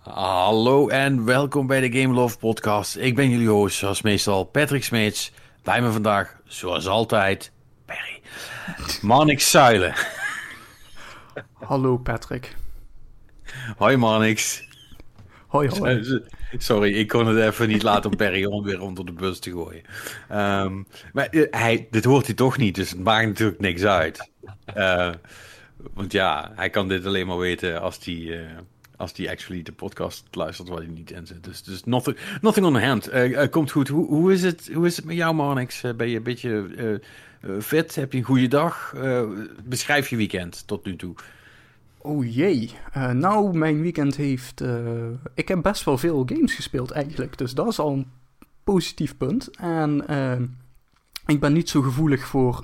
Hallo en welkom bij de Game Love Podcast. Ik ben jullie host, zoals meestal Patrick Smeets. Bij me vandaag, zoals altijd, Perry. Marnix Zuilen. Hallo Patrick. Hoi Marnix. Hoi hoi. Sorry, ik kon het even niet laten om Perry om weer onder de bus te gooien. Ehm, maar eh, hij, dit hoort hij toch niet, dus het maakt natuurlijk niks uit. Uh, want ja, hij kan dit alleen maar weten als hij, uh, als hij actually de podcast luistert waar hij niet in zit. Dus, dus nothing, nothing on the hand. Uh, komt goed. Hoe, hoe, is het, hoe is het met jou, Marnix? ben je een beetje fit? Heb je een goede dag? beschrijf je weekend tot nu toe. Oh jee. Nou, mijn weekend heeft. Ik heb best wel veel games gespeeld eigenlijk. Dus dat is al een positief punt. En ik ben niet zo gevoelig voor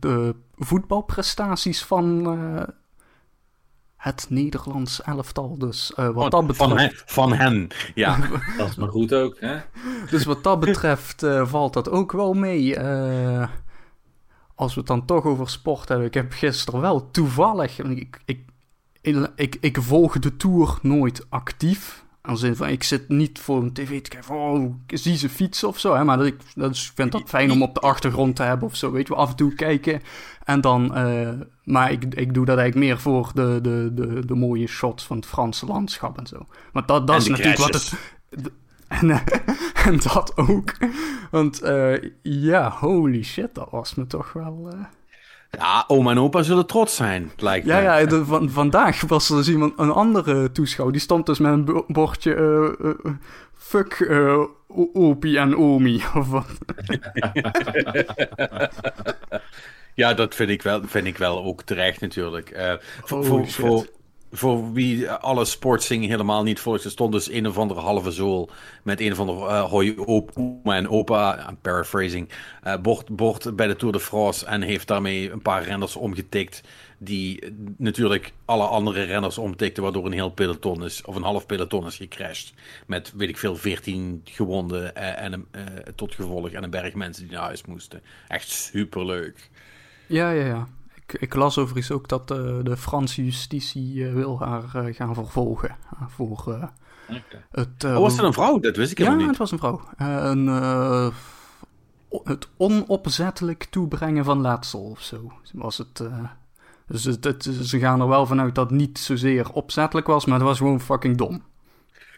de voetbalprestaties van het Nederlands elftal. Dus wat van, dat betreft. Van hen, van hen. ja. dat is maar goed ook, hè? Dus wat dat betreft valt dat ook wel mee. als we het dan toch over sport hebben. Ik heb gisteren wel toevallig. Ik, ik, ik, ik volg de tour nooit actief. Als in van, ik zit niet voor een tv te kijken van, oh, zie ze fietsen of zo. Hè? Maar dat ik, dat is, vind dat fijn om op de achtergrond te hebben of zo. Weet je, af en toe kijken. En dan, uh, maar ik, ik doe dat eigenlijk meer voor de, de, de, de mooie shots van het Franse landschap en zo. Maar dat, dat is natuurlijk wat het... En, uh, en dat ook. Want uh, ja, holy shit, dat was me toch wel... Ja, oma en opa zullen trots zijn, lijkt ja, Ja, de, van, vandaag was er dus iemand, een andere toeschouwer. Die stond dus met een bordje... Uh, uh, fuck uh, opie en omi, of wat. ja, dat vind ik wel, vind ik wel ook terecht natuurlijk. Voor, voor, voor, voor wie alle sportzingen helemaal niet volgt, er stond dus een of andere halve zool met een of andere uh, hoi oma en opa, I'm paraphrasing, uh, bord, bij de Tour de France en heeft daarmee een paar renners omgetikt die natuurlijk alle andere renners omtikten, waardoor een heel peloton is, of een half peloton is gecrashed. Met, weet ik veel, 14 gewonden uh, en een, tot gevolg en een berg mensen die naar huis moesten. Echt superleuk. Ja, ja, ja. Ik, ik, las overigens ook dat uh, de Franse justitie uh, wil haar uh, gaan vervolgen. voor okay. het. oh, was het een vrouw? Dat wist ik helemaal ja, niet. Ja, het was een vrouw. een, het onopzettelijk toebrengen van letsel of zo was het. dus het, het, ze gaan er wel vanuit dat het niet zozeer opzettelijk was, maar het was gewoon fucking dom.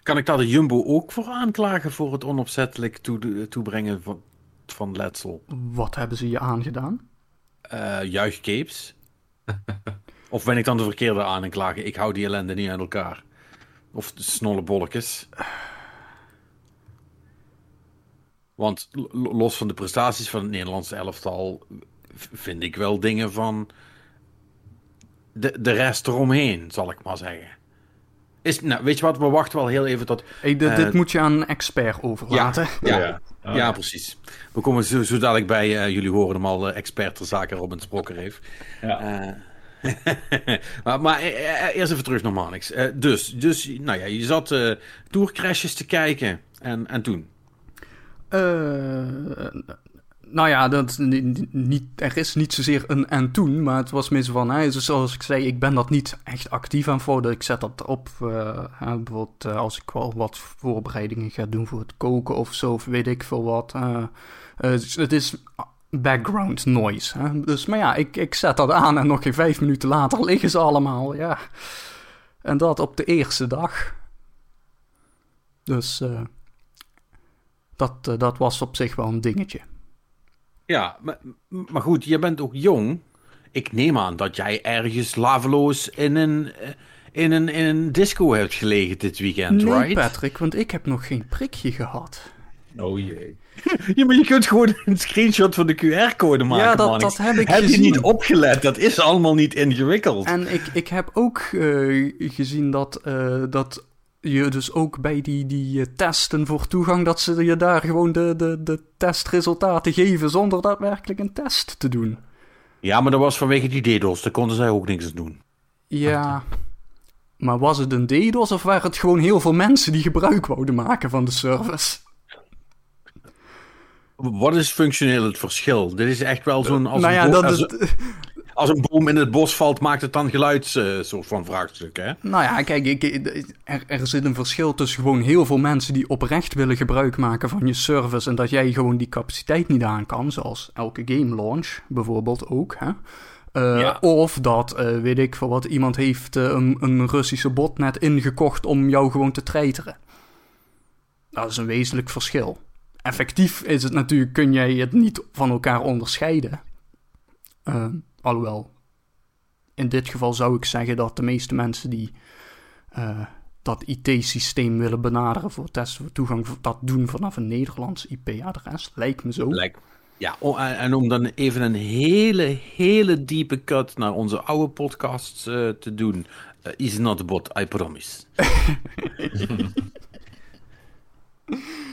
Kan ik daar de Jumbo ook voor aanklagen voor het onopzettelijk toe, toebrengen van, van letsel? Wat hebben ze je aangedaan? Uh, juichcapes? of ben ik dan de verkeerde aan en klagen? Ik hou die ellende niet aan elkaar. Of de snolle bolletjes. Want los van de prestaties van het Nederlandse elftal... vind ik wel dingen van... de, de rest eromheen, zal ik maar zeggen. Is, nou, weet je wat, we wachten wel heel even tot... Hey, dit, uh, dit moet je aan een expert overlaten. Ja, ja, ja. Ja precies. We komen zo, zo dadelijk bij, uh, jullie horen hem al, uh, expert ter zake Robin Sprokker heeft. Ja. maar, maar eerst even terug naar Manix. dus, dus, nou ja, je zat tourcrashes te kijken en, en toen? Nou ja, dat, niet, er is niet zozeer een en toen, maar het was meer van, hè, zoals ik zei, ik ben dat niet echt actief aan voor. Ik zet dat op, uh, bijvoorbeeld uh, als ik wel wat voorbereidingen ga doen voor het koken of zo, of weet ik veel wat. Uh, het is background noise. Dus, maar ja, ik, ik zet dat aan en nog geen vijf minuten later liggen ze allemaal, ja. En dat op de eerste dag. Dus dat, dat was op zich wel een dingetje. Ja, maar, maar goed, je bent ook jong. Ik neem aan dat jij ergens laveloos in een, in een, in een disco hebt gelegen dit weekend, nee, right? Patrick, want ik heb nog geen prikje gehad. Oh jee. ja, maar je kunt gewoon een screenshot van de QR-code maken, Ja, dat, man. dat heb ik Heb gezien. je niet opgelet? Dat is allemaal niet ingewikkeld. En ik, ik heb ook uh, gezien dat, uh, dat je dus ook bij die, die uh, testen voor toegang, dat ze je daar gewoon de, de, de testresultaten geven zonder daadwerkelijk een test te doen. Ja, maar dat was vanwege die DDoS. Daar konden zij ook niks aan doen. Ja, maar was het een DDoS of waren het gewoon heel veel mensen die gebruik wouden maken van de service? Wat is functioneel het verschil? Dit is echt wel zo'n... Nou ja, dat is... als een boom in het bos valt, maakt het dan geluid, uh, soort van vraagstuk, hè? Nou ja, kijk, ik, er, er zit een verschil tussen gewoon heel veel mensen die oprecht willen gebruik maken van je service en dat jij gewoon die capaciteit niet aan kan, zoals elke game launch bijvoorbeeld ook, hè? Uh, Of dat, uh, weet ik voor wat, iemand heeft uh, een, een, Russische botnet ingekocht om jou gewoon te treiteren. Dat is een wezenlijk verschil. Effectief is het natuurlijk, kun jij het niet van elkaar onderscheiden. Alhoewel, in dit geval zou ik zeggen dat de meeste mensen die dat IT-systeem willen benaderen voor testen voor toegang, dat doen vanaf een Nederlands IP-adres. Lijkt me zo. Lijkt ja, en om dan even een hele, hele diepe cut naar onze oude podcasts uh, te doen. Uh, is not bot, I promise.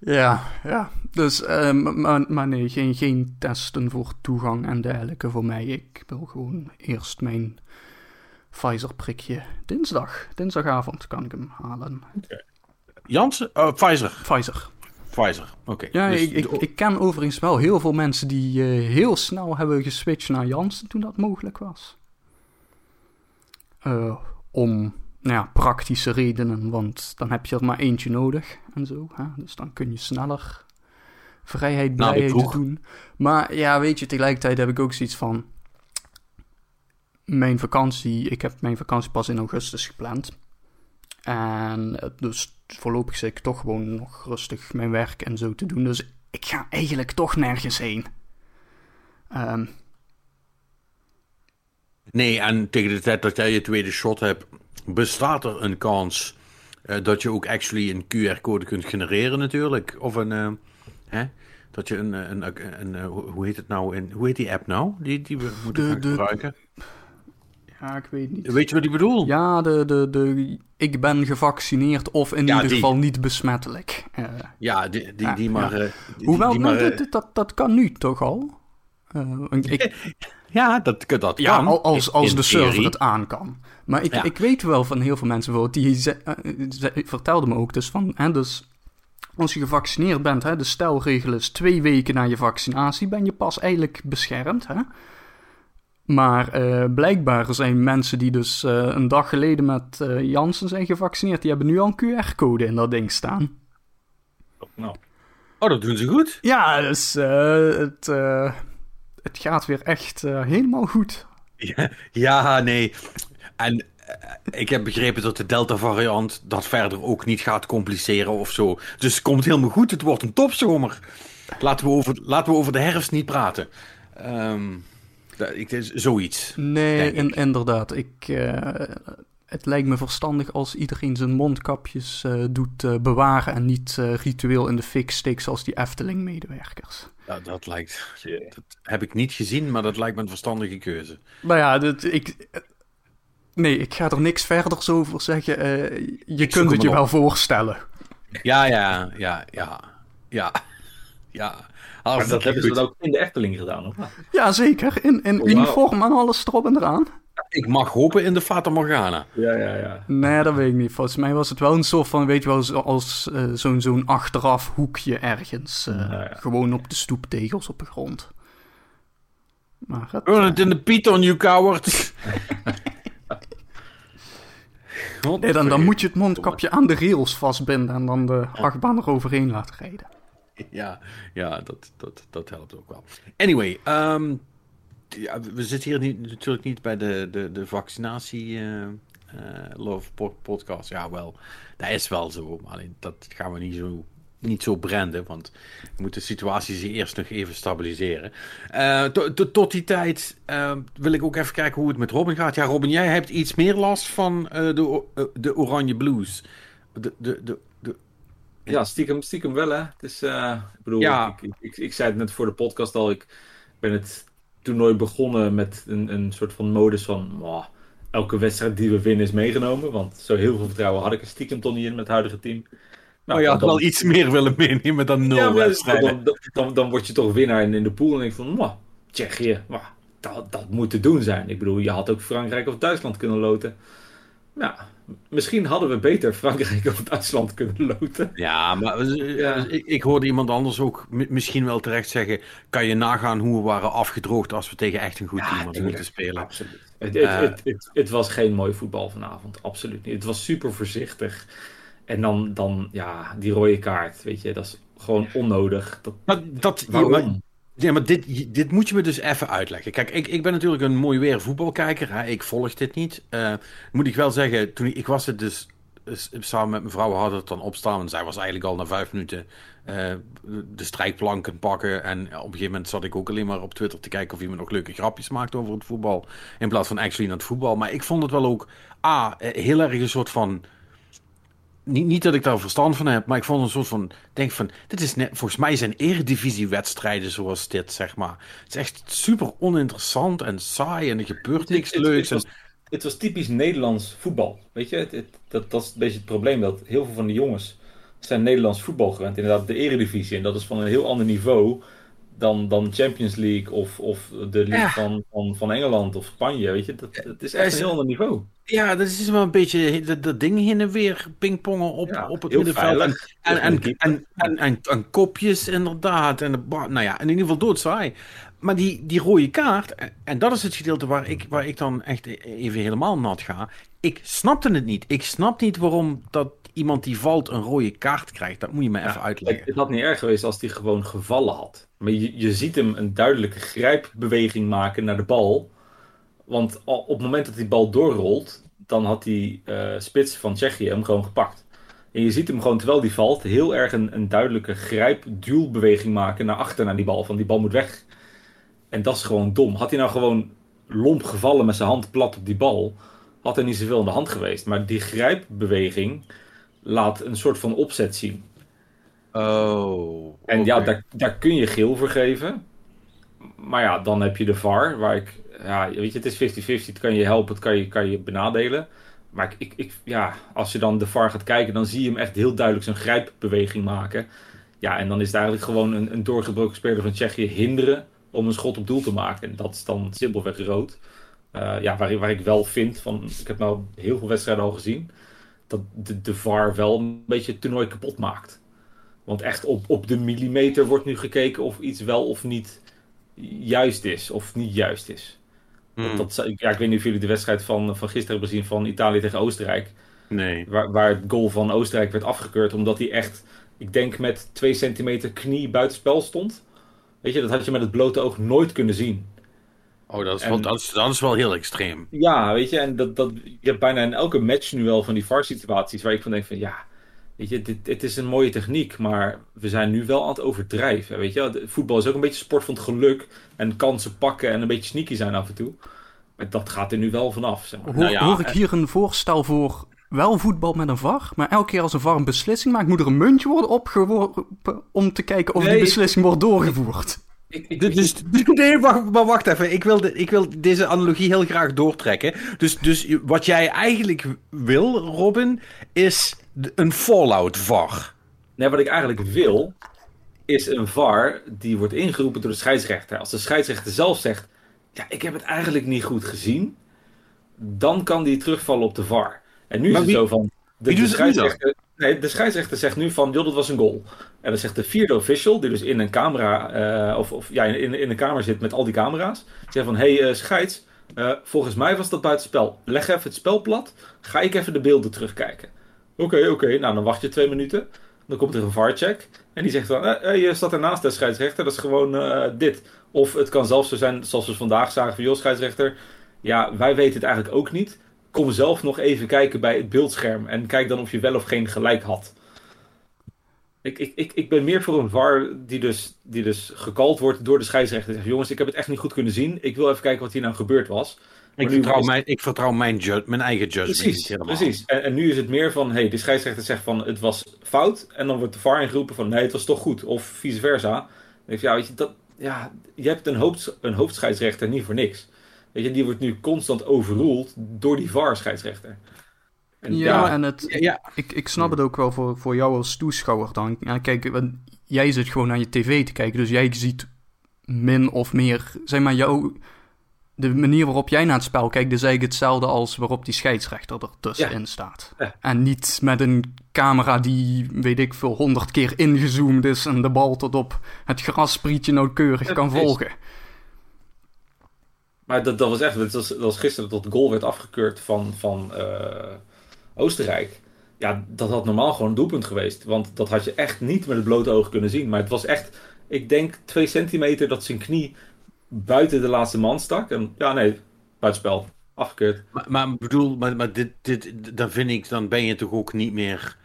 ja, ja. Dus, uh, maar, maar, nee, geen, geen testen voor toegang en dergelijke voor mij. Ik wil gewoon eerst mijn Pfizer-prikje dinsdag. Dinsdagavond kan ik hem halen. Okay. Janssen? Pfizer? Pfizer. Pfizer, oké. Ja, dus ik, ik, ik, ken overigens wel heel veel mensen die uh, heel snel hebben geswitcht naar Janssen toen dat mogelijk was. Om nou ja, praktische redenen, want dan heb je er maar eentje nodig en zo. Hè? Dus dan kun je sneller vrijheid, nou, blijheid doen. Maar ja, weet je, tegelijkertijd heb ik ook zoiets van... Mijn vakantie, ik heb mijn vakantie pas in augustus gepland. En dus voorlopig zit ik toch gewoon nog rustig mijn werk en zo te doen. Dus ik ga eigenlijk toch nergens heen. Um, nee, en tegen de tijd dat jij je tweede shot hebt, bestaat er een kans uh, dat je ook actually een QR-code kunt genereren natuurlijk. Of een, uh, hè? dat je een, een, een, een, hoe heet het nou, in, hoe heet die app nou, die, die we moeten de, gaan gebruiken? Ja, ik weet niet. Weet je wat ik bedoel? Ja, de, de, de ik ben gevaccineerd of in ieder geval niet besmettelijk. Uh, ja, die, die, die maar... Ja. Uh, Hoewel, dat, dat, dat kan nu toch al? Ik, ja, dat, dat ja, kan. als, als de server het aan kan. Maar ik, ja. ik weet wel van heel veel mensen bijvoorbeeld, die ze, ze, vertelden me ook dus van... Hè, dus als je gevaccineerd bent, hè, de stelregel is twee weken na je vaccinatie ben je pas eigenlijk beschermd, hè? Maar uh, blijkbaar zijn mensen die dus uh, een dag geleden met uh, Janssen zijn gevaccineerd, die hebben nu al een QR-code in dat ding staan. Nou. Oh, dat doen ze goed. Ja, dus het, het gaat weer echt helemaal goed. Ja, ja, nee. En ik heb begrepen dat de Delta-variant dat verder ook niet gaat compliceren of zo. Dus het komt helemaal goed. Het wordt een topzomer. Laten we over, laten we over de herfst niet praten. Um, ik, is zoiets. Nee, in, inderdaad. Ik, uh, het lijkt me verstandig als iedereen zijn mondkapjes uh, doet uh, bewaren en niet ritueel in de fik steekt zoals die Efteling-medewerkers. Ja, dat lijkt. Dat heb ik niet gezien, maar dat lijkt me een verstandige keuze. Nou ja, dat, ik. Nee, ik ga er niks verder over zeggen. je kunt het je wel voorstellen. Ja, ja, ja, ja. Ja. Ja. Maar dat hebben ze dan ook in de Efteling gedaan, of Ja, zeker. In, in uniform en alles erop en eraan. Ik mag hopen in de Fata Morgana. Ja, ja, ja. Nee, dat weet ik niet. Volgens mij was het wel een soort van, weet je wel, als uh, zo'n zo'n achteraf hoekje ergens. Uh, ja, ja. Gewoon op de stoeptegels op de grond. Maar het, uh... het in de Python, you coward. nee, dan, dan moet je het mondkapje aan de rails vastbinden en dan de achtbaan eroverheen laten rijden. ja, ja dat, dat, dat helpt ook wel. Anyway, um, ja, we zitten hier niet, natuurlijk niet bij de, de, de vaccinatie uh, Love podcast. Ja, wel, dat is wel zo. Maar alleen, dat gaan we niet zo, niet zo branden, want we moeten de situatie zich eerst nog even stabiliseren. Uh, to, to, tot die tijd wil ik ook even kijken hoe het met Robin gaat. Ja, Robin, jij hebt iets meer last van de, de Oranje Blues. De, de, de, ja, stiekem, stiekem wel, hè. Het is, ik bedoel, ja. ik, ik, ik, zei het net voor de podcast al, ik ben het toernooi begonnen met een, een soort van modus van, oh, elke wedstrijd die we winnen is meegenomen, want zo heel veel vertrouwen had ik er stiekem toch niet in met het huidige team. Nou, oh, je had wel iets meer willen meenemen dan nul ja, wedstrijden. Dan, dan, dan, word je toch winnaar in, in de pool en ik van, oh, Tsjechië, dat, dat moet te doen zijn. Ik bedoel, je had ook Frankrijk of Duitsland kunnen loten. Ja, misschien hadden we beter Frankrijk of Duitsland kunnen loten. Ja, maar eh, Ik, ik, hoorde iemand anders ook misschien wel terecht zeggen... kan je nagaan hoe we waren afgedroogd als we tegen echt een goed team hadden moeten spelen. Absoluut. Het, het, uh, het, het, was geen mooi voetbal vanavond, absoluut niet. Het was super voorzichtig. En dan, dan ja, die rode kaart, weet je, dat is gewoon onnodig. Dat, dat, waarom? Ja, maar dit, dit moet je me dus even uitleggen. Kijk, ik, ik ben natuurlijk een mooi weer voetbalkijker. Hè? Ik volg dit niet. Uh, moet ik wel zeggen, toen ik, was het dus samen met mijn vrouw hadden het dan opstaan. En zij was eigenlijk al na vijf minuten uh, de strijkplanken pakken. En op een gegeven moment zat ik ook alleen maar op Twitter te kijken of iemand nog leuke grapjes maakte over het voetbal. In plaats van actually naar het voetbal. Maar ik vond het wel ook, A, heel erg een soort van niet, niet dat ik daar verstand van heb, maar ik vond een soort van. Denk van. Dit is net. Volgens mij zijn eredivisiewedstrijden zoals dit, zeg maar. Het is echt super oninteressant en saai en er gebeurt niks leuks. Het, was, het was typisch Nederlands voetbal. Weet je, dat, dat is een beetje het probleem. Dat heel veel van de jongens zijn Nederlands voetbal gewend. Inderdaad, de eredivisie. En dat is van een heel ander niveau dan, dan Champions League of, of de League van, van, van Engeland of Spanje. Weet je, dat, dat is echt een heel ander niveau. Ja, dat is wel een beetje dat, dat ding heen en weer pingpongen op, op het middenveld. En, en, en, en, en, en, kopjes inderdaad. En, nou ja, in ieder geval doodsaai. Maar die, die rode kaart, en dat is het gedeelte waar ik, waar ik dan echt even helemaal nat ga. Ik snapte het niet. Ik snap niet waarom dat iemand die valt een rode kaart krijgt. Dat moet je me even uitleggen. Het had niet erg geweest als hij gewoon gevallen had. Maar je, ziet hem een duidelijke grijpbeweging maken naar de bal. Want op het moment dat die bal doorrolt, dan had die uh, spits van Tsjechië hem gewoon gepakt. En je ziet hem gewoon, terwijl die valt, heel erg een, een duidelijke grijp-duwbeweging maken naar achter naar die bal. Van die bal moet weg. En dat is gewoon dom. Had hij nou gewoon lomp gevallen met zijn hand plat op die bal, had er niet zoveel in de hand geweest. Maar die grijpbeweging laat een soort van opzet zien. Oh. En ja, daar, daar kun je geel voor geven. Maar ja, dan heb je de VAR, waar ik... Ja, weet je, het is 50-50. Het kan je helpen, het kan je, kan je benadelen. Maar ik, ik, ja, als je dan de VAR gaat kijken, dan zie je hem echt heel duidelijk zijn grijpbeweging maken. Ja, en dan is het eigenlijk gewoon een, een doorgebroken speler van Tsjechië hinderen om een schot op doel te maken. En dat is dan simpelweg rood. Uh, ja, waar, waar ik wel vind, van, ik heb nou heel veel wedstrijden al gezien, dat de, de VAR wel een beetje het toernooi kapot maakt. Want echt op, op de millimeter wordt nu gekeken of iets wel of niet juist is, of niet juist is. Hmm. Dat, ja, ik weet niet of jullie de wedstrijd van, van gisteren hebben gezien van Italië tegen Oostenrijk. Nee. Waar, waar het goal van Oostenrijk werd afgekeurd omdat hij echt, ik denk met 2 centimeter knie buitenspel stond. Weet je, dat had je met het blote oog nooit kunnen zien. Oh, dat is, wel, dat, is, dat is wel heel extreem. Ja, weet je, en dat, dat, je hebt bijna in elke match nu wel van die VAR-situaties waar ik van denk van ja, weet je, dit, het is een mooie techniek, maar we zijn nu wel aan het overdrijven. Weet je, voetbal is ook een beetje sport van het geluk en kansen pakken en een beetje sneaky zijn af en toe. Maar dat gaat er nu wel vanaf. Zeg maar. hoor, nou ja, hoor ik hier een voorstel voor wel voetbal met een VAR, maar elke keer als een VAR een beslissing maakt, moet er een muntje worden opgeworpen om te kijken of die beslissing wordt doorgevoerd. Ik, ik, dus, nee, wacht, maar wacht even. Ik wil, de, ik wil deze analogie heel graag doortrekken. Dus, dus wat jij eigenlijk wil, Robin, is een Fallout VAR. Nee, wat ik eigenlijk wil, is een VAR die wordt ingeroepen door de scheidsrechter. Als de scheidsrechter zelf zegt: Ja, ik heb het eigenlijk niet goed gezien, dan kan die terugvallen op de VAR. En nu is het zo van. De, de scheidsrechter, nee, de scheidsrechter zegt nu van: Joh, dat was een goal. En dan zegt de vierde official, die dus in een camera, uh, of, of ja, in, in een kamer zit met al die camera's, zegt van, hé hey, uh, scheids, uh, volgens mij was dat buitenspel. Leg even het spel plat, ga ik even de beelden terugkijken. Oké, oké, nou dan wacht je twee minuten. Dan komt er een VAR-check. En die zegt dan, eh, je staat ernaast de scheidsrechter, dat is gewoon dit. Of het kan zelfs zo zijn, zoals we vandaag zagen van, joh scheidsrechter, ja, wij weten het eigenlijk ook niet. Kom zelf nog even kijken bij het beeldscherm en kijk dan of je wel of geen gelijk had. Ik, ik, ik, ik ben meer voor een VAR die dus, die dus gekald wordt door de scheidsrechter. Zegt, jongens, ik heb het echt niet goed kunnen zien. Ik wil even kijken wat hier nou gebeurd was. Ik vertrouw, mijn, ik vertrouw mijn, mijn eigen judgment precies, helemaal. Precies. En, en, nu is het meer van, hey, de scheidsrechter zegt van het was fout. En dan wordt de VAR ingeroepen van nee, het was toch goed. Of vice versa. Denk ja, weet je, dat, ja, je hebt een, hoofd, een hoofdscheidsrechter niet voor niks. Weet je, die wordt nu constant overruled door die VAR-scheidsrechter. En ja, en het, ja. Ik, ik snap het ook wel voor, voor jou als toeschouwer dan. Ja, kijk, jij zit gewoon naar je tv te kijken, dus jij ziet min of meer, zeg maar, jouw, de manier waarop jij naar het spel kijkt, is eigenlijk hetzelfde als waarop die scheidsrechter ertussenin ja. staat. En niet met een camera die, weet ik veel, honderd keer ingezoomd is en de bal tot op het grasprietje nauwkeurig kan volgen. Maar dat, dat was echt, dat was, dat was gisteren dat goal werd afgekeurd van, van uh, Oostenrijk. Ja, dat had normaal gewoon een doelpunt geweest. Want dat had je echt niet met het blote oog kunnen zien. Maar het was echt, ik denk, twee centimeter dat zijn knie buiten de laatste man stak. En ja, nee, buitenspel. Afgekeurd. Maar, maar bedoel, maar, maar dit, dit, dan vind ik, dan ben je toch ook niet meer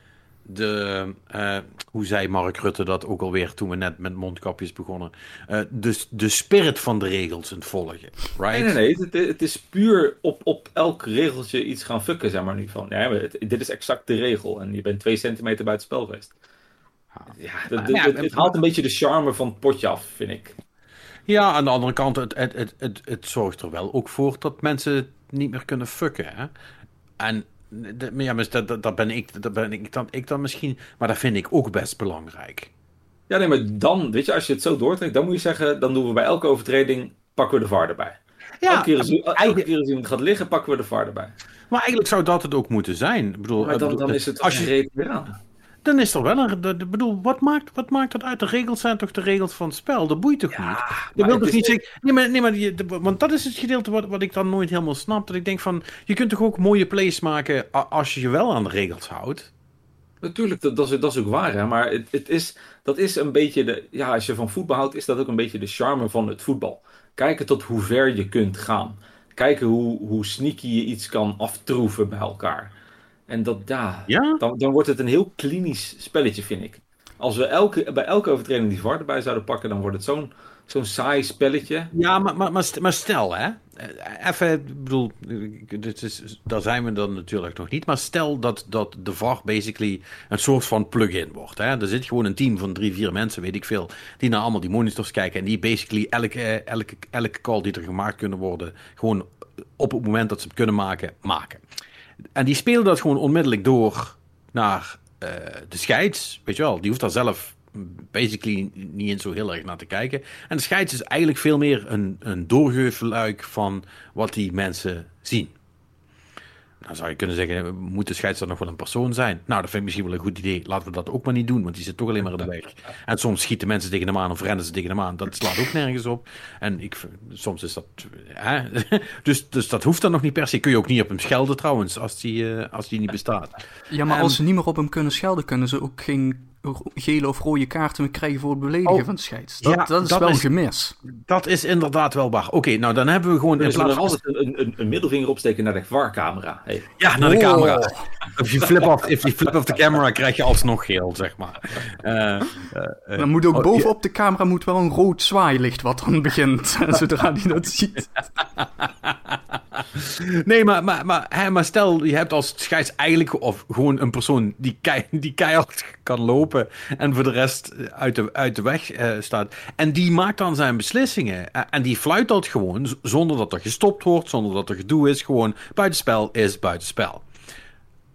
de, uh, hoe zei Mark Rutte dat ook alweer toen we net met mondkapjes begonnen, uh, de, de spirit van de regels in het volgen, right? Nee, nee, nee, het, het, is puur op, op elk regeltje iets gaan fucken, zeg maar nu van, ja, het, dit is exact de regel en je bent twee centimeter buiten spel geweest. Ja, het, ja, het, haalt een beetje de charme van het potje af, vind ik. Ja, aan de andere kant, het, het, het, het, het zorgt er wel ook voor dat mensen niet meer kunnen fucken. Hè? En ja, maar dat, dat, ben ik, dat ben ik dan, ik dan misschien, maar dat vind ik ook best belangrijk. Ja, nee, maar dan, weet je, als je het zo doortrekt, dan moet je zeggen, dan doen we bij elke overtreding, pakken we de VAR erbij. Ja, elke keer als, elke keer als iemand gaat liggen, pakken we de VAR erbij. Maar eigenlijk zou dat het ook moeten zijn. Ik bedoel, maar dan, dan is het als je weer aan dan is er wel een. Ik bedoel, wat maakt, wat maakt dat uit? De regels zijn toch de regels van het spel? Dat boeit toch ja, niet? Je wil toch niet zeggen. Nee, maar, nee, maar want dat is het gedeelte wat, wat ik dan nooit helemaal snap. Dat ik denk van. Je kunt toch ook mooie plays maken als je je wel aan de regels houdt? Natuurlijk, dat, dat, is, dat is ook waar. Hè? Maar het, het is, dat is een beetje de. Ja, als je van voetbal houdt, is dat ook een beetje de charme van het voetbal. Kijken tot hoe ver je kunt gaan. Kijken hoe, hoe sneaky je iets kan aftroeven bij elkaar. En dat, ja? Dan, dan wordt het een heel klinisch spelletje, vind ik. Als we elke, bij elke overtreding die VAR erbij zouden pakken, dan wordt het zo'n zo'n saai spelletje. Ja, maar, maar, maar, stel hè. Even, ik bedoel, dit is, daar zijn we dan natuurlijk nog niet. Maar stel dat, dat de VAR basically een soort van plug-in wordt. Hè. Er zit gewoon een team van drie, vier mensen, weet ik veel, die naar allemaal die monitors kijken. En die basically elke, elke, elke call die er gemaakt kunnen worden, gewoon op het moment dat ze het kunnen maken, maken. En die spelen dat gewoon onmiddellijk door naar uh, de scheids. Weet je wel, die hoeft daar zelf basically niet eens zo heel erg naar te kijken. En de scheids is eigenlijk veel meer een, een doorgeefluik van wat die mensen zien. Dan zou je kunnen zeggen, moet de scheidsrechter nog wel een persoon zijn? Nou, dat vind ik misschien wel een goed idee. Laten we dat ook maar niet doen, want die zit toch alleen maar in de weg. En soms schieten mensen tegen hem aan of rennen ze tegen hem aan. Dat slaat ook nergens op. En ik, soms is dat... Hè? Dus, dus dat hoeft dan nog niet per se. Kun je ook niet op hem schelden trouwens, als die, uh, als die niet bestaat. Ja, maar als ze niet meer op hem kunnen schelden, kunnen ze ook geen gele of rode kaarten krijgen voor het beledigen oh, van de scheids. Dat, ja, dat is wel een gemis. Dat is inderdaad wel waar. Oké, nou dan hebben we gewoon... in plaats van altijd een, een, een, middelvinger opsteken naar de VAR-camera. Hey. Ja, naar de camera. Oh. If you flip off, if you flip off the camera, krijg je alsnog geel, zeg maar. Uh, uh, dan moet ook oh, bovenop de camera moet wel een rood zwaailicht wat dan begint, zodra hij dat ziet. nee, maar, maar, maar, hè, maar stel, je hebt als scheids eigenlijk of gewoon een persoon die, kei, die keihard kan lopen en voor de rest uit de, uit de weg uh, staat. En die maakt dan zijn beslissingen. en die fluit dat gewoon zonder dat er gestopt wordt, zonder dat er gedoe is. Gewoon buitenspel is buitenspel.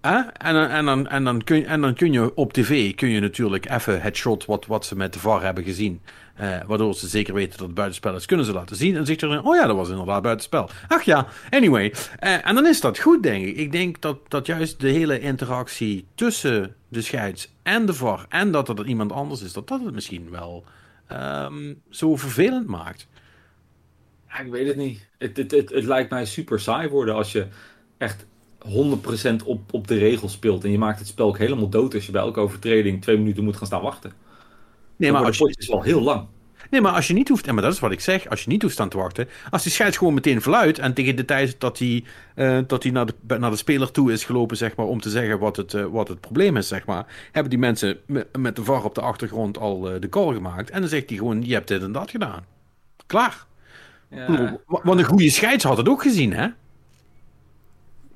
En, en, dan, en, dan kun, en dan kun je op tv kun je natuurlijk even het shot wat, wat ze met de VAR hebben gezien. Uh, waardoor ze zeker weten dat het buitenspel is, kunnen ze laten zien. En zegt er, oh ja, dat was inderdaad buitenspel. Ach ja, anyway. Uh, en dan is dat goed, denk ik. Ik denk dat, dat juist de hele interactie tussen de scheids en de VAR... en dat er iemand anders is, dat dat het misschien wel um, zo vervelend maakt. Ik weet het niet. Het, het, het, het lijkt mij super saai worden als je echt 100% op, op de regels speelt. En je maakt het spel ook helemaal dood als je bij elke overtreding twee minuten moet gaan staan wachten. Nee, maar als je... is wel heel lang. Nee, maar als je niet hoeft, en maar dat is wat ik zeg, als je niet hoeft staan te wachten, als die scheids gewoon meteen fluit en tegen de tijd dat hij, uh, dat hij naar, de, naar de speler toe is gelopen, zeg maar, om te zeggen wat het, uh, wat het probleem is, zeg maar, hebben die mensen met de VAR op de achtergrond al uh, de call gemaakt en dan zegt hij gewoon, je hebt dit en dat gedaan. Klaar. Ja. Want een goede scheids had het ook gezien, hè?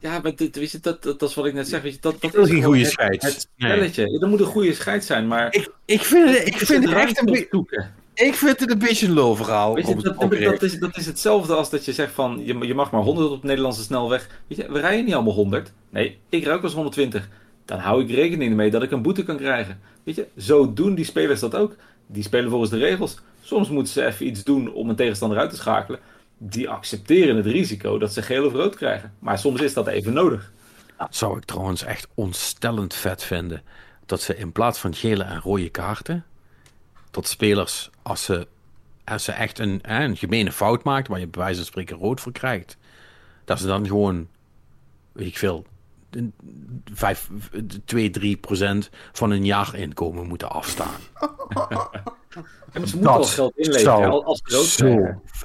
Ja, maar dit, weet je, dat, dat, dat, is wat ik net zeg. Weet je, dat, dat is geen goede scheids. Het, spelletje. Nee. Dat moet een goede scheid zijn, maar... Ik, ik vind het, ik vind het echt een beetje... Ik vind het een beetje een low verhaal. Weet je, dat, dat, is, dat is hetzelfde als dat je zegt van je, je mag maar 100 op de Nederlandse snelweg. Weet je, we rijden niet allemaal 100. Nee, ik rijd ook wel eens 120. Dan hou ik rekening mee dat ik een boete kan krijgen. Weet je, zo doen die spelers dat ook. Die spelen volgens de regels. Soms moeten ze even iets doen om een tegenstander uit te schakelen. Die accepteren het risico dat ze geel of rood krijgen. Maar soms is dat even nodig. Zou ik trouwens echt ontstellend vet vinden. Dat ze in plaats van gele en rode kaarten, dat spelers, als ze, als ze echt een, een gemene fout maakt, waar je bij wijze van spreken rood voor krijgt, dat ze dan gewoon, ik veel, 5, 2, 3 procent van hun jaarinkomen moeten afstaan. En ze moeten al geld inleveren als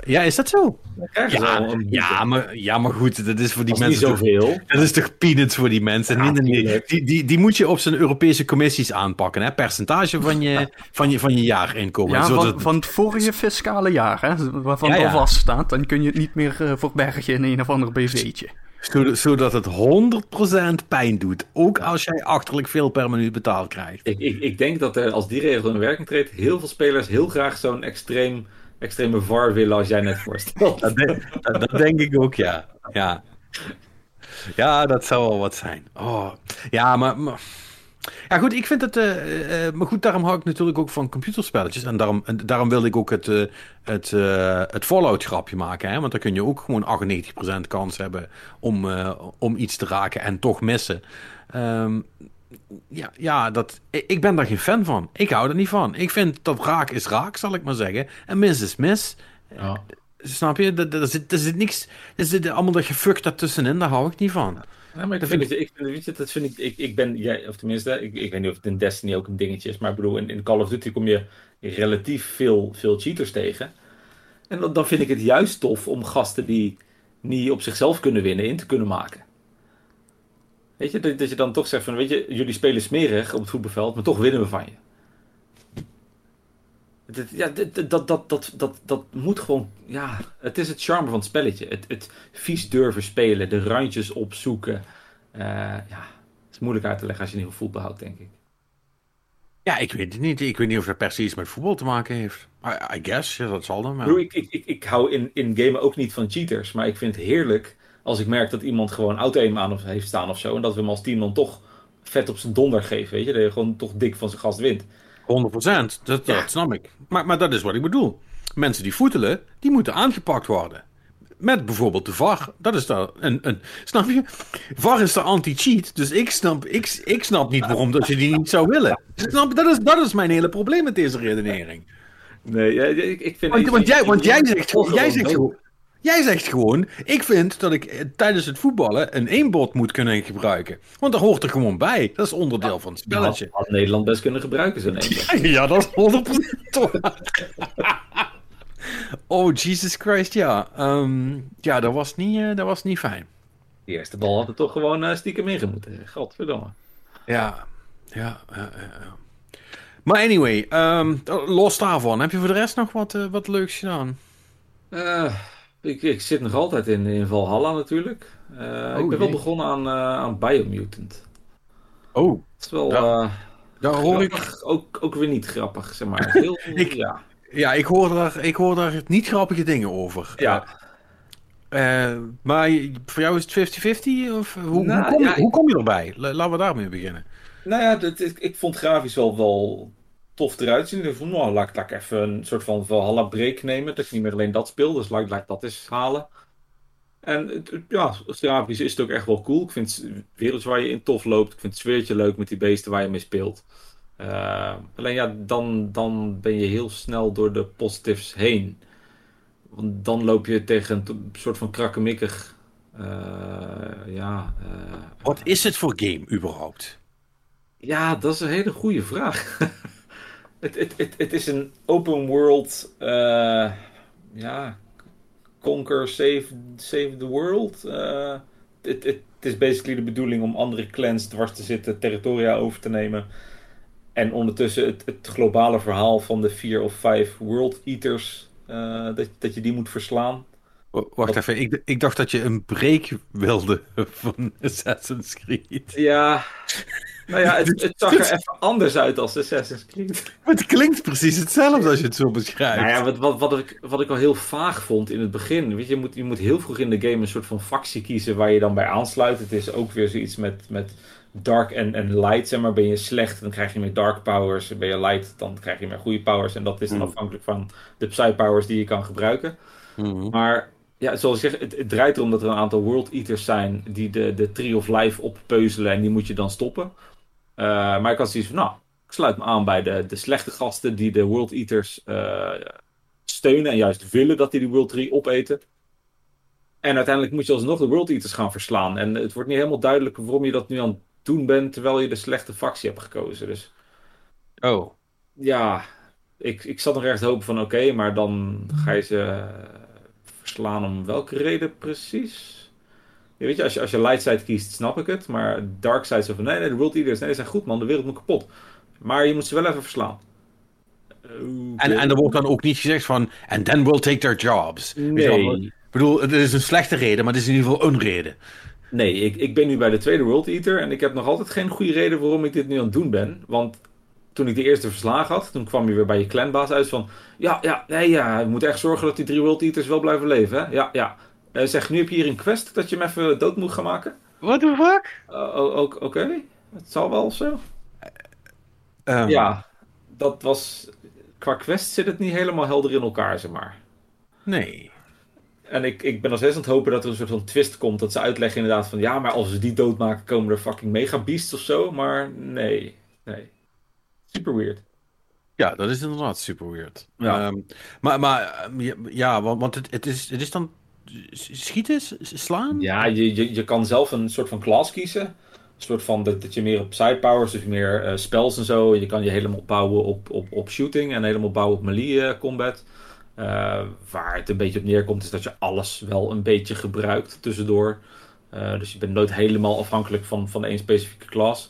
Ja, is dat zo? Ja, ja, maar, ja, maar goed, dat is voor die mensen... niet zoveel. Dat is toch peanuts voor die mensen? die, die, die moet je op zijn Europese commissies aanpakken, hè? Percentage van je, van je, van je jaarinkomen. Ja, van, van het vorige fiscale jaar, hè? Waarvan het al vaststaat. Dan kun je het niet meer uh, verbergen in een of ander BV'tje zodat het 100% pijn doet. Ook als jij achterlijk veel per minuut betaald krijgt. Ik, ik, ik denk dat er, als die regel in werking treedt, heel veel spelers heel graag zo'n extreem, extreme VAR willen als jij net voorstelt. Dat, dat, denk ik ook, ja. ja. Ja, dat zou wel wat zijn. Oh. Ja, maar ja, goed, ik vind het. Uh, uh, maar goed, daarom hou ik natuurlijk ook van computerspelletjes. En daarom, en daarom wilde ik ook het, uh, het, het Fallout-grapje maken. Hè? Want dan kun je ook gewoon 98% kans hebben om, om iets te raken en toch missen. Um, ja, ja dat, ik ben daar geen fan van. Ik hou er niet van. Ik vind dat raak is raak, zal ik maar zeggen. En mis is mis. Ja. Snap je? Er, zit, er zit niks. Er zit allemaal dat gefukt daartussenin, daar hou ik niet van. Ja, maar ik vind, het, ik, weet je, dat vind ik, ik, ik ben, jij, of tenminste, ik, ik weet niet of het in Destiny ook een dingetje is, maar ik bedoel, in, in Call of Duty kom je relatief veel, veel cheaters tegen. En dan, dan vind ik het juist tof om gasten die niet op zichzelf kunnen winnen, in te kunnen maken. Weet je, dat, dat je dan toch zegt van, weet je, jullie spelen smerig op het voetbalveld, maar toch winnen we van je ja, dat, dat, dat, dat, dat, moet gewoon. Ja, het is het charme van het spelletje. Het, het vies durven spelen, de randjes opzoeken. Uh, ja, het is moeilijk uit te leggen als je niet van voetbal houdt, denk ik. Ja, ik weet het niet. Ik weet niet of dat precies met voetbal te maken heeft. I, I guess, ja, dat zal dan. Ik, ik, ik, ik hou in, in gamen ook niet van cheaters. Maar ik vind het heerlijk als ik merk dat iemand gewoon auto-aim aan heeft staan of zo. En dat we hem als team dan toch vet op zijn donder geven. Weet je, dat je gewoon toch dik van zijn gast wint. 100%, dat, dat snap ik. Maar, maar dat is wat ik bedoel. Mensen die voetelen, die moeten aangepakt worden. Met bijvoorbeeld de VAR. Dat is daar een, een. Snap je? VAR is de anti-cheat. Dus ik snap, ik, ik snap niet waarom dat je die niet zou willen. Snap, dat, is, dat is mijn hele probleem met deze redenering. Nee, ik, ik vind. Want, want, jij, want jij zegt, jij zegt. Jij zegt gewoon, ik vind dat ik eh, tijdens het voetballen een eenbot moet kunnen gebruiken. Want dat hoort er gewoon bij. Dat is onderdeel van het spelletje. Dat had Nederland best kunnen gebruiken, zo'n eenbot. ja, dat is 100% toch. oh, Jesus Christ, ja. Um, ja, dat was, niet, uh, dat was niet fijn. Die eerste bal had er toch gewoon uh, stiekem ingemoeten. Godverdomme. Ja, ja, ja. Maar anyway, um, los daarvan. Heb je voor de rest nog wat, uh, wat leuks gedaan? Eh... Ik, ik zit nog altijd in, in Valhalla natuurlijk. Uh, oh, ik ben wel begonnen aan, uh, aan Biomutant. Oh. Het is wel... Ja. Uh, hoor ik... Ook, ook weer niet grappig, zeg maar. Heel, ik, ja. ja, ik hoor, daar, ik hoor daar niet grappige dingen over. Ja. maar voor jou is het 50-50? Of hoe, nou, hoe, kom je, hoe kom je erbij? Laten we daarmee beginnen. Nou ja, dat, ik, ik vond grafisch wel, wel tof eruit zien. Ik dacht, nou, laat, laat ik even een soort van Valhalla break nemen. Dat ik niet meer alleen dat speel. Dus laat, laat ik dat eens halen. En ja, grafisch is het ook echt wel cool. Ik vind het wereld waar je in tof loopt. Ik vind het sfeertje leuk met die beesten waar je mee speelt. Uh, alleen ja, dan, dan ben je heel snel door de positives heen. Want dan loop je tegen een soort van krakkemikkig. Uh, ja. Uh, Wat is het voor game überhaupt? Ja, dat is een hele goede vraag. Het, is een open world. Uh, ja. Conquer, save, save the world. Uh, het, is basically de bedoeling om andere clans dwars te zitten, territoria over te nemen. En ondertussen het, het globale verhaal van de vier of vijf World Eaters. Uh, dat, dat je die moet verslaan. Wacht even, ik, ik dacht dat je een break wilde van Assassin's Creed. Ja, nou ja, het, het zag er even anders uit als Assassin's Creed. Maar het klinkt precies hetzelfde als je het zo beschrijft. Nou ja, wat, wat, wat, ik, wat ik al heel vaag vond in het begin. Weet je, je moet, je moet heel vroeg in de game een soort van factie kiezen waar je dan bij aansluit. Het is ook weer zoiets met, met dark en, en light. Zeg maar, ben je slecht, dan krijg je meer dark powers. Ben je light, dan krijg je meer goede powers. En dat is dan hmm. afhankelijk van de psy powers die je kan gebruiken. Hmm. Maar ja, zoals ik zeg, het, het, draait erom dat er een aantal World Eaters zijn die de, de Tree of Life oppeuzelen en die moet je dan stoppen. Uh, maar ik had zoiets van, nou, ik sluit me aan bij de, de slechte gasten die de World Eaters uh, steunen en juist willen dat die de World Tree opeten. En uiteindelijk moet je alsnog de World Eaters gaan verslaan. En het wordt niet helemaal duidelijk waarom je dat nu aan het doen bent terwijl je de slechte factie hebt gekozen. Dus, oh. Ja, ik, ik zat nog ergens te hopen van oké, maar dan ga je ze verslaan om welke reden precies? Ja, weet je, als je, als je light side kiest, snap ik het. Maar dark side zo van nee, nee, de world eaters, nee, die zijn goed man, de wereld moet kapot. Maar je moet ze wel even verslaan. En, en er wordt dan ook niet gezegd van, and then we'll take their jobs. Nee. Ik bedoel, het is een slechte reden, maar het is in ieder geval een reden. Nee, ik, ik ben nu bij de tweede World Eater en ik heb nog altijd geen goede reden waarom ik dit nu aan het doen ben. Want toen ik de eerste verslagen had, toen kwam je weer bij je clanbaas uit van... Ja, ja, nee, ja, je moet echt zorgen dat die drie World Eaters wel blijven leven, hè? Ja, ja. Uh, zeg, nu heb je hier een quest dat je hem even dood moet gaan maken. What the fuck? Uh, Oké, okay. het zal wel zo. Um. Ja, dat was... Qua quest zit het niet helemaal helder in elkaar, zeg maar. Nee. En ik, ik ben als eens aan het hopen dat er een soort van twist komt. Dat ze uitleggen inderdaad van... Ja, maar als we die doodmaken komen er fucking mega beasts of zo. Maar nee, nee. Super weird. Ja, dat is inderdaad super weird. Ja. Um, maar, maar ja, want, want het, het, is, het is dan schieten, slaan? Ja, je, je, je kan zelf een soort van class kiezen. Een soort van dat, dat je meer op side powers, dus meer uh, spells en zo. Je kan je helemaal bouwen op, op, op shooting en helemaal bouwen op melee uh, combat. Uh, waar het een beetje op neerkomt is dat je alles wel een beetje gebruikt tussendoor. dus je bent nooit helemaal afhankelijk van, van één specifieke class.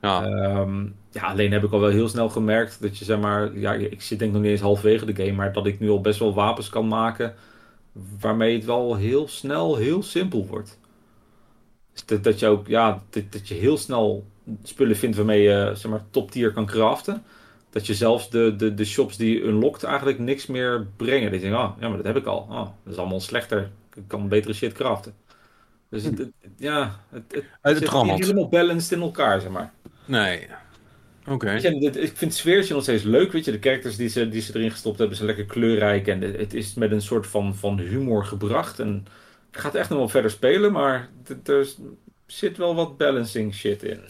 Ja. Um, ja, alleen heb ik al wel heel snel gemerkt dat je zeg maar, ja, ik zit denk ik nog niet eens halverwege de game, maar dat ik nu al best wel wapens kan maken waarmee het wel heel snel heel simpel wordt. Dus dat, dat je ook, ja, dat, dat je heel snel spullen vindt waarmee je zeg maar top tier kan craften. Dat je zelfs de, de, de shops die je unlockt eigenlijk niks meer brengen. Dat je denkt, oh, ja, maar dat heb ik al. Oh, dat is allemaal slechter. Ik kan betere shit craften. Dus het, het, ja, het, het, het zit helemaal balanced in elkaar, zeg maar. Nee. Oké. Okay. Ik vind het sfeertje nog steeds leuk, weet je. De characters die ze, die ze erin gestopt hebben zijn lekker kleurrijk. En het is met een soort van, van humor gebracht. En ik ga het echt nog wel verder spelen, maar er zit wel wat balancing shit in.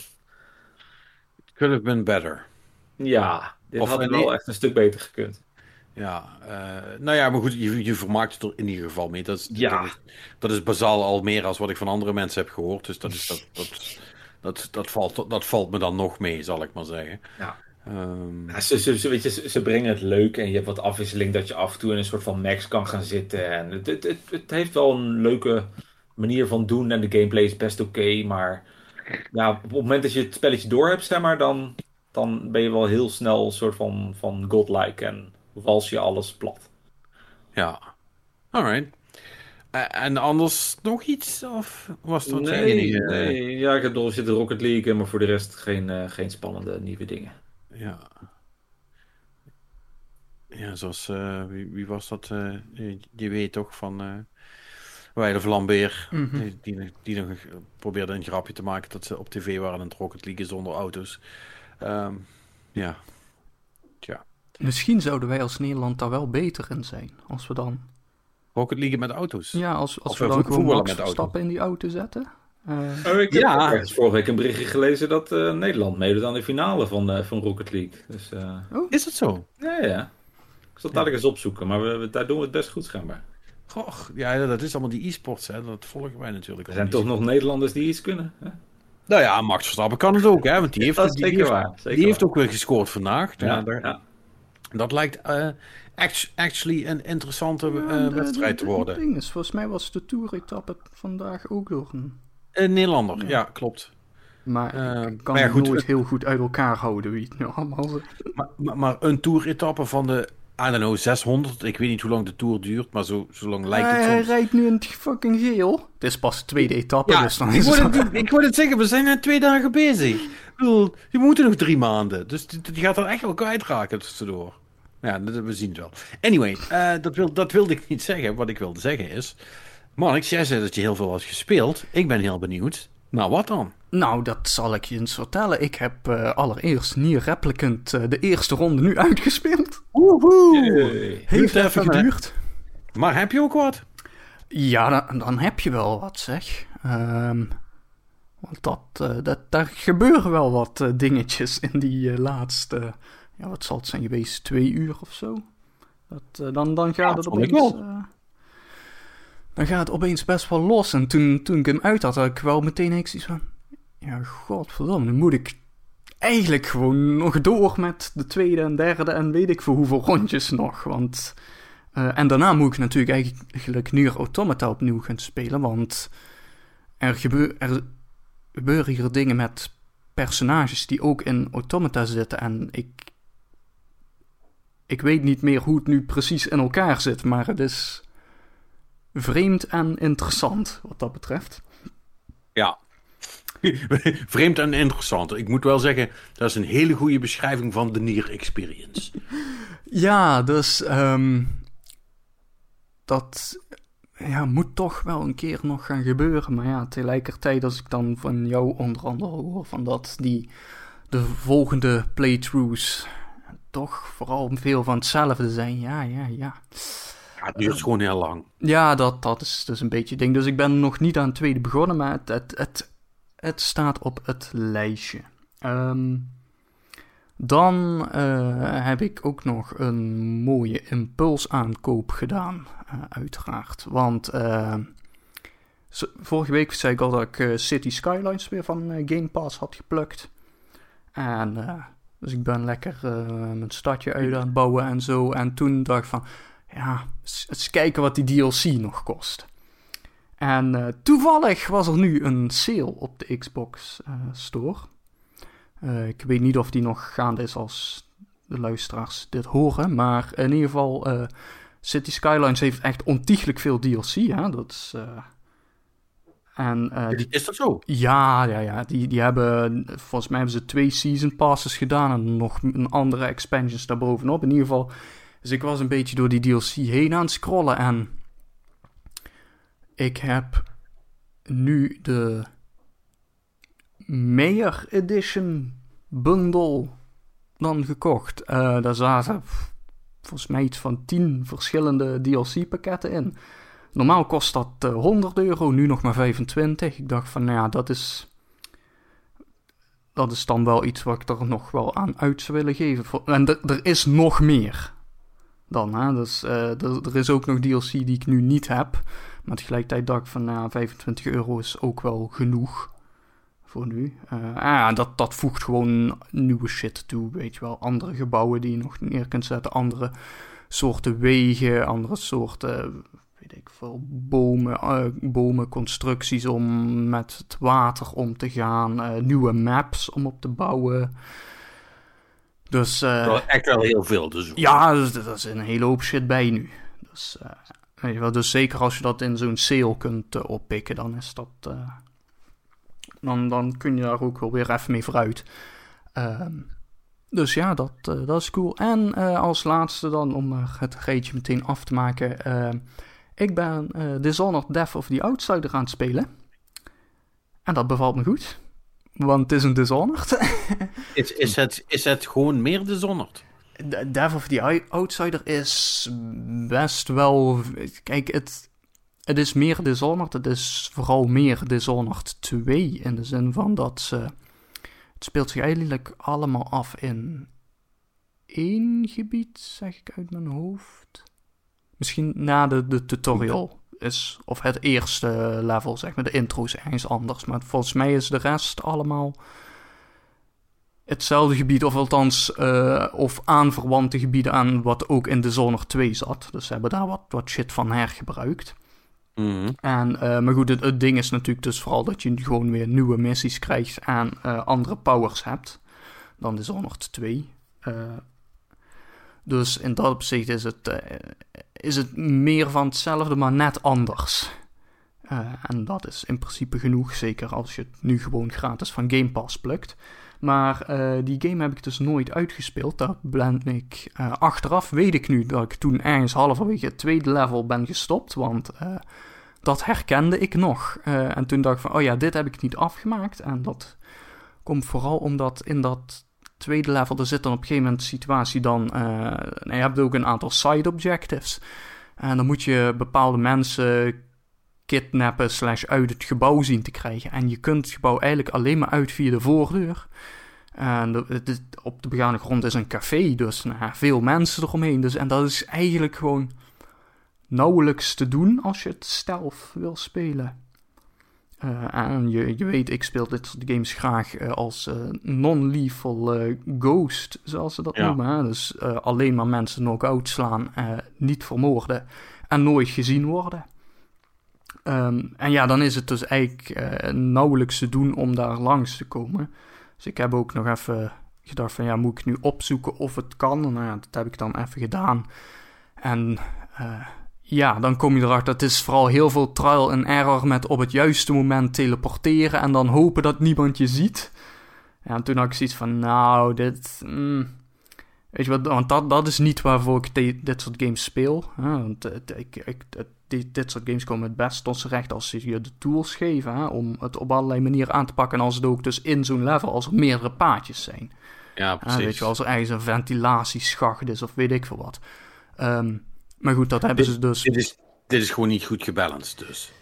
Could have been better. Ja, dit of had wel echt een stuk beter gekund. Ja, uh, nou ja, maar goed, je, je vermaakt het er in ieder geval mee. Dat is, ja. dat, is, dat is bazaal al meer als wat ik van andere mensen heb gehoord. Dus dat, is, dat, dat, dat, dat, valt, dat valt me dan nog mee, zal ik maar zeggen. Ja. Um... ja ze, ze, weet je, ze, ze, brengen het leuk en je hebt wat afwisseling dat je af en toe in een soort van max kan gaan zitten. En het, het, het, het heeft wel een leuke manier van doen en de gameplay is best oké. Okay, maar ja, op het moment dat je het spelletje door hebt, zeg maar, dan, dan ben je wel heel snel een soort van, van godlike en wals je alles plat. Ja, alright. Uh, en anders nog iets? Of was dat nee, enige? Nee, ja, ik heb nog zitten Rocket League, maar voor de rest geen, uh, geen spannende nieuwe dingen. Ja. Ja, zoals, uh, wie, wie, was dat? Je, je, weet toch van uh, Weide Vlambeer, mm -hmm. die, die, die, nog probeerde een grapje te maken dat ze op tv waren en het Rocket League zonder auto's. Um, ja. Tja. Misschien zouden wij als Nederland daar wel beter in zijn, als we dan Rocket League met auto's. Ja, als, als we dan gewoon Max stappen in die auto zetten. Uh, oh, ik ja. heb vorige week een berichtje gelezen dat uh, Nederland meedoet aan de finale van, uh, van Rocket League. Dus, oh. Is dat zo? Ja, ja. Ik zal het dadelijk eens opzoeken, maar we, we, daar doen we het best goed schijnbaar. Goh, ja, dat is allemaal die e-sports, hè. Dat volgen wij natuurlijk. Er zijn toch nog Nederlanders die iets kunnen, hè? Nou ja, Max Verstappen kan het ook, hè. Want die heeft, die, die, waar, heeft, die ook weer gescoord vandaag. Ja, daar, ja. Dat lijkt actually een interessante ja, de, wedstrijd te worden. De ding is, volgens mij was de Tour-etappe vandaag ook door een... Een Nederlander, ja, ja klopt. Maar uh, ik kan maar ja, het nooit heel goed uit elkaar houden wie het nou allemaal maar, maar, maar, een Tour-etappe van de, I don't know, 600. Ik weet niet hoe lang de Tour duurt, maar zo, zo lang lijkt het hij, soms. Hij rijdt nu in het fucking geel. Het is pas de tweede etappe, ja, dus dan ik is wou het... het, ik wou het zeggen, we zijn net twee dagen bezig. Ik bedoel, je moet nog drie maanden. Dus die, die gaat dan echt wel kwijtraken tussendoor. Ja, we zien het wel. Anyway, uh, dat, wil, dat wilde ik niet zeggen. Wat ik wilde zeggen is... Marnix, jij zei dat je heel veel had gespeeld. Ik ben heel benieuwd. Nou, wat dan? Nou, dat zal ik je eens vertellen. Ik heb uh, allereerst Nier Replicant uh, de eerste ronde nu uitgespeeld. Woehoe! Yay. Heeft even geduurd. Maar heb je ook wat? Ja, dan, dan heb je wel wat, zeg. Um, want dat, uh, dat, daar gebeuren wel wat uh, dingetjes in die uh, laatste, ja, wat zal het zijn geweest, twee uur of zo. Dat, dan, dan gaat ja, het opeens... dan gaat het opeens best wel los. En toen, toen ik hem uit had, had ik wel meteen iets van... Ja, godverdomme, nu moet ik eigenlijk gewoon nog door met de tweede en derde en weet ik voor hoeveel rondjes nog. Want, uh, en daarna moet ik natuurlijk eigenlijk Nier Automata opnieuw gaan spelen, want er, gebeur, er gebeuren hier dingen met personages die ook in Automata zitten en ik... Ik weet niet meer hoe het nu precies in elkaar zit, maar het is vreemd en interessant wat dat betreft. Ja, Vreemd en interessant. Ik moet wel zeggen, dat is een hele goede beschrijving van de Nier Experience. Ja, dus um, dat ja, moet toch wel een keer nog gaan gebeuren. Maar ja, tegelijkertijd als ik dan van jou onder andere hoor van dat die de volgende playthroughs toch vooral veel van hetzelfde zijn. Ja, ja, ja. Ja, het duurt gewoon heel lang. Ja, dat, dat is dus een beetje ding. Dus ik ben nog niet aan het tweede begonnen, maar het, het, het het staat op het lijstje. Um, dan uh, heb ik ook nog een mooie impulsaankoop gedaan, uh, uiteraard. Want vorige week zei ik al dat ik City Skylines weer van Game Pass had geplukt. En dus ik ben lekker mijn stadje uit aan het bouwen en zo. En toen dacht ik van, ja, eens kijken wat die DLC nog kost. En uh, toevallig was er nu een sale op de Xbox uh, Store. Uh, ik weet niet of die nog gaande is als de luisteraars dit horen. Maar in ieder geval, City Skylines heeft echt ontiegelijk veel DLC. Hè? Dat is, en, die, is dat zo? Ja, ja, ja. Die, die hebben, volgens mij hebben ze twee season passes gedaan en nog een andere expansions daarbovenop. In ieder geval, dus ik was een beetje door die DLC heen aan het scrollen en ik heb nu de Mayor Edition bundle dan gekocht. Uh, daar zaten volgens mij iets van 10 verschillende DLC-pakketten in. Normaal kost dat uh, eh, 100 euro, nu nog maar 25. Ik dacht van, nou ja, dat is. Dat is dan wel iets wat ik er nog wel aan uit zou willen geven. En er is nog meer dan. Hè? Dus uh, er is ook nog DLC die ik nu niet heb. Maar tegelijkertijd dacht ik van, nou, 25 euro is ook wel genoeg voor nu. Uh, ah, dat, dat voegt gewoon nieuwe shit toe, weet je wel. Andere gebouwen die je nog neer kunt zetten, andere soorten wegen, andere soorten, weet ik veel, bomen, uh, bomen, constructies om met het water om te gaan, uh, nieuwe maps om op te bouwen. Dus, echt wel heel veel dus. Ja, dus, dat is een hele hoop shit bij nu. Dus Weet je wel, dus zeker als je dat in zo'n sale kunt oppikken, dan is dat. Dan, dan kun je daar ook wel weer even mee vooruit. Uh, dus ja, dat, uh, dat is cool. En als laatste dan, om het reetje meteen af te maken. Ik ben Dishonored Death of the Outsider aan het spelen. En dat bevalt me goed. Want het is een Dishonored. is, is, het, is het gewoon meer Dishonored? Death of the Outsider is best wel. Kijk, het, het is meer Dishonored. Het is vooral meer Dishonored 2. In de zin van dat ze. Het speelt zich eigenlijk allemaal af in één gebied, zeg ik uit mijn hoofd. Misschien na de, de tutorial is. Of het eerste level, zeg maar. De intro is ergens anders. Maar volgens mij is de rest allemaal hetzelfde gebied, of althans, uh, of aanverwante gebieden aan wat ook in de Dishonored 2 zat. Dus ze hebben daar wat, wat shit van hergebruikt. Mm. En, uh, maar goed, het, ding is natuurlijk dus vooral dat je gewoon weer nieuwe missies krijgt en uh, andere powers hebt dan de Dishonored 2. Dus in dat opzicht is het, is het meer van hetzelfde, maar net anders. en dat is in principe genoeg, zeker als je het nu gewoon gratis van Game Pass plukt. Maar uh, die game heb ik dus nooit uitgespeeld. Daar ben ik achteraf, weet ik nu dat ik toen ergens halverwege het tweede level ben gestopt. Want dat herkende ik nog. en toen dacht ik van, oh ja, dit heb ik niet afgemaakt. En dat komt vooral omdat in dat tweede level, er zit dan op een gegeven moment een situatie dan... Nou, je hebt ook een aantal side objectives. En dan moet je bepaalde mensen kidnappen slash uit het gebouw zien te krijgen. En je kunt het gebouw eigenlijk alleen maar uit via de voordeur. En op de begane grond is een café, dus nou, veel mensen eromheen. Dus, en dat is eigenlijk gewoon nauwelijks te doen als je het zelf wil spelen. Uh, en je, je weet, ik speel dit soort games graag uh, als uh, non-lethal ghost, zoals ze dat noemen. Hè? Dus alleen maar mensen knock-out slaan, niet vermoorden en nooit gezien worden. Um, en ja, dan is het dus eigenlijk nauwelijks te doen om daar langs te komen. Dus ik heb ook nog even gedacht van ja, moet ik nu opzoeken of het kan? Nou ja, dat heb ik dan even gedaan. En ja, dan kom je erachter. Het is vooral heel veel trial and error met op het juiste moment teleporteren en dan hopen dat niemand je ziet. Ja, en toen had ik zoiets van, nou, dit... Mm, weet je wat, want dat, dat is niet waarvoor ik dit soort games speel. Hè? Want ik, ik, dit soort games komen het best tot z'n recht als ze je de tools geven hè? om het op allerlei manieren aan te pakken. En als het ook dus in zo'n level, als er meerdere paadjes zijn. Ja, precies. weet je, als er ergens een ventilatieschacht is of weet ik veel wat. Um, maar goed, dat hebben ze dus. Dit is, dit is gewoon niet goed gebalanced, dus.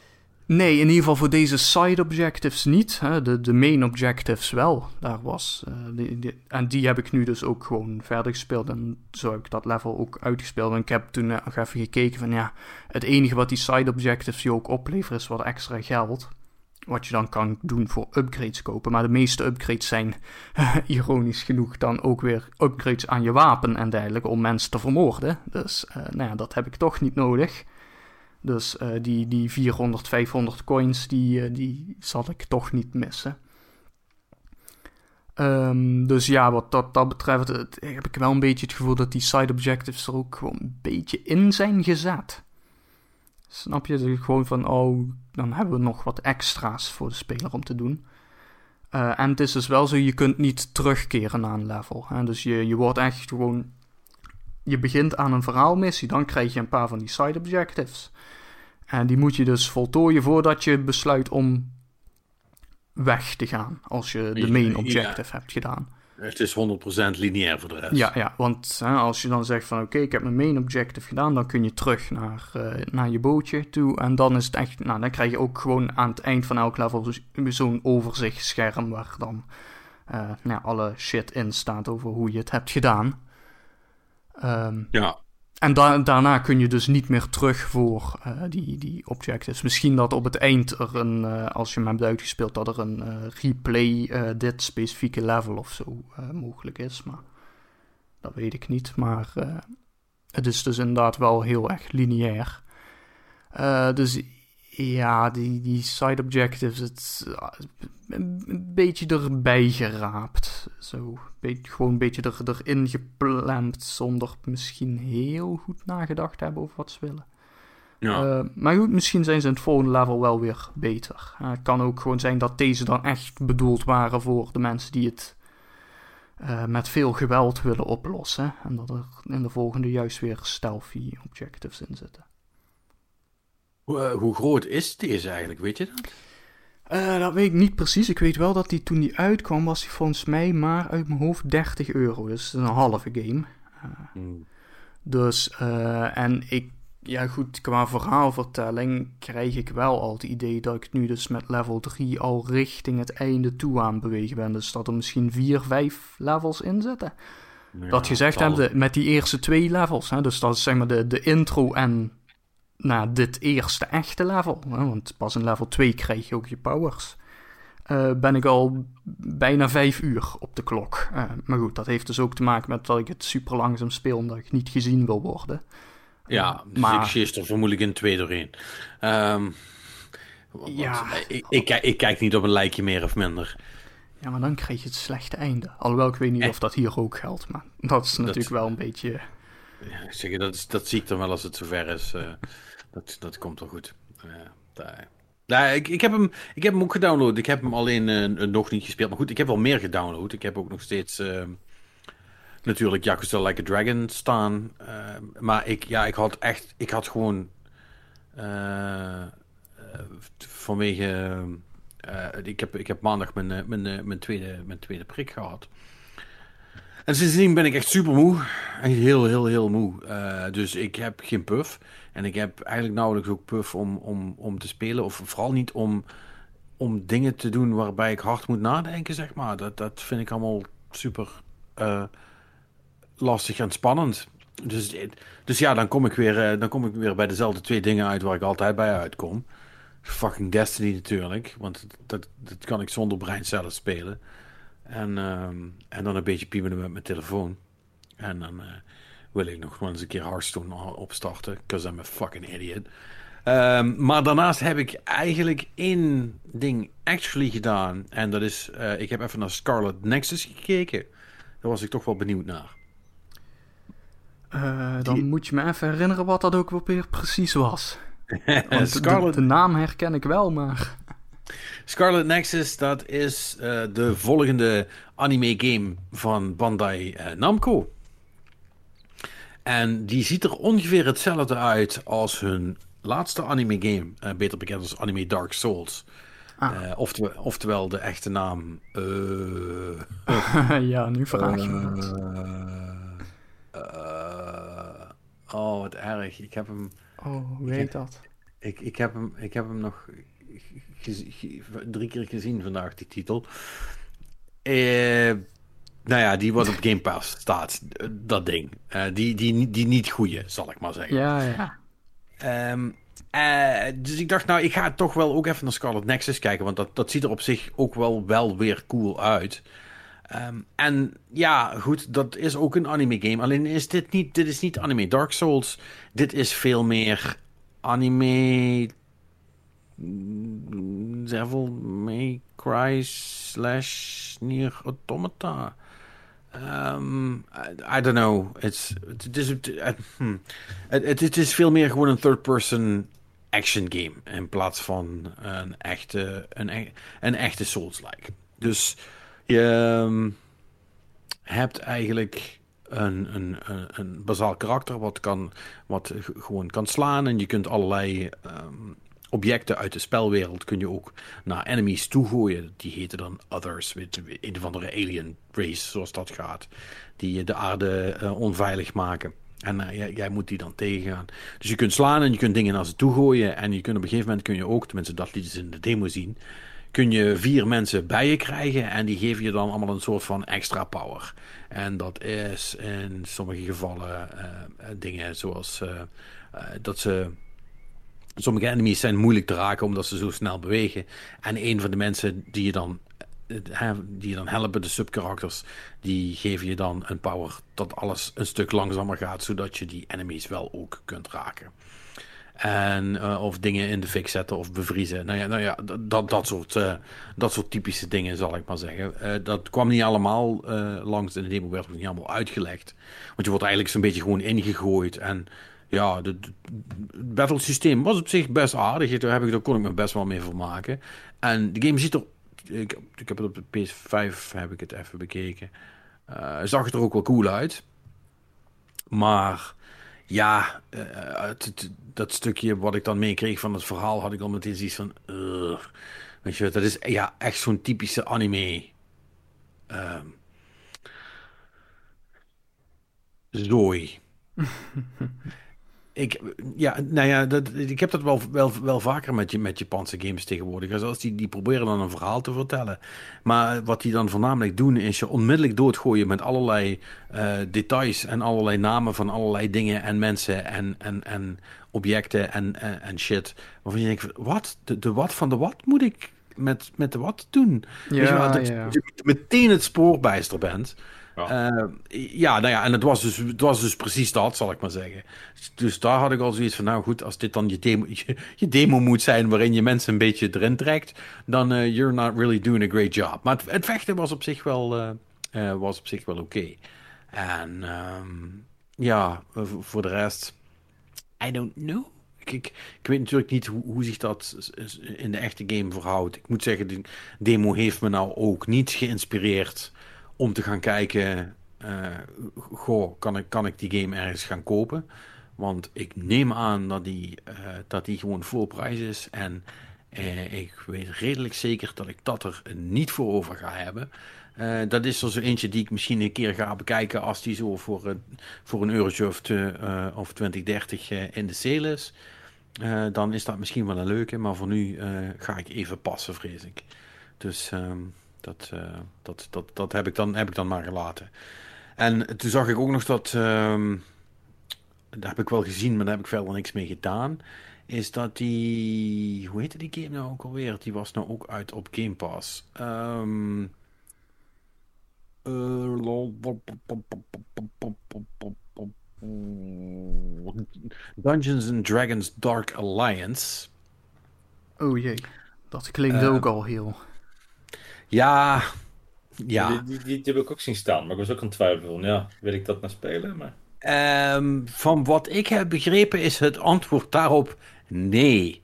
Nee, in ieder geval voor deze side objectives niet. Hè. De, de main objectives wel. Daar was. Uh, die, en die heb ik nu dus ook gewoon verder gespeeld. En zo heb ik dat level ook uitgespeeld. En ik heb toen nog even gekeken van ja. Het enige wat die side objectives je ook opleveren is wat extra geld. Wat je dan kan doen voor upgrades kopen. Maar de meeste upgrades zijn, ironisch genoeg, dan ook weer upgrades aan je wapen en dergelijke om mensen te vermoorden. Dus uh, nou ja, dat heb ik toch niet nodig. Dus uh, die, die 400, 500 coins, die, uh, die zal ik toch niet missen. Um, dus ja, wat dat, dat betreft heb ik wel een beetje het gevoel dat die side objectives er ook gewoon een beetje in zijn gezet. Snap je? Dus gewoon van, oh, dan hebben we nog wat extra's voor de speler om te doen. Uh, en het is dus wel zo, je kunt niet terugkeren naar een level. Hè? Dus je, je wordt echt gewoon... Je begint aan een verhaalmissie, dan krijg je een paar van die side objectives. En die moet je dus voltooien voordat je besluit om weg te gaan. Als je de main objective hebt gedaan. Het is 100% lineair voor de rest. Ja, ja want hè, als je dan zegt van oké, ik heb mijn main objective gedaan, dan kun je terug naar, uh, naar je bootje toe. En dan is het echt, nou dan krijg je ook gewoon aan het eind van elk level zo'n overzichtsscherm waar dan uh, nou, alle shit in staat over hoe je het hebt gedaan. Um, ja. En daarna kun je dus niet meer terug voor uh, die, die objectives. Misschien dat op het eind er een, uh, als je hem hebt uitgespeeld, dat er een uh, replay dit specifieke level of zo mogelijk is. Maar dat weet ik niet. Maar het is dus inderdaad wel heel erg lineair. dus ja, die, die side objectives, het een beetje erbij geraapt. Zo, beetje, gewoon een beetje er, erin gepland zonder misschien heel goed nagedacht te hebben over wat ze willen. Ja. Uh, maar goed, misschien zijn ze in het volgende level wel weer beter. Uh, het kan ook gewoon zijn dat deze dan echt bedoeld waren voor de mensen die het uh, met veel geweld willen oplossen. En dat er in de volgende juist weer stealthy objectives in zitten. Hoe, hoe groot is deze eigenlijk, weet je dat? Uh, dat weet ik niet precies. Ik weet wel dat die toen die uitkwam, was die volgens mij maar uit mijn hoofd 30 euro. Dus een halve game. Uh, Dus, uh, en ik, ja goed, qua verhaalvertelling krijg ik wel al het idee dat ik nu dus met level 3 al richting het einde toe aan bewegen ben. Dus dat er misschien 4, 5 levels in zitten. Ja, dat gezegd hebben, met die eerste twee levels. Hè, dus dat is zeg maar de, de intro en na dit eerste echte level, hè, want pas in level 2 krijg je ook je powers, uh, ben ik al bijna vijf uur op de klok. Uh, maar goed, dat heeft dus ook te maken met dat ik het super langzaam speel, omdat ik niet gezien wil worden. Ja, dus maar... ik er vermoedelijk in twee doorheen. Um, ja, ik, ik, ik, kijk niet op een lijkje meer of minder. Ja, maar dan krijg je het slechte einde. Alhoewel, ik weet niet of dat hier ook geldt, maar dat is natuurlijk wel een beetje... Ja, zeg, dat, is, dat zie ik dan wel als het zover is. Uh, dat, dat komt wel goed. Daar. Nou, ik, ik, heb hem, ik heb hem ook gedownload. Ik heb hem alleen uh, nog niet gespeeld. Maar goed, ik heb wel meer gedownload. Ik heb ook nog steeds uh, natuurlijk Yakuza Like a Dragon staan. Uh, maar ik, ja, ik had echt... Ik had gewoon... vanwege... ik, heb, ik heb maandag mijn, mijn, mijn, tweede, mijn tweede prik gehad. En sindsdien ben ik echt super moe. Heel, heel, heel moe. dus ik heb geen puff. En ik heb eigenlijk nauwelijks ook puff om, om, om te spelen. Of vooral niet om, om dingen te doen waarbij ik hard moet nadenken, zeg maar. Dat, dat vind ik allemaal super uh, lastig en spannend. Dus, dus ja, dan kom, ik weer, uh, dan kom ik weer bij dezelfde twee dingen uit waar ik altijd bij uitkom. Fucking Destiny natuurlijk, want dat, dat kan ik zonder brein zelf spelen. En, uh, en dan een beetje piemelen met mijn telefoon. En dan uh, wil ik nog wel eens een keer Hearthstone opstarten, because I'm a fucking idiot. Um, maar daarnaast heb ik eigenlijk één ding actually gedaan. En dat is, uh, ik heb even naar Scarlet Nexus gekeken. Daar was ik toch wel benieuwd naar. Uh, dan Die... moet je me even herinneren wat dat ook weer precies was. Scarlet... de, de, naam herken ik wel, maar... Scarlet Nexus, dat is uh, de volgende anime game van Bandai Namco. En die ziet er ongeveer hetzelfde uit als hun laatste anime game, uh, beter bekend als anime Dark Souls. Ah. Uh, oftewel, oftewel, de echte naam. Uh, ja, nu vraag je me oh, wat erg. Ik heb hem. Oh, hoe heet dat? Ik, ik, heb hem, ik heb hem nog drie keer gezien vandaag, die titel. Nou ja, die wat op Game Pass staat, dat ding. die, die, die niet goede, zal ik maar zeggen. Ja, ja. Um, uh, dus ik dacht, nou, ik ga toch wel ook even naar Scarlet Nexus kijken. Want dat, dat ziet er op zich ook wel, wel weer cool uit. Um, en ja, goed, dat is ook een anime game. Alleen is dit niet, dit is niet anime Dark Souls. Dit is veel meer anime. Devil May Cry slash Nier Automata. Um, I, don't know. Hmm. het, is veel meer gewoon een third-person action game. In plaats van een echte, een, e-, een echte Souls-like. Dus je um, hebt eigenlijk een, een, een, een bazaal karakter wat, kan, wat gewoon kan slaan. En je kunt allerlei um, objecten uit de spelwereld kun je ook naar enemies toegooien. Die heten dan Others, een of andere alien race, zoals dat gaat. Die de aarde uh, onveilig maken. En uh, jij, moet die dan tegengaan. Dus je kunt slaan en je kunt dingen naar ze toe gooien. En je kunt op een gegeven moment kun je ook, tenminste dat lieten ze in de demo zien, kun je vier mensen bij je krijgen. En die geven je dan allemaal een soort van extra power. En dat is in sommige gevallen uh, dingen zoals dat ze Sommige enemies zijn moeilijk te raken omdat ze zo snel bewegen. En een van de mensen die je dan, eh, die je dan helpen, de subkarakters, die geven je dan een power dat alles een stuk langzamer gaat, zodat je die enemies wel ook kunt raken. En, uh, of dingen in de fik zetten of bevriezen. Nou ja, nou ja dat, dat, soort, uh, dat soort typische dingen zal ik maar zeggen. Dat kwam niet allemaal langs in de demo, werd ook niet allemaal uitgelegd. Want je wordt eigenlijk zo'n beetje gewoon ingegooid. En ja, het battle systeem was op zich best aardig. Daar, heb ik, daar kon ik me best wel mee vermaken. En de game ziet er... Ik, heb het op de PS5 heb ik het even bekeken. Uh, zag het er ook wel cool uit. Maar ja, het, dat stukje wat ik dan meekreeg van het verhaal had ik al meteen zoiets van... Weet je, dat is ja, echt zo'n typische anime... Uh, zooi. Ik, ja, nou ja, dat, ik heb dat wel, wel, wel vaker met, je, met Japanse games tegenwoordig. Zoals die, die proberen dan een verhaal te vertellen. Maar wat die dan voornamelijk doen, is je onmiddellijk doodgooien met allerlei uh, details en allerlei namen van allerlei dingen en mensen en, en, en objecten en, en, en shit. Waarvan je denkt, wat? De, de wat van de wat moet ik met, met de wat doen? Ja, dat, ja. je meteen het spoorbijster bent. Ja. Uh, ja, nou ja, en het was, dus, het was dus precies dat, zal ik maar zeggen. Dus daar had ik al zoiets van, nou goed, als dit dan je demo, je, demo moet zijn waarin je mensen een beetje erin trekt, dan uh, you're not really doing a great job. Maar het, vechten was op zich wel, was op zich wel oké. En um, ja, voor de rest, I don't know. Ik, ik, ik, weet natuurlijk niet hoe, hoe, zich dat in de echte game verhoudt. Ik moet zeggen, de demo heeft me nou ook niet geïnspireerd om te gaan kijken, uh, goh, kan ik, kan ik die game ergens gaan kopen? Want ik neem aan dat die, uh, dat die gewoon full prijs is. En ik weet redelijk zeker dat ik dat er niet voor over ga hebben. dat is er zo eentje die ik misschien een keer ga bekijken als die zo voor, voor een eurotje of, te, of 20, 30 in de sale is. dan is dat misschien wel een leuke, maar voor nu ga ik even passen, vrees ik. Dus ehm, dat, dat, dat, dat heb, ik dan, heb ik dan maar gelaten. En toen zag ik ook nog dat, um, daar heb ik wel gezien, maar daar heb ik verder niks mee gedaan. Is dat die, hoe heette die game nou ook alweer? Die was nou ook uit op Game Pass. Um, Dungeons and Dragons Dark Alliance. Oh jee, dat klinkt uh, ook al heel. Ja, ja. Die, die, die, heb ik ook zien staan, maar ik was ook aan het twijfelen. Ja, wil ik dat nou spelen? Maar... Um, van wat ik heb begrepen is het antwoord daarop nee.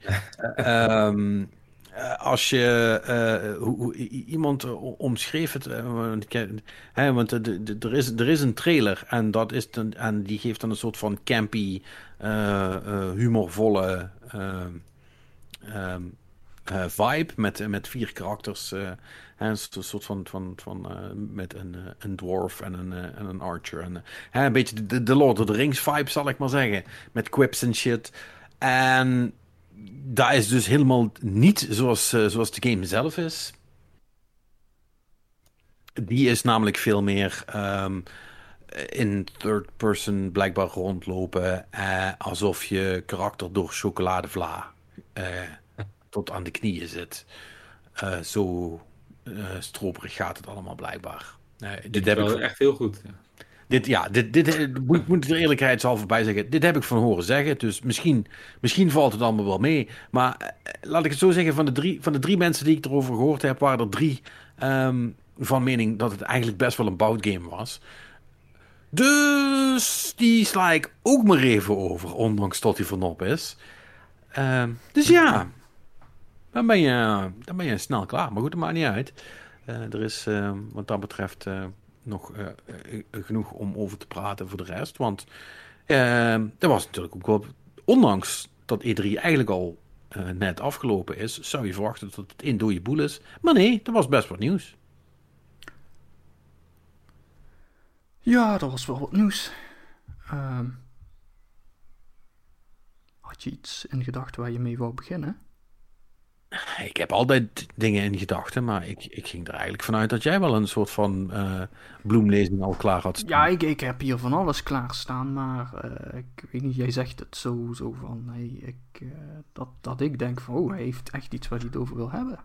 um, als je uh, hoe, iemand omschreef het, uh, hè, want er is, er is een trailer en, dat is en die geeft dan een soort van campy, uh, humorvolle um, vibe met, met vier karakters een soort van, van, van uh, met een, uh, een dwarf en een, uh, en een archer. En, een beetje de, Lord of the Rings vibe, zal ik maar zeggen. Met quips en shit. En dat is dus helemaal niet zoals, zoals de game zelf is. Die is namelijk veel meer um, in third person blijkbaar rondlopen. alsof je karakter door chocoladevla tot aan de knieën zit. zo uh, stroperig gaat het allemaal blijkbaar. Nee, dit heb ik echt heel goed. Ja. Dit, ja, dit, dit eh, moet, moet er eerlijkheidshalve bij zeggen. Dit heb ik van horen zeggen. Dus misschien, misschien valt het allemaal wel mee. Maar eh, laat ik het zo zeggen: van de, drie, van de drie mensen die ik erover gehoord heb, waren er drie um, van mening dat het eigenlijk best wel een bout game was. Dus die sla ik ook maar even over, ondanks dat hij vanop is. Uh, dus ja, dan ben je, dan ben je snel klaar. Maar goed, dat maakt niet uit. Uh, er is uh, wat dat betreft uh, nog genoeg om over te praten voor de rest. Want er was natuurlijk ook wel, ondanks dat E3 eigenlijk al net afgelopen is, zou je verwachten dat het in dode boel is. Maar nee, er was best wat nieuws. Ja, er was wel wat nieuws. Ehm, had je iets in gedachten waar je mee wou beginnen? Ik heb altijd dingen in gedachten, maar ik, ik ging er eigenlijk vanuit dat jij wel een soort van uh, bloemlezing al klaar had staan. Ja, ik, ik heb hier van alles klaarstaan, maar uh, ik weet niet, jij zegt het zo, zo van, hey, ik, uh, dat, dat ik denk van, oh, hij heeft echt iets waar hij het over wil hebben.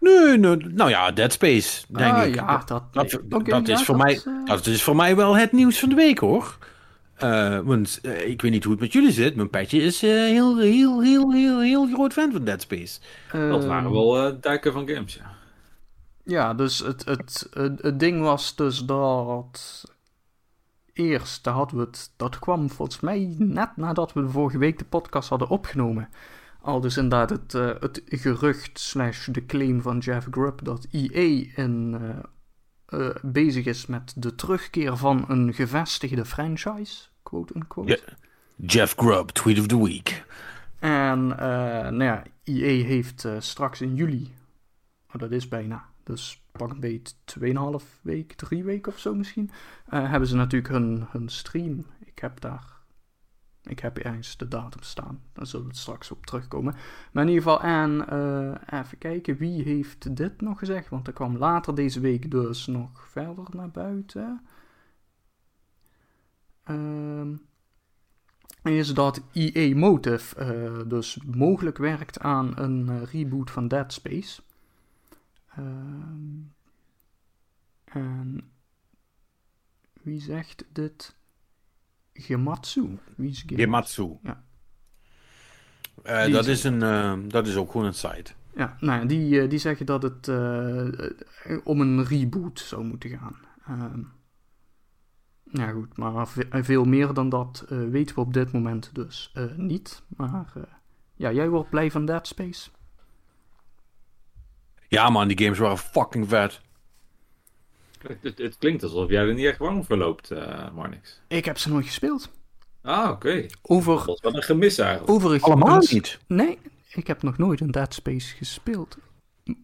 Nee, nee nou ja, Dead Space, denk ah, ik. Ja, dat, dat, okay, dat, is voor mij, dat is voor mij wel het nieuws van de week, hoor. Uh, want uh, ik weet niet hoe het met jullie zit. Mijn petje is uh, heel, heel, heel, heel, heel groot fan van Dead Space. dat waren wel duiken van games, ja. Ja, dus het, het, het, het, ding was dus dat... Eerst hadden we het... Dat kwam volgens mij net nadat we de vorige week de podcast hadden opgenomen. Al dus inderdaad het, het gerucht slash de claim van Jeff Grubb dat EA in... bezig is met de terugkeer van een gevestigde franchise quote-unquote. Jeff Grubb, Tweet of the Week. En uh, nou ja, EA heeft uh, straks in juli, oh, dat is bijna, dus pak een beetje 2,5 week, 3 weken of zo misschien, uh, hebben ze natuurlijk hun, hun stream. Ik heb daar, ik heb ergens de datum staan, daar zullen we het straks op terugkomen. Maar in ieder geval, en even kijken, wie heeft dit nog gezegd? Want er kwam later deze week dus nog verder naar buiten. Uh, is dat EA Motive uh, dus mogelijk werkt aan een uh, reboot van Dead Space. Uh, en wie zegt dit? Gematsu. Wie is Gematsu. Ja. dat, is een, dat is ook gewoon een site. Ja, nou, die, die zeggen dat het om een reboot zou moeten gaan. Ja goed, maar veel meer dan dat uh, weten we op dit moment dus uh, niet. Maar uh, ja, jij wordt blij van Dead Space? Ja man, die games waren fucking vet. Het, het, klinkt alsof jij er niet echt warm voor loopt, Marnix. Ik heb ze nooit gespeeld. Ah, oké. Okay. Over... Dat was wel een gemis eigenlijk. Overigens... Allemaal niet? Nee, ik heb nog nooit een Dead Space gespeeld.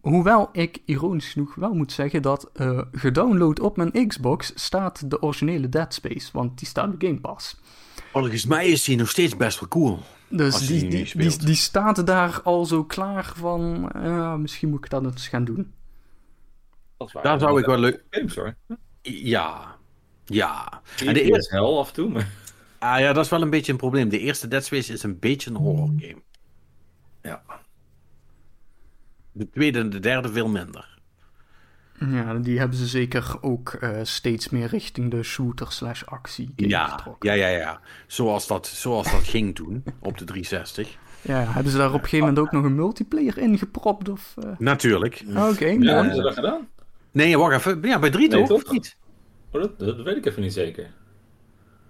Hoewel ik ironisch genoeg wel moet zeggen dat uh, gedownload op mijn Xbox staat de originele Dead Space, want die staat op Game Pass. Volgens mij is die nog steeds best wel cool. Dus die, die, die, die, staat daar al zo klaar van, uh, misschien moet ik dat eens gaan doen. Daar zou ik wel leuk... Games hoor. Ja, ja. En de eerste hel af en toe, maar... Ah ja, dat is wel een beetje een probleem. De eerste Dead Space is een beetje een horror game. Ja. De tweede en de derde veel minder. Ja, die hebben ze zeker ook uh, steeds meer richting de shooter slash actie ja, getrokken. Ja, ja, ja. Zoals dat, zoals dat ging toen, op de 360. Ja, hebben ze daar op een gegeven moment ook nog een multiplayer in gepropt? Of, uh... Natuurlijk. Oké, okay, ja, hebben ze dat gedaan? Nee, wacht even. Ja, bij 3 nee, toch? Of niet? Oh, dat, dat weet ik even niet zeker.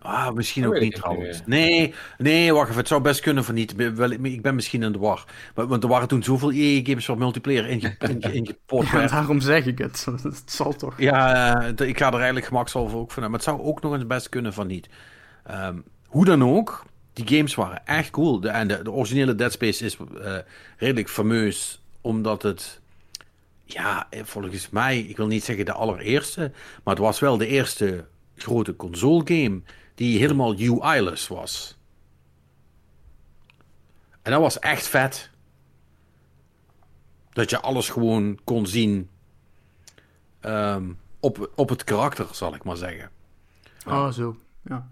Ah, misschien ook niet trouwens. Nee, nee, wacht even. Het zou best kunnen van niet. Ik ben misschien in de war. Want er waren toen zoveel EA-games voor multiplayer ingepot. ja, daarom zeg ik het. Het zal toch. Ja, eh, ik ga er eigenlijk gemakshalve ook van Maar het zou ook nog eens best kunnen van niet. Um, hoe dan ook, die games waren echt cool. De, en de, de originele Dead Space is uh, redelijk fameus. Omdat het... Ja, eh, volgens mij, ik wil niet zeggen de allereerste. Maar het was wel de eerste grote console game die helemaal UI-less was. En dat was echt vet. Dat je alles gewoon kon zien um, op, op het karakter, zal ik maar zeggen. Ah, oh, zo. Ja.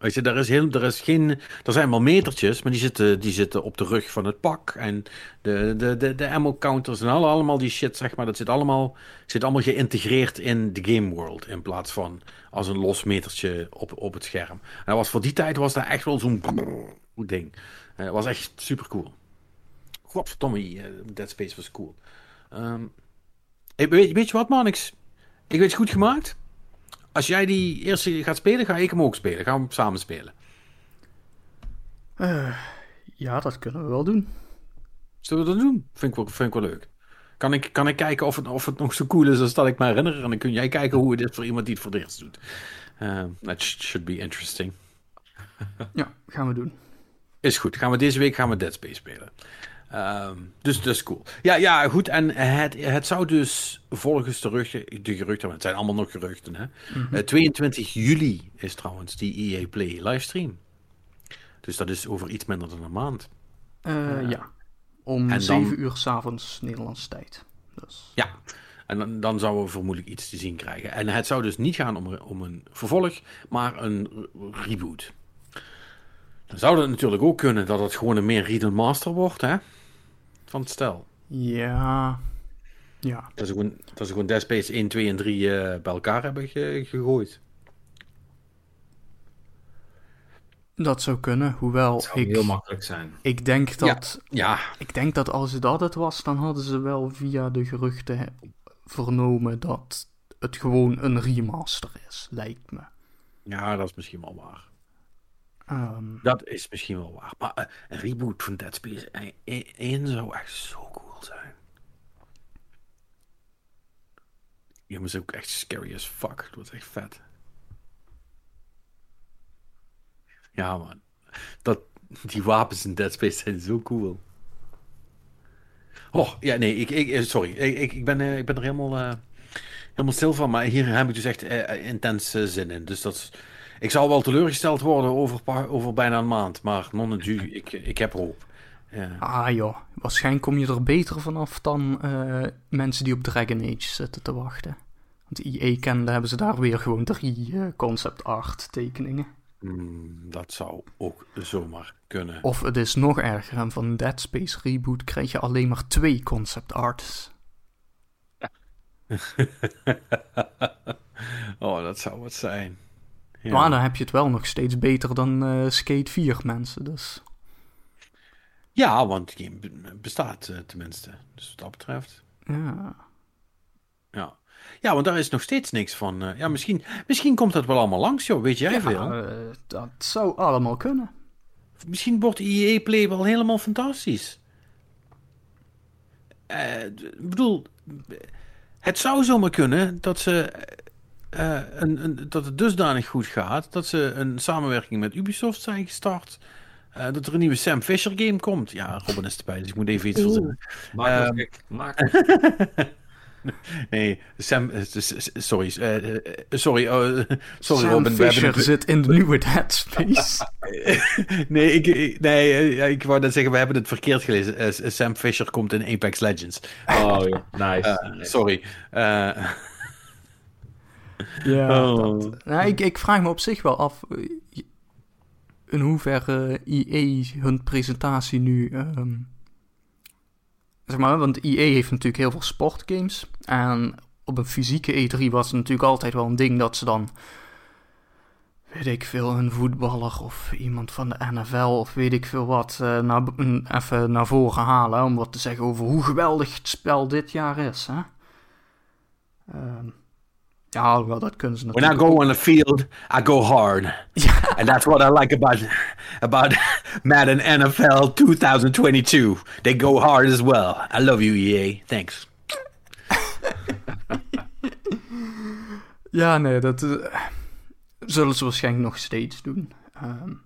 Weet je, er is, heel, er is geen. Er zijn wel metertjes, maar die zitten, die zitten op de rug van het pak. En de, de, de, de ammo counters en allemaal die shit, zeg maar. Dat zit allemaal, zit allemaal geïntegreerd in de game world. In plaats van als een los metertje op, op het scherm. En dat was, voor die tijd was dat echt wel zo'n ding. Dat was echt super cool. Godverdomme, uh, Dead Space was cool. Um, weet, weet je wat, man? Ik, ik weet het goed gemaakt als jij die eerste gaat spelen, ga ik hem ook spelen. Gaan we hem samen spelen. Uh, ja, dat kunnen we wel doen. Zullen we dat doen? Vind ik wel, vind ik wel leuk. Kan ik, kan ik kijken of het, of het nog zo cool is als dat ik me herinner? En dan kun jij kijken hoe het is voor iemand die het voor het eerst doet. Uh, that should be interesting. ja, gaan we doen. Is goed. Gaan we deze week gaan we Dead Space spelen. Um, dus dat is cool. Ja, ja, goed. En het, het zou dus volgens de, geruchten, de geruchten, het zijn allemaal nog geruchten, hè? Mm -hmm. uh, 22 juli is trouwens die EA Play livestream. Dus dat is over iets minder dan een maand. Uh, uh, ja, om 7 uur s'avonds Nederlandse tijd. Dus. Ja, en dan, dan zouden we vermoedelijk iets te zien krijgen. En het zou dus niet gaan om, om een vervolg, maar een reboot. Dan zou het natuurlijk ook kunnen dat het gewoon een meer Read Master wordt, hè? Van het stel. Ja. Ja. Dat ze gewoon, dat ze gewoon Dead Space 1, 2 en 3 uh, bij elkaar hebben ge gegooid. Dat zou kunnen, hoewel dat zou ik... heel makkelijk zijn. Ik denk dat... Ja. ja. Ik denk dat als dat het was, dan hadden ze wel via de geruchten vernomen dat het gewoon een remaster is, lijkt me. Ja, dat is misschien wel waar. Um, dat is misschien wel waar. Maar een reboot van Dead Space 1 zou echt zo cool zijn. Is ook echt scary as fuck. Dat wordt echt vet. Ja, man. Dat, die wapens in Dead Space zijn zo cool. Oh, ja, nee, ik, ik, sorry. Ik, ik, ben, ik ben er helemaal, uh, helemaal stil van. Maar hier heb ik dus echt uh, intens zin in. Dus dat is ik zal wel teleurgesteld worden over, over bijna een maand, maar non du, ik, ik heb hoop. Ja. Ah joh, waarschijnlijk kom je er beter vanaf dan uh, mensen die op Dragon Age zitten te wachten. Want IE kende hebben ze daar weer gewoon drie uh, concept art tekeningen. Mm, dat zou ook zomaar kunnen. Of het is nog erger en van Dead Space Reboot krijg je alleen maar twee concept arts. oh, dat zou wat zijn. Ja. Maar dan heb je het wel nog steeds beter dan uh, Skate 4 mensen, dus... Ja, want het game bestaat uh, tenminste. Dus wat dat betreft. Ja. Ja. Ja, want daar is nog steeds niks van. Uh, ja, misschien, misschien komt dat wel allemaal langs, joh. Weet jij ja, veel? dat zou allemaal kunnen. Misschien wordt EA Play wel helemaal fantastisch. ik bedoel, het zou zomaar kunnen dat ze uh, een, een, dat het dusdanig goed gaat dat ze een samenwerking met Ubisoft zijn gestart. uh, dat er een nieuwe Sam Fisher game komt. Ja, Robin is erbij, dus ik moet even iets verzinnen. Maak um, Maak Nee, Sam, sorry, uh, sorry, uh, sorry Sam Robin. Fisher zit in de nieuwe Dead Space. nee, ik, nee, ik wou net zeggen, we hebben het verkeerd gelezen. Sam Fisher komt in Apex Legends. Oh ja, nice. Sorry. Ja, oh. dat, nou, ik, ik vraag me op zich wel af in hoeverre EA hun presentatie nu. Um, zeg maar, want EA heeft natuurlijk heel veel sportgames. En op een fysieke E3 was het natuurlijk altijd wel een ding dat ze dan. Weet ik veel, een voetballer of iemand van de NFL of weet ik veel wat. Uh, naar, even naar voren halen om wat te zeggen over hoe geweldig het spel dit jaar is. Hè? Um, ja, wel, dat kunnen ze natuurlijk. When I go on the field, I go hard. Ja. And that's what I like about, about Madden NFL 2022. They go hard as well. I love you, EA. Thanks. ja, nee, dat uh, zullen ze waarschijnlijk nog steeds doen. Um,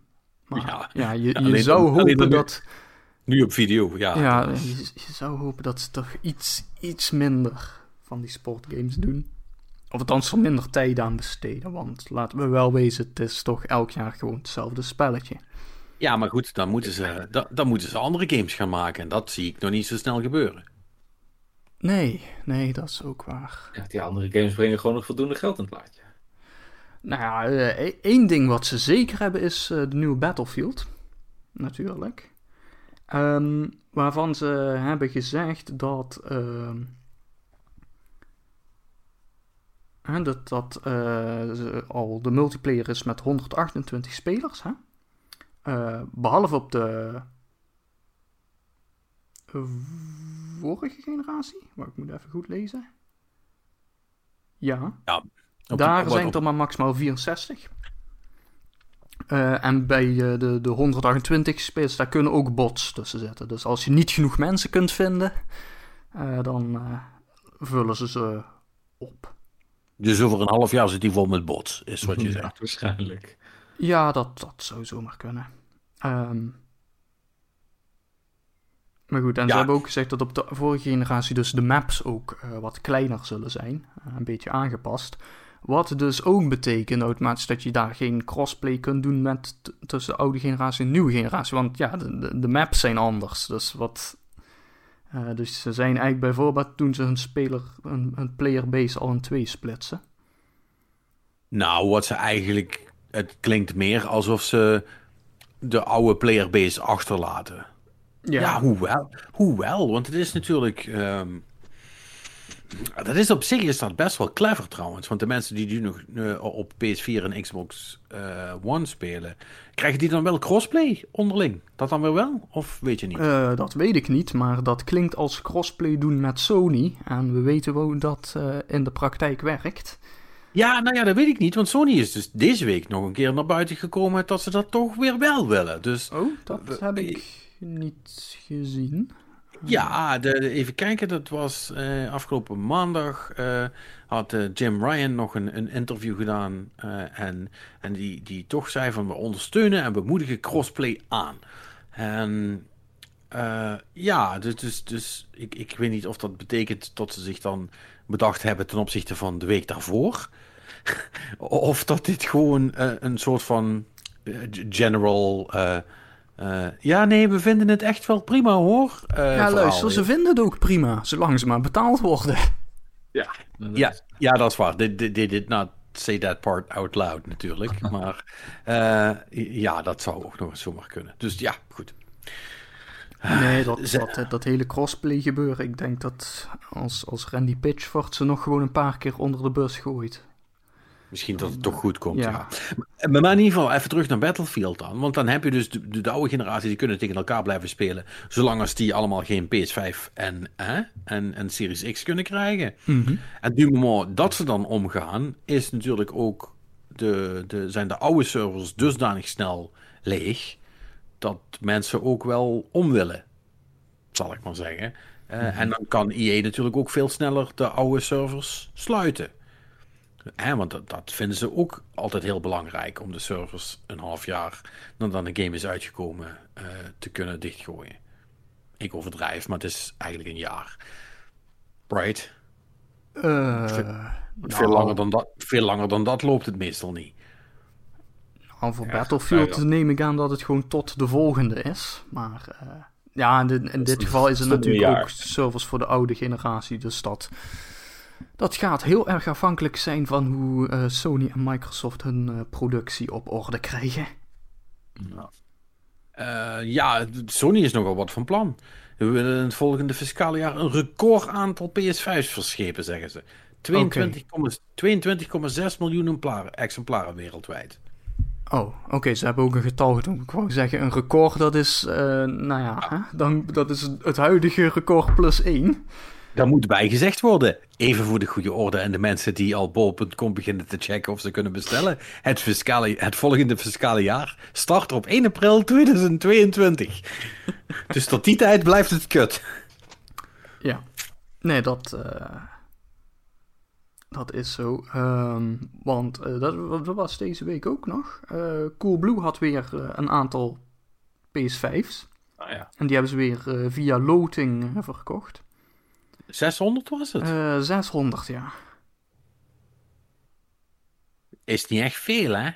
maar ja, ja je, je zou hopen dat... Nu op video, ja. Ja, je, je zou hopen dat ze toch iets, iets minder van die sportgames doen. Of althans er minder tijd aan besteden. Want laten we wel wezen, het is toch elk jaar gewoon hetzelfde spelletje. Ja, maar goed, dan moeten ze, dan, dan moeten ze andere games gaan maken. En dat zie ik nog niet zo snel gebeuren. Nee, nee, dat is ook waar. Ja, die andere games brengen gewoon nog voldoende geld in het plaatje. Nou ja, uh, één ding wat ze zeker hebben is uh, de nieuwe Battlefield. Natuurlijk. Um, waarvan ze hebben gezegd dat... Uh, Hè, dat dat uh, al de multiplayer is met 128 spelers. Hè? Uh, behalve op de vorige generatie. Maar ik moet even goed lezen. Ja. ja Daar zijn er maar maximaal 64. Uh, en bij de, de 128 spelers, daar kunnen ook bots tussen zitten. Dus als je niet genoeg mensen kunt vinden, dan vullen ze ze op. Dus over een half jaar zit hij vol met bots, is wat je zegt. waarschijnlijk. Ja, dat, dat zou zomaar kunnen. Um, maar goed, en ze hebben ook gezegd dat op de vorige generatie dus de maps ook uh, wat kleiner zullen zijn. Uh, een beetje aangepast. Wat dus ook betekent automatisch dat je daar geen crossplay kunt doen met tussen de oude generatie en de nieuwe generatie. Want ja, de, de, de maps zijn anders. Dus wat uh, dus ze zijn eigenlijk bijvoorbeeld toen ze hun speler, hun, hun playerbase al in twee splitsen. Nou, wat ze eigenlijk. Het klinkt meer alsof ze de oude playerbase achterlaten. Ja, ja hoewel, hoewel. Want het is natuurlijk. Um, dat is op zich is dat best wel clever trouwens. Want de mensen die nu nog uh, op PS4 en Xbox uh, One spelen, krijgen die dan wel crossplay onderling? Dat dan weer wel? Of weet je niet? Uh, dat weet ik niet, maar dat klinkt als crossplay doen met Sony. En we weten hoe dat in de praktijk werkt. Ja, nou ja, dat weet ik niet. Want Sony is dus deze week nog een keer naar buiten gekomen dat ze dat toch weer wel willen. Dus, oh, dat heb ik niet gezien. Ja, even kijken, dat was uh, afgelopen maandag uh, had uh, Jim Ryan nog een, een interview gedaan en, en die, die toch zei van we ondersteunen en we moedigen crossplay aan. En ja, dus, dus, dus ik, ik weet niet of dat betekent dat ze zich dan bedacht hebben ten opzichte van de week daarvoor. of dat dit gewoon een soort van general uh, ja, nee, we vinden het echt wel prima hoor. Uh, ja, luister, ze vinden het ook prima, zolang ze maar betaald worden. Ja, ja, ja dat is waar. They, they, did not say that part out loud natuurlijk. maar uh, ja, dat zou ook nog eens zomaar kunnen. Dus ja, goed. Nee, dat, dat, dat, hele crossplay gebeuren. Ik denk dat als, als Randy Pitchford ze nog gewoon een paar keer onder de bus gooit. Misschien dat het toch goed komt, ja. Maar in ieder geval even terug naar Battlefield dan. Want dan heb je dus de, de, oude generatie, die kunnen tegen elkaar blijven spelen. Zolang als die allemaal geen PS5 en, hè, en, en Series X kunnen krijgen. Mhm. En du moment dat ze dan omgaan, is natuurlijk ook de, de, zijn de oude servers dusdanig snel leeg. Dat mensen ook wel om willen. Zal ik maar zeggen. Uh, En dan kan EA natuurlijk ook veel sneller de oude servers sluiten. Hè, want dat, dat, vinden ze ook altijd heel belangrijk om de servers een half jaar nadat een game is uitgekomen uh, te kunnen dichtgooien. Ik overdrijf, maar het is eigenlijk een jaar. Right? Uh, veel, nou, langer dan dat, veel langer dan dat loopt het meestal niet. Nou, voor ja, Battlefield ja, neem ik aan dat het gewoon tot de volgende is. Maar uh, ja, in, dit, in dit geval is het natuurlijk ook servers voor de oude generatie. Dus dat, dat gaat heel erg afhankelijk zijn van hoe uh, Sony en Microsoft hun uh, productie op orde krijgen. ja, Sony is nogal wat van plan. We willen in het volgende fiscale jaar een record aantal PS5's verschepen, zeggen ze. 22,6 okay. miljoen exemplaren wereldwijd. Oh, oké, ze hebben ook een getal genoemd. Ik wou zeggen, een record, dat is, uh, nou ja, hè? Dan, dat is het huidige record plus 1. Dat moet bijgezegd worden. Even voor de goede orde en de mensen die al bol.com beginnen te checken of ze kunnen bestellen. Het, fiscale, het volgende fiscale jaar start op 1 april 2022. dus tot die tijd blijft het kut. Ja, nee, dat, uh, dat is zo. Um, want uh, dat, dat, was deze week ook nog. Uh, Coolblue had weer een aantal PS5's. Ah, ja. En die hebben ze weer via loting verkocht. 600 was het? Uh, 600, ja. Is niet echt veel, hè?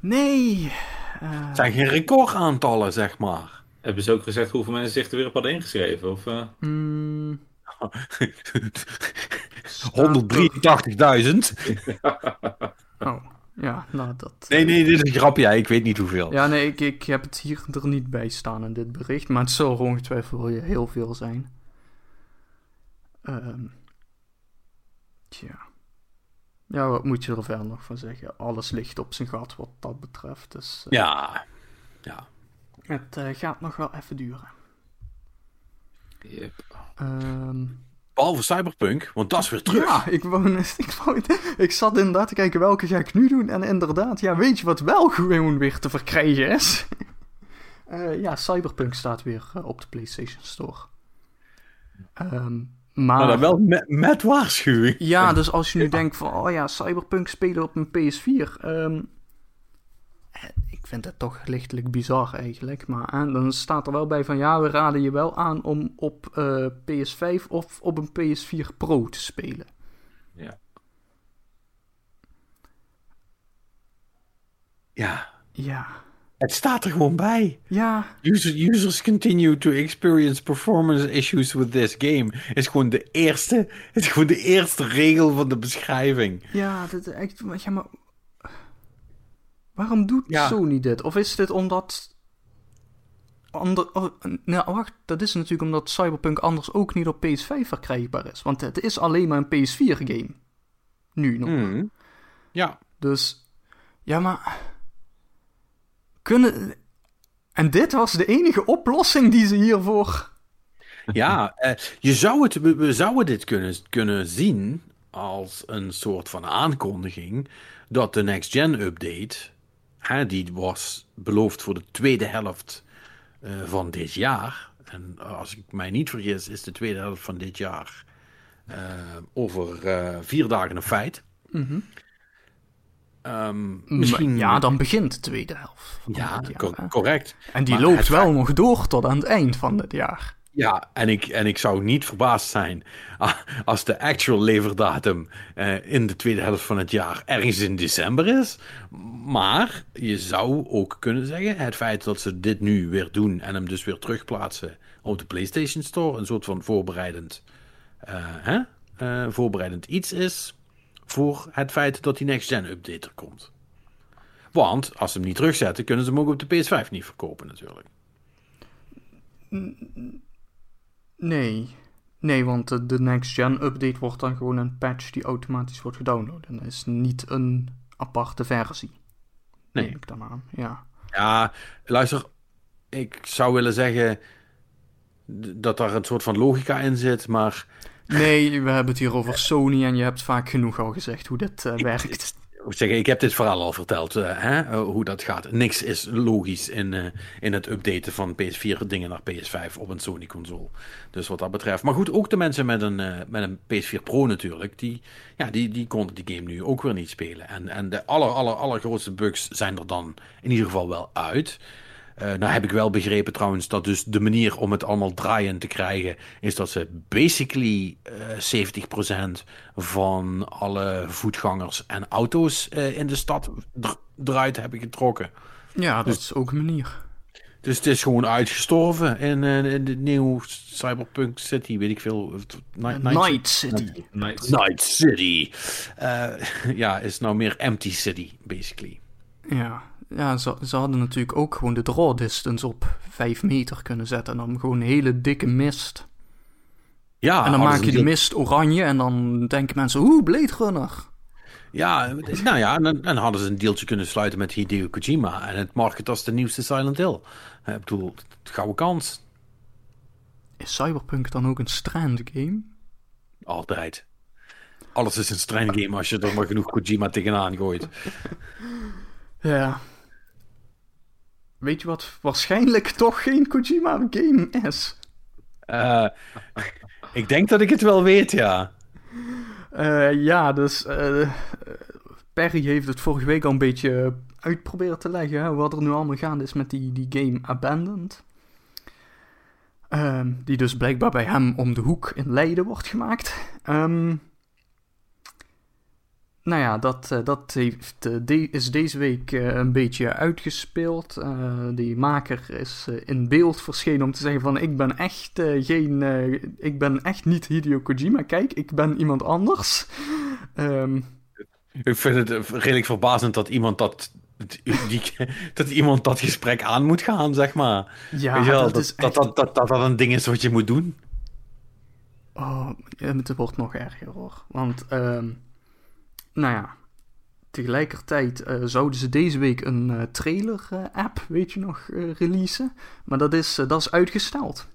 Nee. Uh... Het zijn geen recordaantallen, zeg maar. Hebben ze ook gezegd hoeveel mensen zich er weer op hadden ingeschreven? Of, uh... mm. 183.000. oh, ja, nou dat... Nee, nee, dit is een grapje. Ja, ik weet niet hoeveel. Ja, nee, ik, ik heb het hier er niet bij staan in dit bericht. Maar het zal ongetwijfeld heel veel zijn. Um, tja. Ja, wat moet je er verder nog van zeggen? Alles ligt op zijn gat wat dat betreft. Dus, uh, ja, ja. Het uh, gaat nog wel even duren. Yep. Um, Behalve Cyberpunk, want dat is weer terug. Ja, ik, wou, ik, wou, ik zat inderdaad te kijken welke ga ik nu doen. En inderdaad, ja, weet je wat wel gewoon weer te verkrijgen is? uh, ja, Cyberpunk staat weer op de PlayStation Store. Um, maar, maar dan wel met, met, waarschuwing. Ja, dus als je nu denkt van, oh ja, Cyberpunk spelen op een PS4. Um, ik vind het toch lichtelijk bizar eigenlijk. Maar en dan staat er wel bij van, ja, we raden je wel aan om op uh, PS5 of op een PS4 Pro te spelen. Ja. Ja. Ja. Het staat er gewoon bij. Ja. User, users continue to experience performance issues with this game. Is gewoon de eerste, is gewoon de eerste regel van de beschrijving. Ja, dat echt. Ja, maar waarom doet ja. Sony dit? Of is dit omdat. Ander, oh, nou, wacht, dat is natuurlijk omdat Cyberpunk anders ook niet op PS5 verkrijgbaar is. Want het is alleen maar een PS4-game. Nu nog. Mm. Ja. Dus, ja, maar kunnen. En dit was de enige oplossing die ze hiervoor. Ja, eh, je zou het, we, zouden dit kunnen, kunnen zien als een soort van aankondiging dat de Next Gen update, hè, die was beloofd voor de tweede helft uh, van dit jaar. En als ik mij niet vergis, is de tweede helft van dit jaar uh, over uh, vier dagen een feit. Mm -hmm. Um, misschien... Ja, dan begint de tweede helft. Ja, jaar, correct. En die maar loopt wel nog door tot aan het eind van het jaar. Ja, en ik, en ik zou niet verbaasd zijn als de actual leverdatum uh, in de tweede helft van het jaar ergens in december is. Maar je zou ook kunnen zeggen, het feit dat ze dit nu weer doen en hem dus weer terugplaatsen op de PlayStation Store, een soort van voorbereidend, uh, hè? Uh, voorbereidend iets is, voor het feit dat die next-gen update er komt. Want als ze hem niet terugzetten, kunnen ze hem ook op de PS5 niet verkopen natuurlijk. Nee. Nee, want de next-gen update wordt dan gewoon een patch die automatisch wordt gedownload. En dat is niet een aparte versie. Nee. Neem ik dan aan, ja. Ja, luister, ik zou willen zeggen dat daar een soort van logica in zit, maar Nee, we hebben het hier over Sony en je hebt vaak genoeg al gezegd hoe dit uh, werkt. zeggen, ik heb dit verhaal al verteld, uh, hè, uh, hoe dat gaat. Niks is logisch in, in het updaten van PS4 dingen naar PS5 op een Sony-console. Dus wat dat betreft. Maar goed, ook de mensen met een, met een PS4 Pro natuurlijk, die, ja, die, die konden die game nu ook weer niet spelen. En, en de aller, aller, allergrootste bugs zijn er dan in ieder geval wel uit. Uh, nou heb ik wel begrepen trouwens dat dus de manier om het allemaal draaiend te krijgen is dat ze basically uh, 70% van alle voetgangers en auto's uh, in de stad eruit hebben getrokken. Ja, dat dus, is ook een manier. Dus het is gewoon uitgestorven in, in de nieuwe Cyberpunk City, weet ik veel. Night, Night City. Night, Night City. ja, is nou meer Empty City, basically. Ja, ja, ze, ze hadden natuurlijk ook gewoon de draw distance op 5 meter kunnen zetten. En dan gewoon een hele dikke mist. Ja, en dan maak je de mist oranje en dan denken mensen, oeh, Blade Runner. Ja, nou ja, en dan, hadden ze een deeltje kunnen sluiten met Hideo Kojima en het market als de nieuwste Silent Hill. Ik bedoel, gouden kans. Is Cyberpunk dan ook een strand game? Altijd. Alles is een strand game als je er maar genoeg Kojima tegenaan gooit. Ja. Weet je wat waarschijnlijk toch geen Kojima game is? Uh, ik denk dat ik het wel weet, ja. Uh, ja, dus uh, Perry heeft het vorige week al een beetje uitproberen te leggen. Hè, wat er nu allemaal gaande is met die, die game Abandoned. Um, die dus blijkbaar bij hem om de hoek in Leiden wordt gemaakt. Um, nou ja, dat, uh, dat heeft, uh, de, is deze week uh, een beetje uitgespeeld. die maker is in beeld verschenen om te zeggen van ik ben echt geen, ik ben echt niet Hideo Kojima. Kijk, ik ben iemand anders. Um, ik vind het redelijk verbazend dat iemand dat die, dat iemand dat gesprek aan moet gaan, zeg maar. Ja, wel, dat, dat, is dat, dat, dat, dat, dat een ding is wat je moet doen. Oh, het wordt nog erger hoor. Want um, nou ja, tegelijkertijd uh, zouden ze deze week een uh, trailer-app, weet je nog, releasen. Maar dat is, dat is uitgesteld.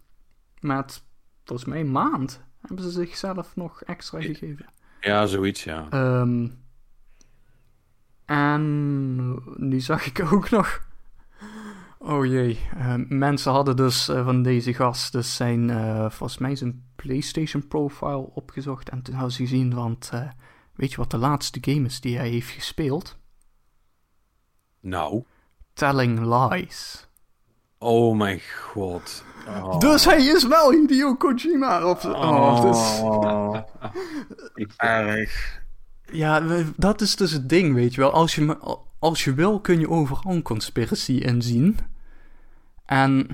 Met, volgens mij, een maand hebben ze zichzelf nog extra gegeven. Ja, zoiets, ja. Um, en nu zag ik ook nog. Oh jee, mensen hadden dus van deze gast dus zijn, volgens mij zijn PlayStation profile opgezocht. En toen hadden ze gezien, want Weet je wat de laatste game is die hij heeft gespeeld? Nou. Telling Lies. Oh mijn god. Oh. Dus hij is wel Hideo Kojima. Of, oh, dus... Erg. Ja, dat is dus het ding, weet je wel. Als je, als je wil, kun je overal een conspiracy in zien. En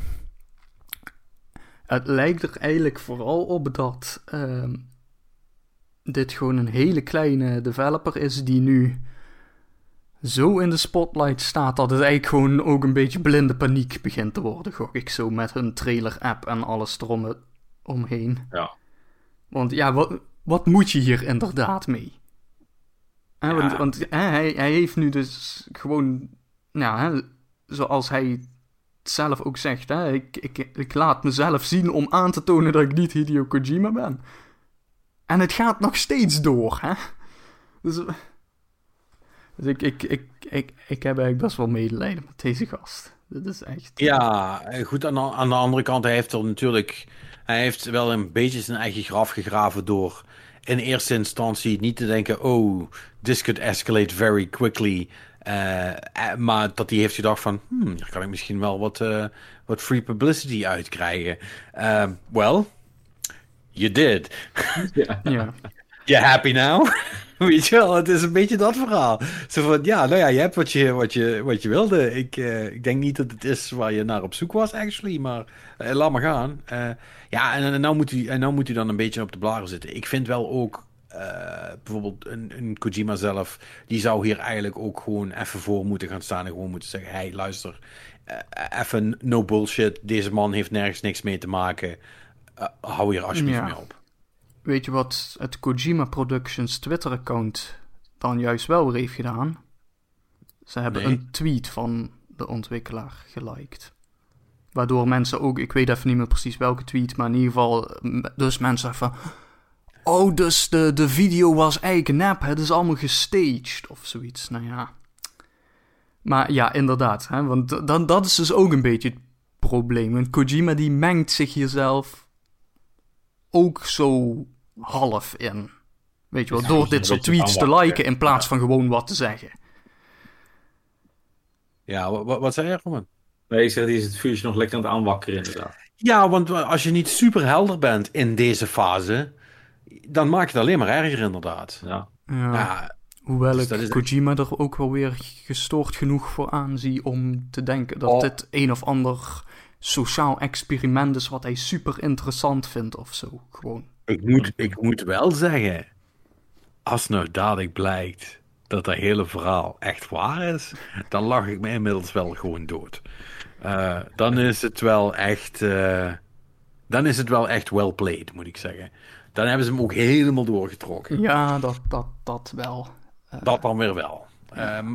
het lijkt er eigenlijk vooral op dat uh, dit gewoon een hele kleine developer is die nu zo in de spotlight staat dat het eigenlijk gewoon ook een beetje blinde paniek begint te worden, gok ik zo met hun trailer-app en alles erom omheen. Ja. Want ja, wat, wat moet je hier inderdaad mee? Ja. Want, want hij, hij heeft nu dus gewoon, nou, zoals hij zelf ook zegt, hè, ik, ik, ik laat mezelf zien om aan te tonen dat ik niet Hideo Kojima ben. En het gaat nog steeds door, hè? Dus, dus ik, ik, ik, ik, ik heb eigenlijk best wel medelijden met deze gast. Dit is echt... Ja, goed, aan de, aan de andere kant, hij heeft er natuurlijk... Hij heeft wel een beetje zijn eigen graf gegraven door in eerste instantie niet te denken... Oh, this could escalate very quickly... Uh, maar dat hij heeft gedacht van, hmm, hier kan ik misschien wel wat, uh, wat free publicity uitkrijgen. Uh, well, You did. Ja. ja. You happy now? Weet je wel, het is een beetje dat verhaal. Zo van, ja, nou ja, je hebt wat je, wat je, wat je wilde. Ik, uh, ik denk niet dat het is waar je naar op zoek was, actually. Maar uh, laat maar gaan. Uh, ja, en, en, nou moet u, en nou moet u dan een beetje op de blaren zitten. Ik vind wel ook, bijvoorbeeld een, een Kojima zelf... die zou hier eigenlijk ook gewoon even voor moeten gaan staan... en gewoon moeten zeggen, hey, luister... even no bullshit. Deze man heeft nergens niks mee te maken... Uh, hou hier alsjeblieft mee op. Weet je wat het Kojima Productions Twitter-account dan juist wel heeft gedaan? Ze hebben een tweet van de ontwikkelaar geliked. Waardoor mensen ook, ik weet even niet meer precies welke tweet, maar in ieder geval, dus mensen van. Oh, dus de, de video was eigenlijk nep. Het is allemaal gestaged of zoiets. Nou ja. Maar ja, inderdaad. Hè, want dan, dat is dus ook een beetje het probleem. Want Kojima die mengt zich hierzelf ook zo half in. Weet je wel, door dit soort tweets te liken in plaats van gewoon wat te zeggen. Ja, wat, wat zei je, Roman? Nee, ik zeg, die is het vuurtje nog lekker aan het aanwakkeren, inderdaad. Ja, want als je niet super helder bent in deze fase, dan maak je het alleen maar erger, inderdaad. Ja. ja. Hoewel dus ik Kojima er ook wel weer gestoord genoeg voor aanzie om te denken dat oh. dit een of ander sociaal experiment is wat hij super interessant vindt of zo. Gewoon. Ik moet, ik moet wel zeggen, als nou dadelijk blijkt dat dat hele verhaal echt waar is, dan lach ik me inmiddels wel gewoon dood. Uh, dan is het wel echt. Uh, dan is het wel echt well played, moet ik zeggen. Dan hebben ze hem ook helemaal doorgetrokken. Ja, dat, dat, dat wel. Uh, dat dan weer wel.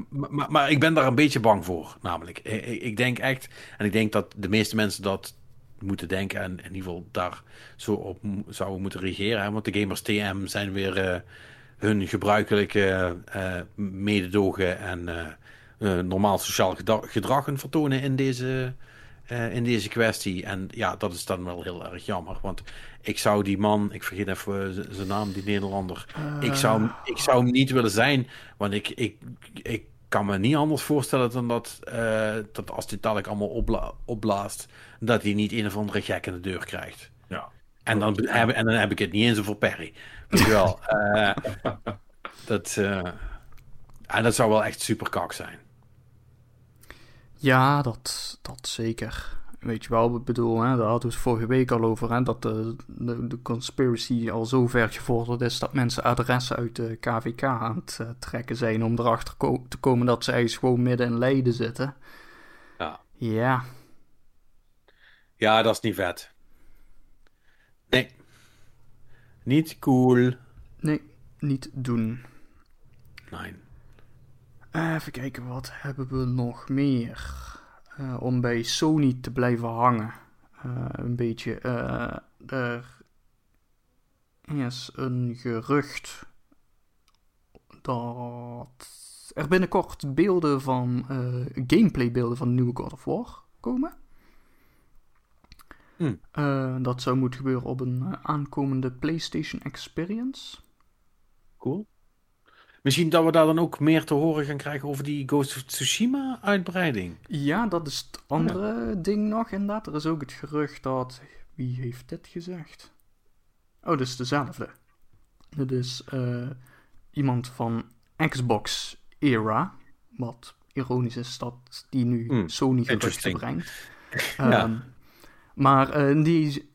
Maar, maar, ik ben daar een beetje bang voor, namelijk. Ik, ik, denk echt, en ik denk dat de meeste mensen dat moeten denken en in ieder geval daar zo op zouden moeten reageren. Want de gamers TM zijn weer hun gebruikelijke mededogen en uh, normaal sociaal gedrag vertonen in deze, in deze kwestie. En ja, dat is dan wel heel erg jammer. Want ik zou die man, ik vergeet even zijn naam, die Nederlander. Ik, zou, ik zou hem niet willen zijn, want ik, ik, ik kan me niet anders voorstellen dan dat, uh, dat als dit dadelijk allemaal opbla opblaast, dat hij niet een of andere gek in de deur krijgt. Ja. En dan, heb, en dan heb ik het niet eens over Perry. Weet je wel. dat, en dat zou wel echt super kak zijn. Ja, dat, dat zeker. Weet je wel, ik bedoel, hè, daar hadden we het vorige week al over, hè, dat de, de, de conspiracy al zo ver gevorderd is dat mensen adressen uit de KVK aan het uh, trekken zijn om erachter ko te komen dat ze eigenlijk gewoon midden in Leiden zitten. Ja. Ja. Ja, dat is niet vet. Nee. Niet cool. Nee, niet doen. Nee. Even kijken, wat hebben we nog meer? Uh, om bij Sony te blijven hangen. Uh, een beetje. Uh, er is een gerucht dat er binnenkort beelden van. gameplaybeelden van de nieuwe God of War komen. Hmm. dat zou moeten gebeuren op een aankomende PlayStation Experience. Cool. Misschien dat we daar dan ook meer te horen gaan krijgen over die Ghost of Tsushima uitbreiding. Ja, dat is het andere ding nog inderdaad. Er is ook het gerucht dat... Wie heeft dit gezegd? Oh, dat is dezelfde. Dit is uh, iemand van Xbox Era. Wat ironisch is dat die nu mm, Sony geruchten brengt. ja. Maar uh, die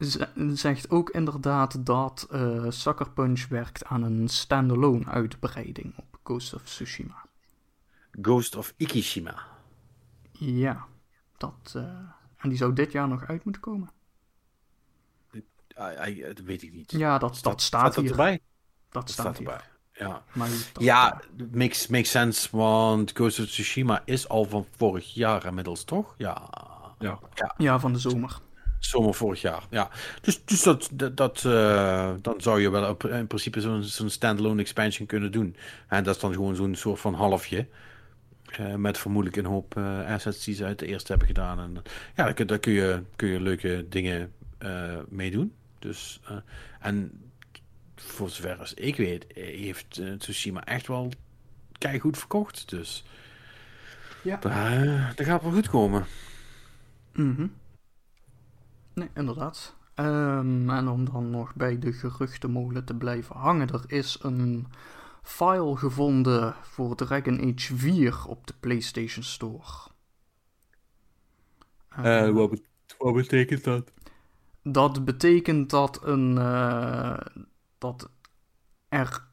zegt ook inderdaad dat uh, Sucker Punch werkt aan een standalone uitbreiding op Ghost of Tsushima. Ghost of Ikishima. Ja, dat. Uh, en die zou dit jaar nog uit moeten komen. dat weet ik niet. Ja, dat, dat, staat, staat hier. erbij. Dat, staat, erbij. Ja, maar ja makes, makes sense, want Ghost of Tsushima is al van vorig jaar inmiddels, toch? Ja. Ja, ja. ja van de zomer. Zomer vorig jaar, ja. Dus, dus dat, dat, dat uh, dan zou je wel in principe zo'n zo'n standalone expansion kunnen doen. En dat is dan gewoon zo'n soort van halfje. Uh, met vermoedelijk een hoop uh, assets die ze uit de eerste hebben gedaan. En ja, daar, daar kun, je, kun je leuke dingen mee doen. Dus, en voor zover als ik weet, heeft Tsushima echt wel goed verkocht. Dus ja. daar, daar gaat wel goed komen. Mhm. Nee, inderdaad. Um, en om dan nog bij de geruchtenmolen te blijven hangen, er is een file gevonden voor Dragon Age 4 op de PlayStation Store. Uh, wat, wat, betekent dat? Dat betekent dat een. Uh, dat er.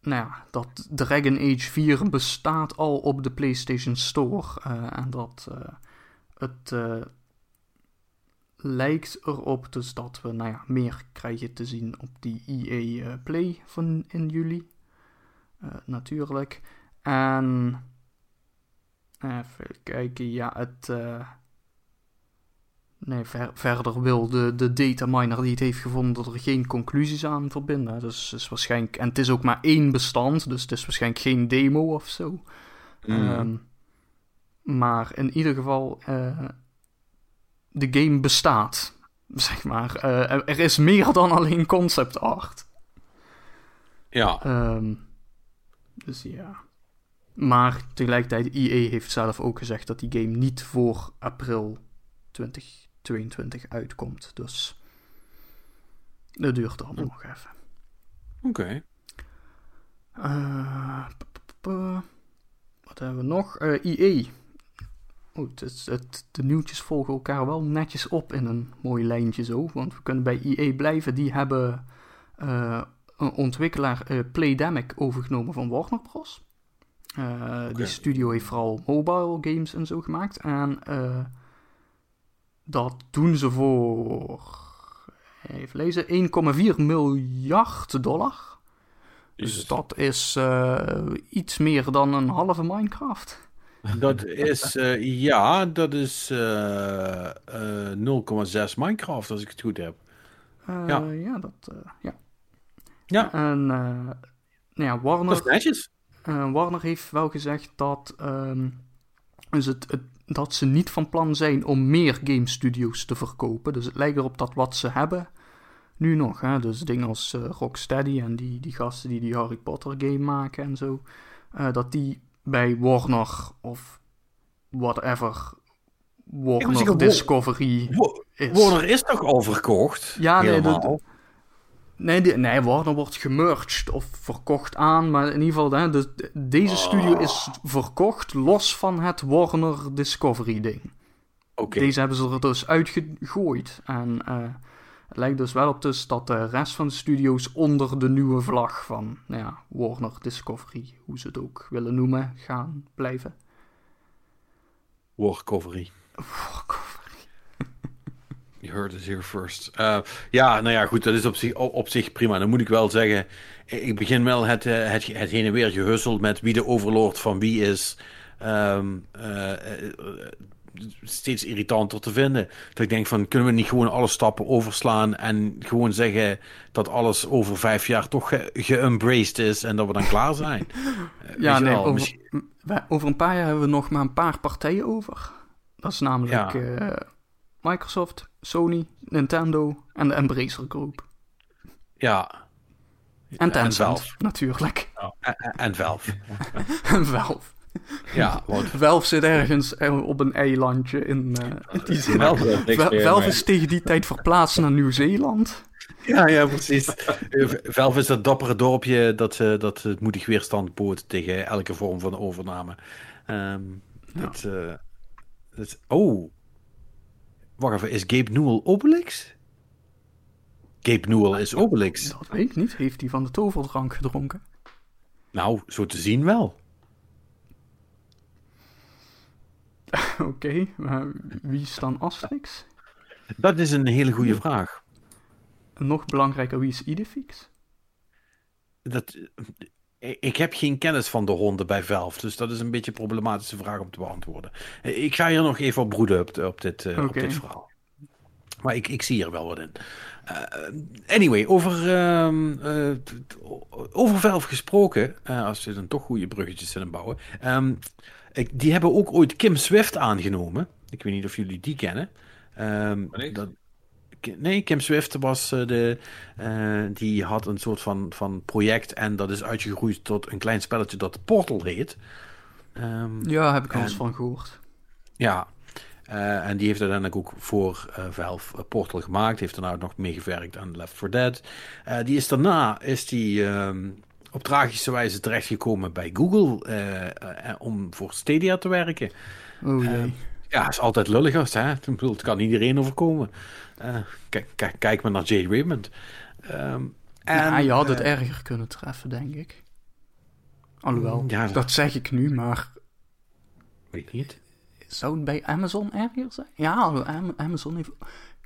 Nou ja, dat Dragon Age 4 bestaat al op de PlayStation Store. Uh, en dat het lijkt erop dus dat we nou ja, meer krijgen te zien op die EA uh, Play van in juli. Uh, natuurlijk. En even kijken, ja, het. Uh, nee, verder wil de, de dataminer die het heeft gevonden er geen conclusies aan verbinden. Dus is waarschijnlijk, en het is ook maar één bestand, dus het is waarschijnlijk geen demo of zo. Mm. Ehm, maar in ieder geval, uh, de game bestaat. Zeg maar. Uh, er is meer dan alleen concept art. Ja. Um, dus ja. Maar tegelijkertijd, EA heeft zelf ook gezegd dat die game niet voor april 2022 uitkomt. Dus dat duurt dan nog even. Oké. Uh, wat hebben we nog? Uh, EA. Het, het, de nieuwtjes volgen elkaar wel netjes op in een mooi lijntje zo. Want we kunnen bij EA blijven. Die hebben uh, een ontwikkelaar uh, Playdemic overgenomen van Warner Bros. Uh, Die studio heeft vooral mobile games en zo gemaakt. En dat doen ze voor. Even lezen: 1,4 miljard dollar. Dus dat is iets meer dan een halve Minecraft. Dat is, ja, dat is 0,6 Minecraft als ik het goed heb. ja. ja, dat, ja. Ja. En nou ja, Warner... Netjes. Warner heeft wel gezegd dat, um, dus het, het, dat ze niet van plan zijn om meer game studios te verkopen. Dus het lijkt erop dat wat ze hebben nu nog, hè, dus dingen als Rocksteady en die, die gasten die die Harry Potter game maken en zo, dat die bij Warner of whatever Warner Discovery is. Warner is toch al verkocht? Ja, nee, dat, Nee, nee, Warner wordt gemerged of verkocht aan. Maar in ieder geval, hè, de, deze studio is verkocht los van het Warner Discovery ding. Oké. Deze hebben ze er dus uitgegooid. En uh, het lijkt dus wel op dus dat de rest van de studio's onder de nieuwe vlag van nou ja, Warner Discovery, hoe ze het ook willen noemen, gaan blijven. Warcovery. You heard it here first. Uh, ja, nou ja, goed, dat is op zich, op zich prima. Dan moet ik wel zeggen, ik begin wel het, eh, het, het heen en weer gehusseld met wie de overlord van wie is. Um, uh, steeds irritanter te vinden. Dat ik denk van, kunnen we niet gewoon alle stappen overslaan en gewoon zeggen dat alles over vijf jaar toch geembraced ge is en dat we dan klaar zijn? ja, nee, over, misschien... over, een paar jaar hebben we nog maar een paar partijen over. Dat is namelijk ja. Microsoft, Sony, Nintendo en de Embracer Group. Ja. En Tencent, natuurlijk. En, en Valve. en Valve. Ja, want... Valve zit ergens op een eilandje in, uh, in die zin. Is tegen die tijd verplaatst naar Nieuw-Zeeland. Ja, ja, precies. Valve is dat dappere dorpje dat, uh, dat het moedig weerstand bood tegen elke vorm van overname. Um, ja. dat, uh, dat, oh, Wacht even, is Gabe Newell Obelix? Gabe Newell is Obelix. Dat weet ik niet. Heeft hij van de toverdrank gedronken? Nou, zo te zien wel. Oké, okay, maar wie is dan Asterix? Dat is een hele goede vraag. Nog belangrijker, wie is Idefix? Dat, ik heb geen kennis van de honden bij Valve, dus dat is een beetje een problematische vraag om te beantwoorden. Ik ga hier nog even op broeden op, op, dit, op dit verhaal. Maar ik, ik zie hier wel wat in. Uh, anyway, over, uh, uh, over Valve gesproken, als ze dan toch goede bruggetjes willen bouwen. Um, ik, die hebben ook ooit Kim Swift aangenomen. Ik weet niet of jullie die kennen. Um, dat, Nee, Kim Swift was uh, de. Uh, die had een soort van, van project. En dat is uitgegroeid tot een klein spelletje dat Portal heet. Um, ja, heb ik al eens van gehoord. Ja. Uh, en die heeft uiteindelijk ook voor Valve Portal gemaakt. Heeft daarna nog meegewerkt aan Left 4 Dead. die is daarna is die, um, op tragische wijze terechtgekomen bij Google. om voor Stadia te werken. Oh jee. ja, is altijd lullig als hè. Ik bedoel, het kan iedereen overkomen. Kijk, kijk, maar naar Jay Raymond. Um, en, ja, je had het erger kunnen treffen, denk ik. Alhoewel, ja, dat zeg ik nu, maar... Weet niet. Zou het bij Amazon erger zijn? Ja, Amazon heeft...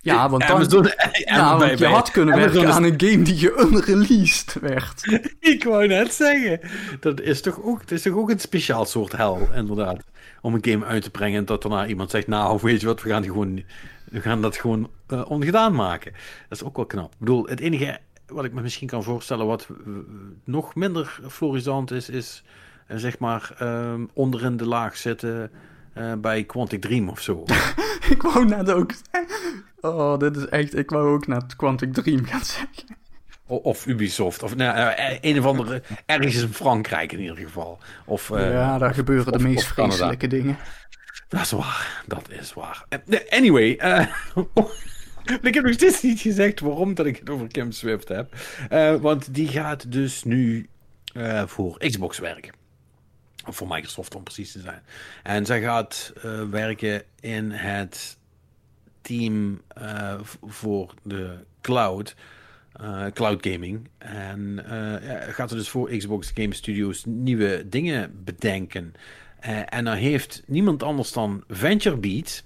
Ja, want, dan, Amazon, ja, want je had kunnen Amazon werken aan een game die geunreleased werd. ik wou net zeggen. Dat is toch ook, dat is toch ook een speciaal soort hel, inderdaad. Om een game uit te brengen en dat daarna iemand zegt, nou, weet je wat, we gaan die gewoon We gaan dat gewoon uh, ongedaan maken. Dat is ook wel knap. Ik bedoel, het enige wat ik me misschien kan voorstellen wat nog minder florisant is, is zeg maar uh, onderin de laag zitten uh, bij Quantic Dream of zo. ik wou net ook. Oh, dit is echt. Ik wou ook net Quantic Dream gaan zeggen. Of Ubisoft. Of nou, eh, een of andere. Ergens in Frankrijk in ieder geval. Of, uh, ja, daar gebeuren de meest vreselijke dingen. Dat is waar. Dat is waar. Anyway. ik heb nog steeds niet gezegd waarom dat ik het over Kim Swift heb. want die gaat dus nu voor Xbox werken. Of voor Microsoft om precies te zijn. En zij gaat werken in het team uh, voor de cloud. Uh, cloud gaming. En ja, gaat er dus voor Xbox Game Studios nieuwe dingen bedenken. en dan heeft niemand anders dan VentureBeat,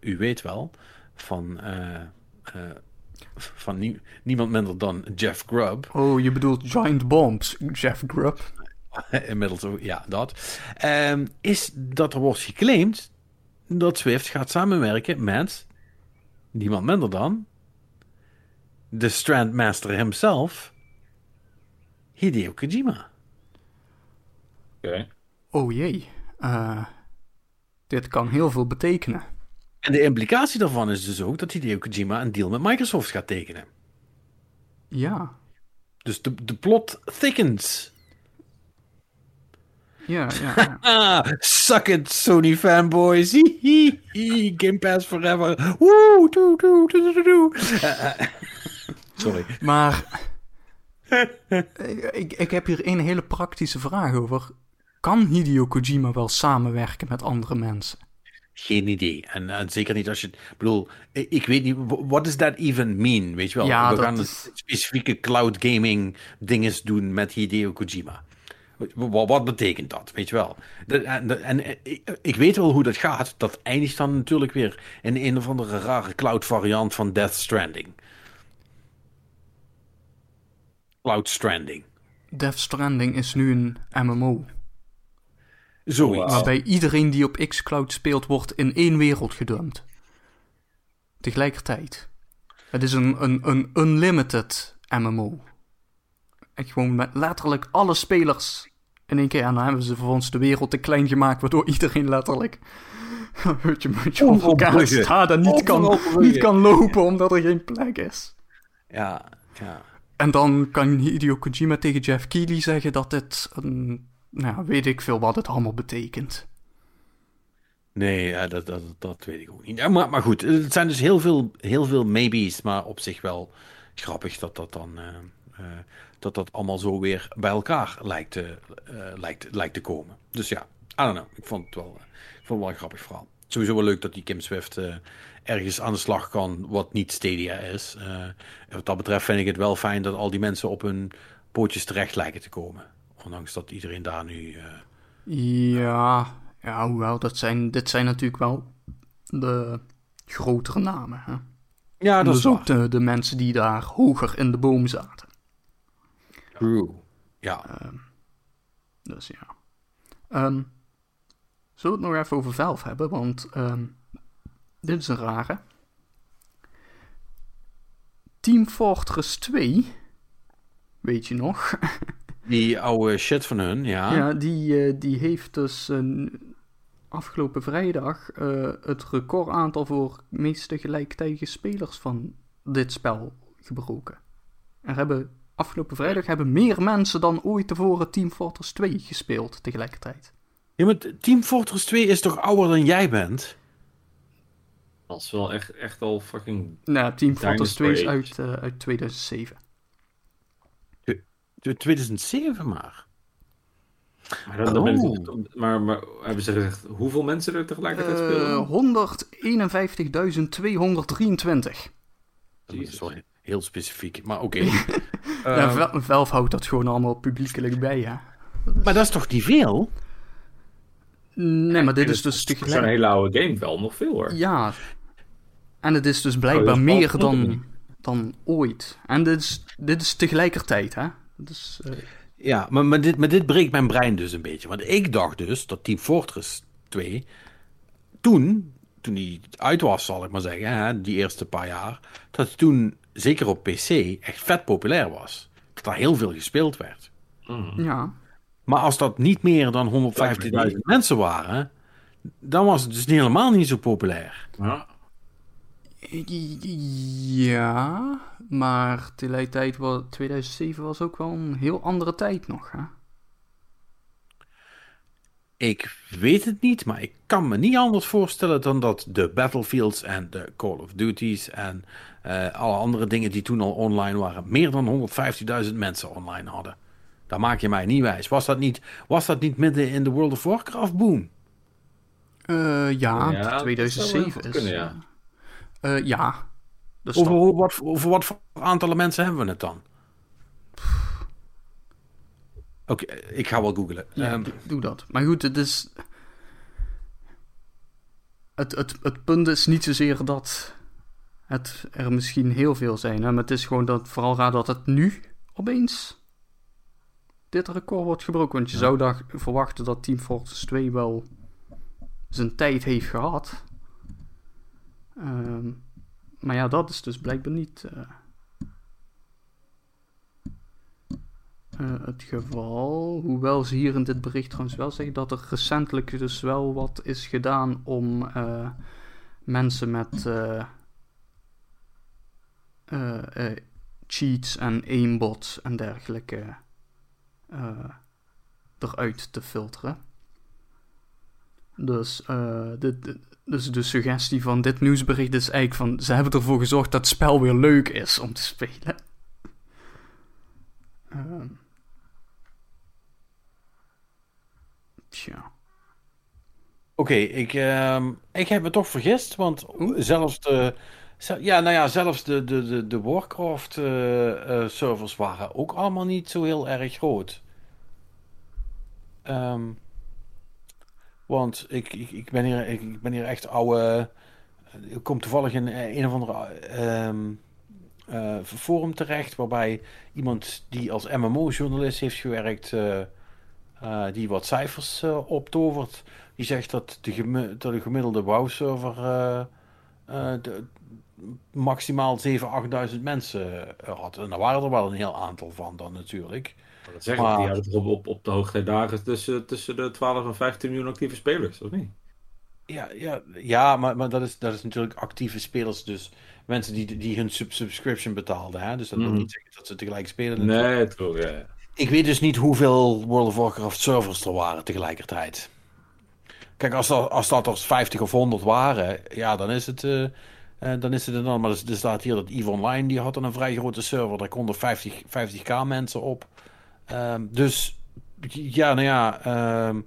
u weet wel, van, van nie niemand minder dan Jeff Grubb. Oh, je bedoelt Giant Bombs, Jeff Grubb. inmiddels, ja, dat. Um, is dat er wordt geclaimd dat Swift gaat samenwerken met niemand minder dan de Strandmaster himself, Hideo Kojima. Oké. Oh jee. Uh, dit kan heel veel betekenen. En de implicatie daarvan is dus ook dat Hideo Kojima een deal met Microsoft gaat tekenen. Ja. Dus de, de plot thickens. Ja, ja. ja. Suck it, Sony fanboys. Game Pass forever. Woe, doe, doe, doe, doe, Sorry. Maar ik, ik heb hier een hele praktische vraag over. Kan Hideo Kojima wel samenwerken met andere mensen? Geen idee. En, en zeker niet als je. Ik bedoel, ik weet niet. What does that even mean? Weet je wel? Ja, We gaan is... specifieke cloud gaming dingen doen met Hideo Kojima. Wat, wat, betekent dat? Weet je wel? en, en, ik weet wel hoe dat gaat. Dat eindigt dan natuurlijk weer in een of andere rare cloud variant van Death Stranding. Cloud Stranding. Death Stranding is nu een MMO. Zoiets. Waarbij iedereen die op Xcloud speelt, wordt in één wereld gedumpt. Tegelijkertijd. Het is een, een, een unlimited MMO. Echt gewoon met letterlijk alle spelers in één keer. En dan hebben ze voor ons de wereld te klein gemaakt, waardoor iedereen letterlijk weet je, je elkaar staat en niet kan, niet kan lopen omdat er geen plek is. Ja, ja. En dan kan Hideo Kojima tegen Jeff Keighley zeggen dat dit een, nou weet ik veel wat het allemaal betekent. Nee, ja, dat, dat, dat weet ik ook niet. Ja, maar, maar goed, het zijn dus heel veel, heel veel maybes, maar op zich wel grappig dat dat dan... Uh, dat dat allemaal zo weer bij elkaar lijkt te, uh, lijkt, lijkt te komen. Dus ja, I don't know. Ik vond het wel, ik vond het wel een grappig verhaal. Sowieso wel leuk dat die Kim Swift ergens aan de slag kan wat niet Stadia is. wat dat betreft vind ik het wel fijn dat al die mensen op hun pootjes terecht lijken te komen. Ondanks dat iedereen daar nu... ja, ja, hoewel, dat zijn, dit zijn natuurlijk wel de grotere namen. Hè? Ja, dat dus is ook de, de mensen die daar hoger in de boom zaten. True. Ja. Um, dus ja. Um, zullen we het nog even over Valve hebben? Want um, dit is een rare. Team Fortress 2. Weet je nog? die oude shit van hun, ja. Ja, die, uh, die heeft dus een afgelopen vrijdag uh, het recordaantal voor meest tegelijkertijd spelers van dit spel gebroken. Er hebben afgelopen vrijdag hebben meer mensen dan ooit tevoren Team Fortress 2 gespeeld tegelijkertijd. Ja, maar Team Fortress 2 is toch ouder dan jij bent? Dat is wel echt, echt al fucking. Nou, Team Fortress 2 is uit, uh, uit 2007. De, de 2007 maar. Maar, dan, oh. mensen, maar, maar, hebben ze gezegd hoeveel mensen er tegelijkertijd spelen? Uh, 151.223. Sorry heel specifiek, maar oké. Okay. ja, um, Valve houdt dat gewoon allemaal publiekelijk bij, ja. Maar dat is toch niet veel? Nee, maar dit is dus tegelijk... Zo'n hele oude game wel nog veel hoor. Ja. En het is dus blijkbaar oh, meer dan, dan ooit. En dit is, dit is tegelijkertijd, hè. Dus, uh... Ja, maar, maar, dit, maar dit breekt mijn brein dus een beetje. Want ik dacht dus dat Team Fortress 2 toen toen die uit was, zal ik maar zeggen, hè, die eerste paar jaar, dat het toen, zeker op PC, echt vet populair was. Dat daar heel veel gespeeld werd. Mm. Ja. Maar als dat niet meer dan 150.000 mensen waren, dan was het dus helemaal niet zo populair. Ja. Ja, maar tegelijkertijd was 2007 was ook wel een heel andere tijd nog, hè? Ik weet het niet, maar ik kan me niet anders voorstellen dan dat de Battlefields en de Call of Duties en uh, alle andere dingen die toen al online waren, meer dan 150.000 mensen online hadden. Daar maak je mij niet wijs. Was dat niet, was dat niet midden in de World of Warcraft boom? Uh, ja, ja 2007 is. Kunnen, ja. Uh, ja. Over, wat, over wat voor aantallen mensen hebben we het dan? Oké, ik ga wel googlen. Ja, um, doe dat. Maar goed, het is... Het, het, het punt is niet zozeer dat het er misschien heel veel zijn. Hè? Maar het is gewoon dat vooral raar dat het nu opeens dit record wordt gebroken. Want je zou daar verwachten dat Team Fortress 2 wel zijn tijd heeft gehad. Um, maar ja, dat is dus blijkbaar niet uh, uh, het geval. Hoewel ze hier in dit bericht trouwens wel zeggen dat er recentelijk dus wel wat is gedaan om uh, mensen met cheats en aimbots en dergelijke eruit te filteren. Dus, uh, de, dus de suggestie van dit nieuwsbericht is eigenlijk van... Ze hebben ervoor gezorgd dat het spel weer leuk is om te spelen. Uh, tja. Oké, ik, uh, ik heb me toch vergist, want zelfs de... Ja, nou ja, zelfs de, de, de, de Warcraft-servers uh, waren ook allemaal niet zo heel erg groot. Um, want ik, ik, ik, ben, hier, ik, ben hier echt oude. Ik kom toevallig in een of andere um, forum terecht. Waarbij iemand die als MMO-journalist heeft gewerkt. Die wat cijfers optovert. Die zegt dat de, de gemiddelde WoW-server. Maximaal 7.000, 8.000 mensen had. En daar waren er wel een heel aantal van dan natuurlijk. Dat zeg maar, die hadden op, op, op de hoogtijdagen tussen, tussen de 12 en 15 miljoen actieve spelers, of niet? Ja, ja, ja maar, maar dat, is, dat is natuurlijk actieve spelers, dus mensen die, die hun sub subscription betaalden. Hè? Dus dat wil mhm. niet zeggen dat ze tegelijk spelen. Nee, toch, ja. Ik weet dus niet hoeveel World of Warcraft servers er waren tegelijkertijd. Kijk, als dat, als dat er 50 of 100 waren, ja, dan is het. Uh, dan is het dan. Maar er, staat hier dat EVE Online die had een vrij grote server. Daar konden 50, 50k mensen op. Um, dus ja, nou ja. Um,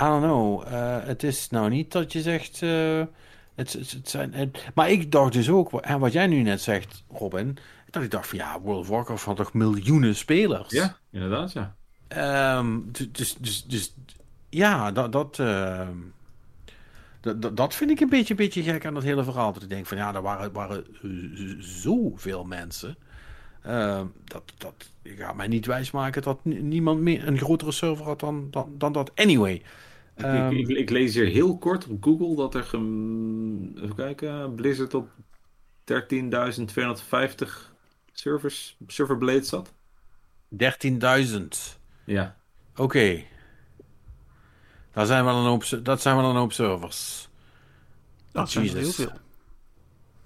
I don't know. Uh, het is nou niet dat je zegt. Uh, het, het, het, zijn, het, maar ik dacht dus ook, en wat jij nu net zegt, Robin. Dat ik dacht van ja, World of Warcraft had toch miljoenen spelers? Ja, inderdaad, ja. Um, dus, dus, dus ja, dat. dat uh, dat, dat vind ik een beetje, beetje gek aan dat hele verhaal. Dat ik denk van ja, er waren, waren zoveel mensen. Uh, dat, dat gaat mij niet wijsmaken dat niemand meer een grotere server had dan, dan, dan dat. Anyway. Ik, ik, ehm, ik, lees hier heel kort op Google dat er. Even kijken. Blizzard op 13.250 servers, serverblades zat. 13.000. Ja. Oké. Okay. Dat zijn wel een hoop, dat zijn wel een hoop servers. Dat is heel veel.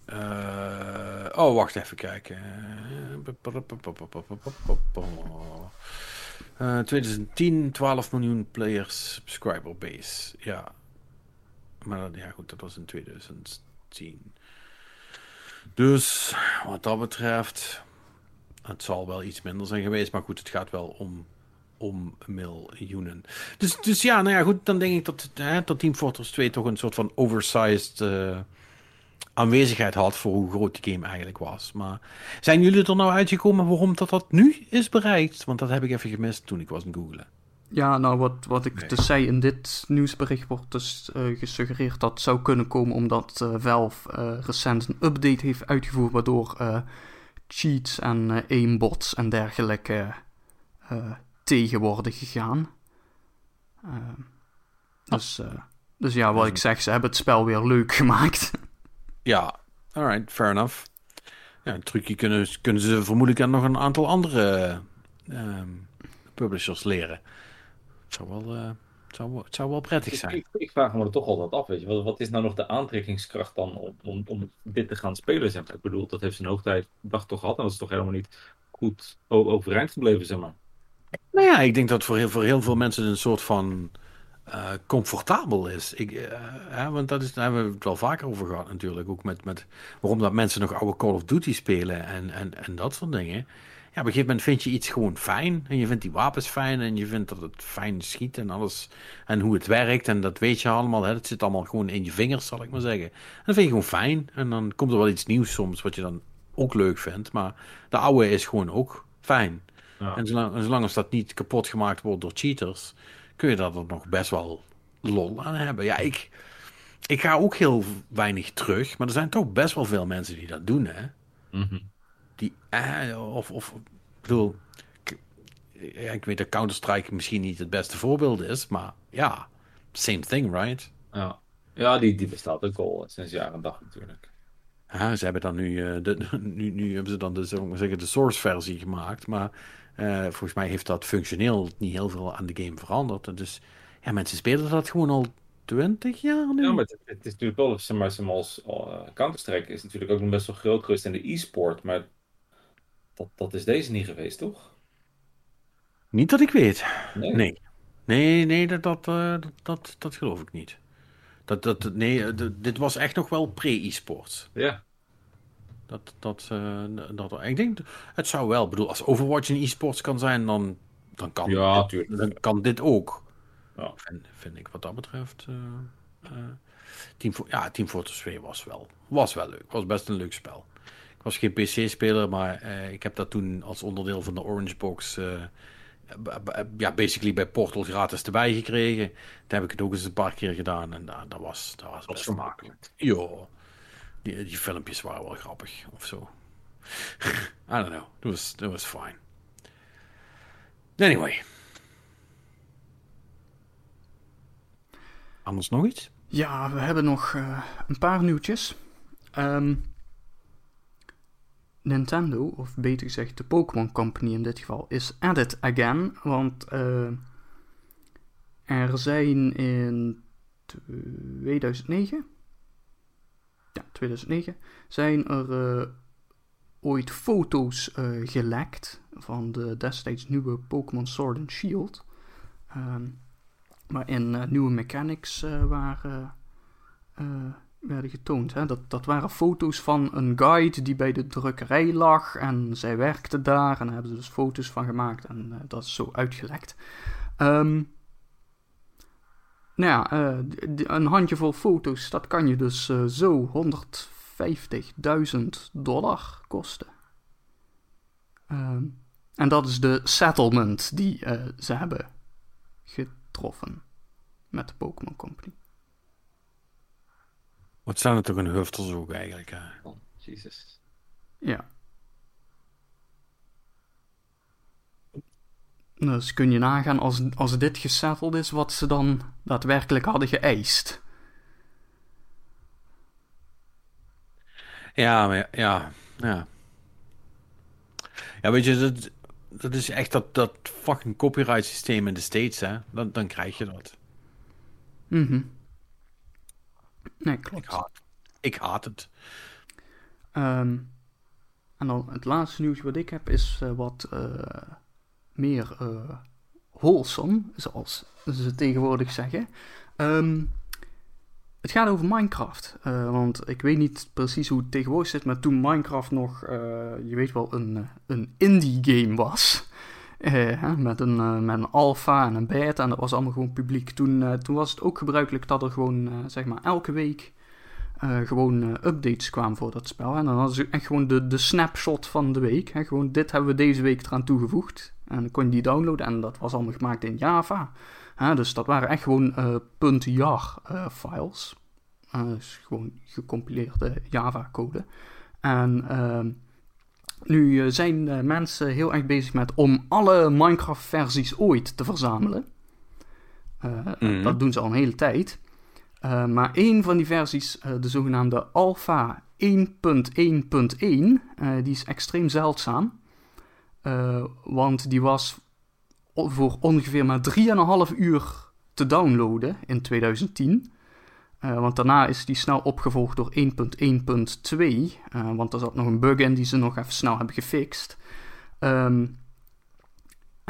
Uh, oh, wacht even kijken. Uh, 2010, 12 miljoen players, subscriber base. Ja. Maar ja, goed, dat was in 2010. Dus wat dat betreft, het zal wel iets minder zijn geweest. Maar goed, het gaat wel om, om miljoenen. Dus, dus ja, nou ja, goed, dan denk ik dat, hè, dat Team Fortress 2 toch een soort van oversized. Uh, aanwezigheid had voor hoe groot die game eigenlijk was. Maar zijn jullie er nou uitgekomen waarom dat, dat nu is bereikt? Want dat heb ik even gemist toen ik was aan googlen. Ja, nou wat, wat ik dus zei in dit nieuwsbericht wordt dus uh, gesuggereerd dat zou kunnen komen omdat uh, Valve recent een update heeft uitgevoerd waardoor cheats en aimbots en dergelijke tegen worden gegaan. dus Dus ja, wat ik zeg, ze hebben het spel weer leuk gemaakt. Ja, alright, fair enough. Ja, een trucje kunnen, kunnen ze vermoedelijk aan nog een aantal andere uh, publishers leren. Het zou wel, uh, het zou, het zou wel prettig zijn. Ik, ik, vraag me er toch altijd af, weet je. Wat, wat is nou nog de aantrekkingskracht dan om, om, om dit te gaan spelen, zeg maar. Ik bedoel, dat heeft zijn hoogtijd dag toch gehad en dat is toch helemaal niet goed overeind gebleven, zeg maar. Nou ja, ik denk dat voor heel, veel mensen een soort van uh, comfortabel is. Ik, uh, want dat is, daar hebben we het wel vaker over gehad natuurlijk. Ook met, met waarom dat mensen nog oude Call of Duty spelen en, en, en dat soort dingen. Ja, op een gegeven moment vind je iets gewoon fijn. En je vindt die wapens fijn. En je vindt dat het fijn schiet en alles. En hoe het werkt. En dat weet je allemaal. Hè. Het zit allemaal gewoon in je vingers, zal ik maar zeggen. En dat vind je gewoon fijn. En dan komt er wel iets nieuws soms. Wat je dan ook leuk vindt. Maar de oude is gewoon ook fijn. Ja. En zolang, zolang als dat niet kapot gemaakt wordt door cheaters kun je daar dan nog best wel lol aan hebben. Ja, ik, ik ga ook heel weinig terug, maar er zijn toch best wel veel mensen die dat doen, hè? Mhm. Die, eh, of, of, ik bedoel, ik, ja, ik weet dat Counter-Strike misschien niet het beste voorbeeld is, maar ja, same thing, right? Ja, ja die, die bestaat ook al sinds jaren dag natuurlijk. Ja, ze hebben dan nu, uh, de, nu, nu hebben ze dan de, zeggen, de source versie gemaakt, maar uh, volgens mij heeft dat functioneel niet heel veel aan de game veranderd. Dus ja, mensen spelen dat gewoon al 20 jaar nu. Ja, maar het, het is natuurlijk wel, zeg maar, als uh, Counter-Strike is natuurlijk ook nog best wel groot geweest in de e-sport, maar dat, dat is deze niet geweest, toch? Niet dat ik weet. Nee. Nee, nee, nee dat, dat, uh, dat, dat, geloof ik niet. Dat, dat, nee, dit was echt nog wel pre-e-sports. Ja. Dat, dat, uh, dat, ik denk, het zou wel, bedoel, als Overwatch een e-sports kan zijn, dan, dan, kan, ja, dit, dan kan dit ook. Ja. Vind, vind ik wat dat betreft. Uh, uh, Team, ja, Team Fortress 2 was wel, was wel leuk. Was best een leuk spel. Ik was geen PC-speler, maar ik heb dat toen als onderdeel van de Orange Box. ja, basically bij Portal gratis erbij gekregen. Daar heb ik het ook eens een paar keer gedaan en dat, dat was, dat was best vermakelijk. Ja. Die, die filmpjes waren wel grappig of zo. I don't know. It was, it was fine. Anyway. Anders nog iets? Ja, we hebben nog uh, een paar nieuwtjes. Um, Nintendo, of beter gezegd de Pokémon Company in dit geval, is at it again. Want uh, er zijn in 2009 ja, 2009, zijn er uh, ooit foto's uh, gelekt van de destijds nieuwe Pokémon Sword and Shield. Um, waarin uh, nieuwe mechanics waren, werden getoond. Hè? Dat, dat waren foto's van een guide die bij de drukkerij lag en zij werkte daar en daar hebben ze dus foto's van gemaakt en dat is zo uitgelekt. Um, nou ja, uh, een handjevol foto's, dat kan je dus uh, zo 150.000 dollar kosten. Uh, en dat is de settlement die uh, ze hebben getroffen met de Pokémon Company. Wat zijn er toch een huftelzoek eigenlijk? Hè? Oh, Jesus. Ja. Dus kun je nagaan als, als dit gesetteld is, wat ze dan daadwerkelijk hadden geëist. Ja, ja, ja. Ja, weet je, dat, dat is echt dat, dat fucking copyright systeem in de States, hè. Dan, dan krijg je dat. Mhm. nee, klopt. Ik haat, ik haat het. Um, en dan het laatste nieuws wat ik heb is uh, wat... Uh, meer uh, wholesome, zoals ze tegenwoordig zeggen. Um, het gaat over Minecraft. Uh, want ik weet niet precies hoe het tegenwoordig zit, maar toen Minecraft nog, uh, je weet wel, een, een indie game was. met, een, met een alpha en een beta en dat was allemaal gewoon publiek. Toen, toen was het ook gebruikelijk dat er gewoon, zeg maar, elke week gewoon updates kwamen voor dat spel. En dan hadden ze echt gewoon de, de snapshot van de week. Hè? Gewoon, dit hebben we deze week eraan toegevoegd. En dan kon je die downloaden en dat was allemaal gemaakt in Java. dus dat waren echt gewoon uh, .jar files. Dus gewoon gecompileerde Java-code. En ehm, nu zijn mensen heel erg bezig met om alle Minecraft-versies ooit te verzamelen. Mm. Dat doen ze al een hele tijd. Maar één van die versies, de zogenaamde Alpha 1.1.1, die is extreem zeldzaam. want die was voor ongeveer maar 3,5 uur te downloaden in 2010. Uh, want daarna is die snel opgevolgd door 1.1.2. Uh, want er zat nog een bug in die ze nog even snel hebben gefixt. Um,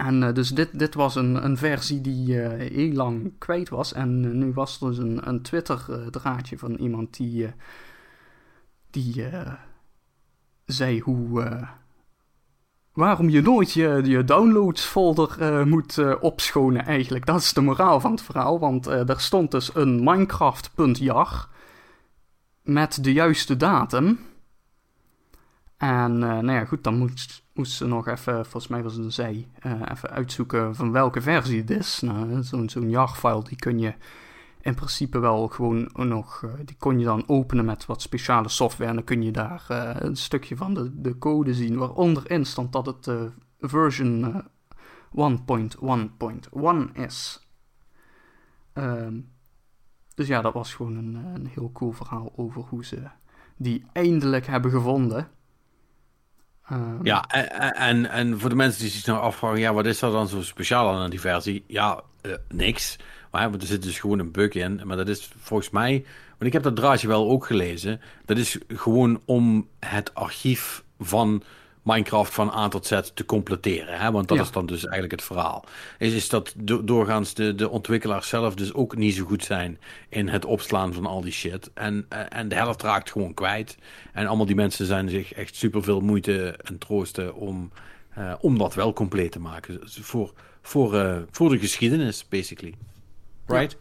en uh, dus dit, dit was een, een versie die uh, heel lang kwijt was. En nu was er dus een, een Twitter-draadje van iemand die, die zei hoe, waarom je nooit je, je downloads folder moet opschonen eigenlijk. Dat is de moraal van het verhaal. Want er stond dus een Minecraft.jar met de juiste datum. En nou ja, goed, dan moet moest ze nog even, volgens mij was het een zij, uh, even uitzoeken van welke versie het is. Nou, zo'n zo'n JAR-file, die kun je in principe wel gewoon nog, uh, die kon je dan openen met wat speciale software. En dan kun je daar uh, een stukje van de, de code zien, waaronder in stond dat het version 1.1.1 is. Um, dus ja, dat was gewoon een, een heel cool verhaal over hoe ze die eindelijk hebben gevonden. Ehm, ja, en, en, voor de mensen die zich nou afvragen, ja, wat is er dan zo speciaal aan die versie? Ja, uh, niks. Maar er zit dus gewoon een bug in. Maar dat is volgens mij, want ik heb dat draadje wel ook gelezen, dat is gewoon om het archief van Minecraft van A tot Z te completeren. Hè? Want dat is dan dus eigenlijk het verhaal. Is, is dat doorgaans de, de ontwikkelaars zelf dus ook niet zo goed zijn in het opslaan van al die shit. En, eh, en de helft raakt gewoon kwijt. En allemaal die mensen zijn zich echt super veel moeite en troosten om, uh, om dat wel compleet te maken. Voor, voor, uh, voor de geschiedenis, basically. Right?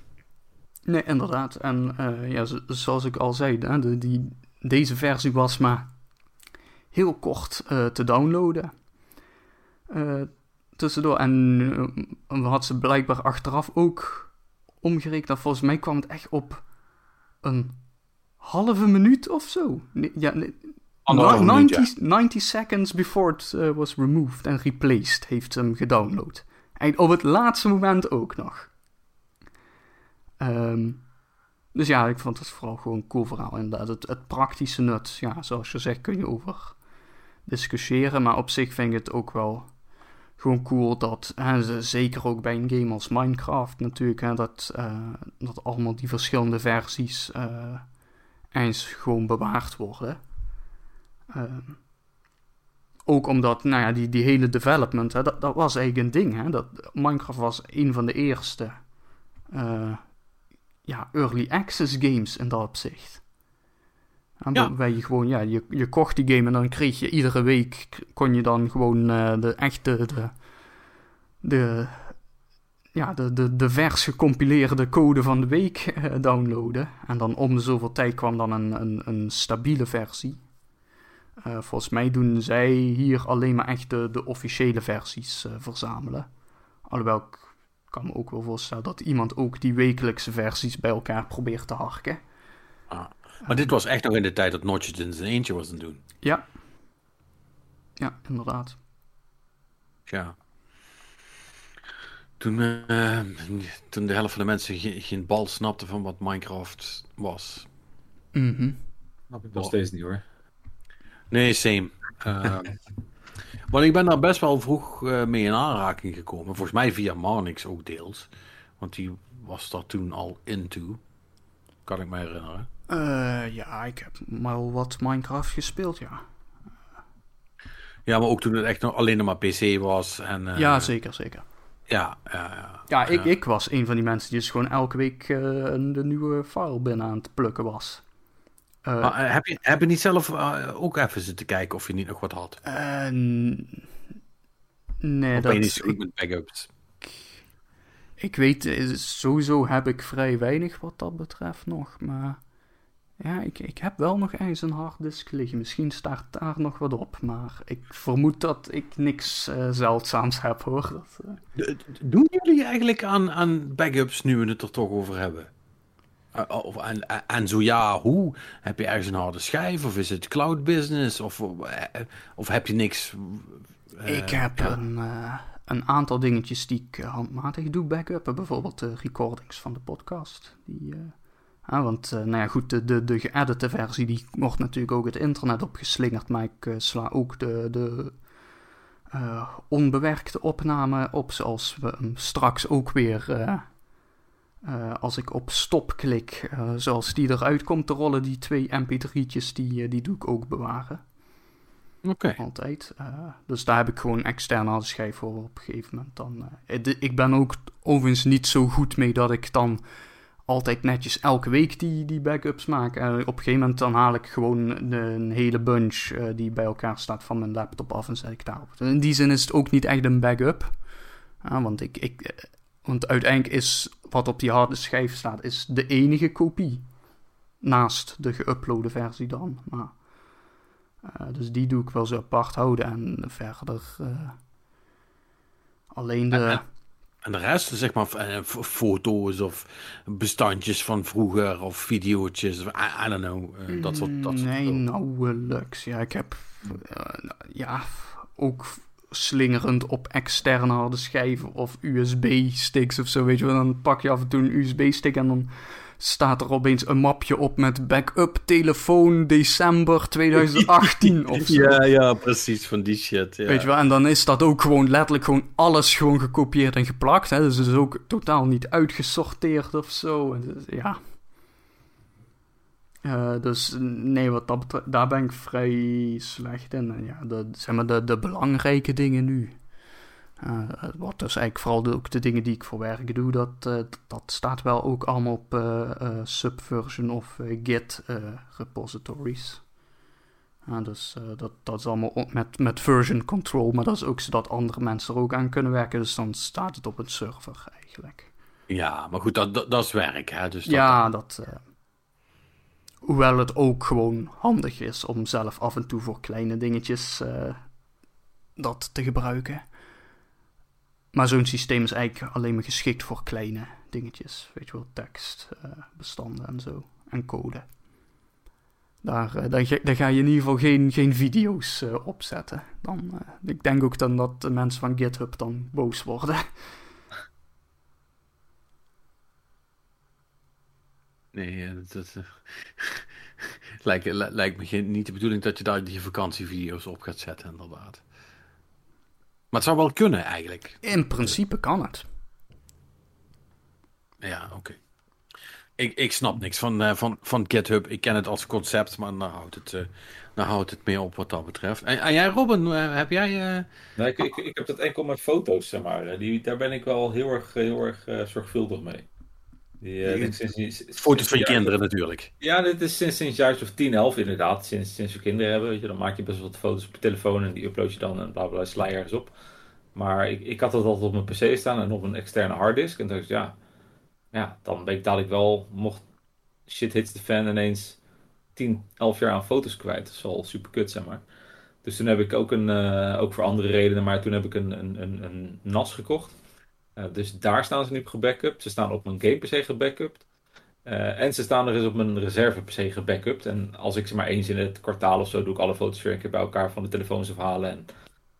Nee, inderdaad. En ja, zoals ik al zei, de, die, deze versie was maar heel kort uh, te downloaden. Uh, tussendoor. En uh, had ze blijkbaar achteraf ook omgerekend. Volgens mij kwam het echt op een halve minuut of zo. Ja, 90, 90 seconds before it was removed en replaced heeft hem gedownload. En op het laatste moment ook nog. Um, dus ja, ik vond het vooral gewoon een cool verhaal. Inderdaad, het, het praktische nut. Ja, zoals je zegt, kun je over discussiëren. Maar op zich vind ik het ook wel gewoon cool dat, hè, zeker ook bij een game als Minecraft natuurlijk, hè, dat, uh, dat allemaal die verschillende versies uh, eens gewoon bewaard worden. Uh, ook omdat, nou ja, die, die hele development, hè, dat, dat was eigenlijk een ding. Hè, dat, Minecraft was een van de eerste ja, early access games in dat opzicht. En je gewoon, ja, je, je kocht die game en dan kreeg je iedere week, kon je dan gewoon uh, de echte, de, de, ja, de, de, de vers gecompileerde code van de week uh, downloaden. En dan om de zoveel tijd kwam dan een, een, een stabiele versie. Uh, volgens mij doen zij hier alleen maar echt de, de officiële versies verzamelen. Alhoewel ik kan me ook wel voorstellen dat iemand ook die wekelijkse versies bij elkaar probeert te harken. Ah. Maar dit was echt nog in de tijd dat Notches in zijn eentje was aan het doen. Ja. Ja, inderdaad. Ja. Toen, uh, toen de helft van de mensen geen, geen bal snapte van wat Minecraft was. Mhm. Snap ik nog steeds niet hoor. Nee, same. Uh, want ik ben daar best wel vroeg uh, mee in aanraking gekomen. Volgens mij via Marnix ook deels. Want die was daar toen al into. Kan ik me herinneren. Uh, ja, ik heb maar wat Minecraft gespeeld, ja. Ja, maar ook toen het echt nog alleen maar PC was. En, uh, ja, zeker, zeker. Ja, ja, ja. Ja, ik, ik was een van die mensen die dus gewoon elke week uh, de nieuwe file binnen aan het plukken was. Uh, heb, je, heb je niet zelf ook even zitten kijken of je niet nog wat had? nee, of dat... ben je niet zo goed met backups? Ik weet, sowieso heb ik vrij weinig wat dat betreft nog, maar... Ja, ik, ik heb wel nog eens een harddisk liggen. Misschien staat daar nog wat op. Maar ik vermoed dat ik niks uh, zeldzaams heb hoor. Dat, uh... Doen jullie eigenlijk aan, aan backups nu we het er toch over hebben? Uh, of, en, en zo ja, hoe? Heb je ergens een harde schijf? Of is het cloud business? Of, of heb je niks? ik heb een, een aantal dingetjes die ik handmatig doe backuppen. Bijvoorbeeld de recordings van de podcast. Die want, nou ja, goed, de, de, de geëdite versie die wordt natuurlijk ook het internet opgeslingerd. Maar ik sla ook de, de onbewerkte opname op, zoals we hem straks ook weer uh, als ik op stop klik, uh, zoals die eruit komt te rollen, die twee mp3'tjes, die, uh, die doe ik ook bewaren. Oké. Okay. Altijd. dus daar heb ik gewoon externe schijf voor op een gegeven moment. Dan, ik ben ook overigens niet zo goed mee dat ik dan altijd netjes elke week die, die backups maak. op een gegeven moment dan haal ik gewoon een hele bunch die bij elkaar staat van mijn laptop af en zet ik daarop. In die zin is het ook niet echt een backup. want ik, ik, want uiteindelijk is wat op die harde schijf staat, is de enige kopie. Naast de geüploade versie dan. Maar, dus die doe ik wel zo apart houden. En verder alleen de... En, de rest, zeg maar, eh, foto's of bestandjes van vroeger of video's, I, I, don't know, uh, dat soort... Dat nee, soort nauwelijks. Ja, ik heb... ja, ook slingerend op externe harde schijven of USB-sticks of zo, weet je wel. Dan pak je af en toe een USB-stick en dan staat er opeens een mapje op met backup telefoon december 2018 of zo. Ja, ja, precies, van die shit. Ja. Weet je wel, en dan is dat ook gewoon letterlijk gewoon alles gewoon gekopieerd en geplakt. Hè? Dus het is ook totaal niet uitgesorteerd of zo. Ja, uh, dus nee, wat dat betreft, daar ben ik vrij slecht in. En ja, de, zeg maar de, de belangrijke dingen nu. Uh, wat dus eigenlijk vooral de, ook de dingen die ik voor werk doe, dat, uh, dat staat wel ook allemaal op Subversion of Git repositories. dus dat, dat is allemaal met, met version control, maar dat is ook zodat andere mensen er ook aan kunnen werken. Dus dan staat het op een server eigenlijk. Ja, maar goed, dat, dat, dat is werk, hè? Dus dat, ja, dat... Hoewel het ook gewoon handig is om zelf af en toe voor kleine dingetjes uh, dat te gebruiken. Maar zo'n systeem is eigenlijk alleen maar geschikt voor kleine dingetjes. Weet je wel, tekst, uh, bestanden en zo. En code. Daar, uh, daar, ga je in ieder geval geen, geen video's op zetten. Dan, ik denk ook dan dat de mensen van GitHub dan boos worden. Nee, eh, dat, uh, lijkt, lijkt me niet de bedoeling dat je daar die vakantievideo's op gaat zetten, inderdaad. Maar het zou wel kunnen, eigenlijk. In principe kan het. Ja, oké. Ik, ik snap niks van, uh, van, van GitHub. Ik ken het als concept, maar dan houdt het, uh, dan houdt het meer op wat dat betreft. En, en jij, Robin, heb jij... Nee, ik, ik, ik, heb dat enkel met foto's, zeg maar. Die, daar ben ik wel heel erg, heel erg zorgvuldig mee. Die, uh, sinds, foto's van je kinderen natuurlijk. Ja, dit is sinds, sinds juist of 10, 11 inderdaad. Sinds, sinds we kinderen hebben, weet je, dan maak je best wel wat foto's op je telefoon en die upload je dan en bla bla, sla je ergens op. Maar ik, ik had dat altijd op mijn pc staan en op een externe harddisk. En dacht ja, ja, dan weet ik dadelijk wel, mocht shit hits de fan ineens 10, 11 jaar aan foto's kwijt. Dat is super kut, zeg maar. Dus toen heb ik ook, een, uh, ook voor andere redenen, maar toen heb ik een, een, een, een NAS gekocht. Eh, dus daar staan ze nu op gebackupt. Ze staan op mijn game PC gebackupt. Uh, en ze staan er eens op mijn reserve PC gebackupt. En als ik ze maar eens in het kwartaal of zo doe ik alle foto's weer een keer bij elkaar van de telefoons afhalen. En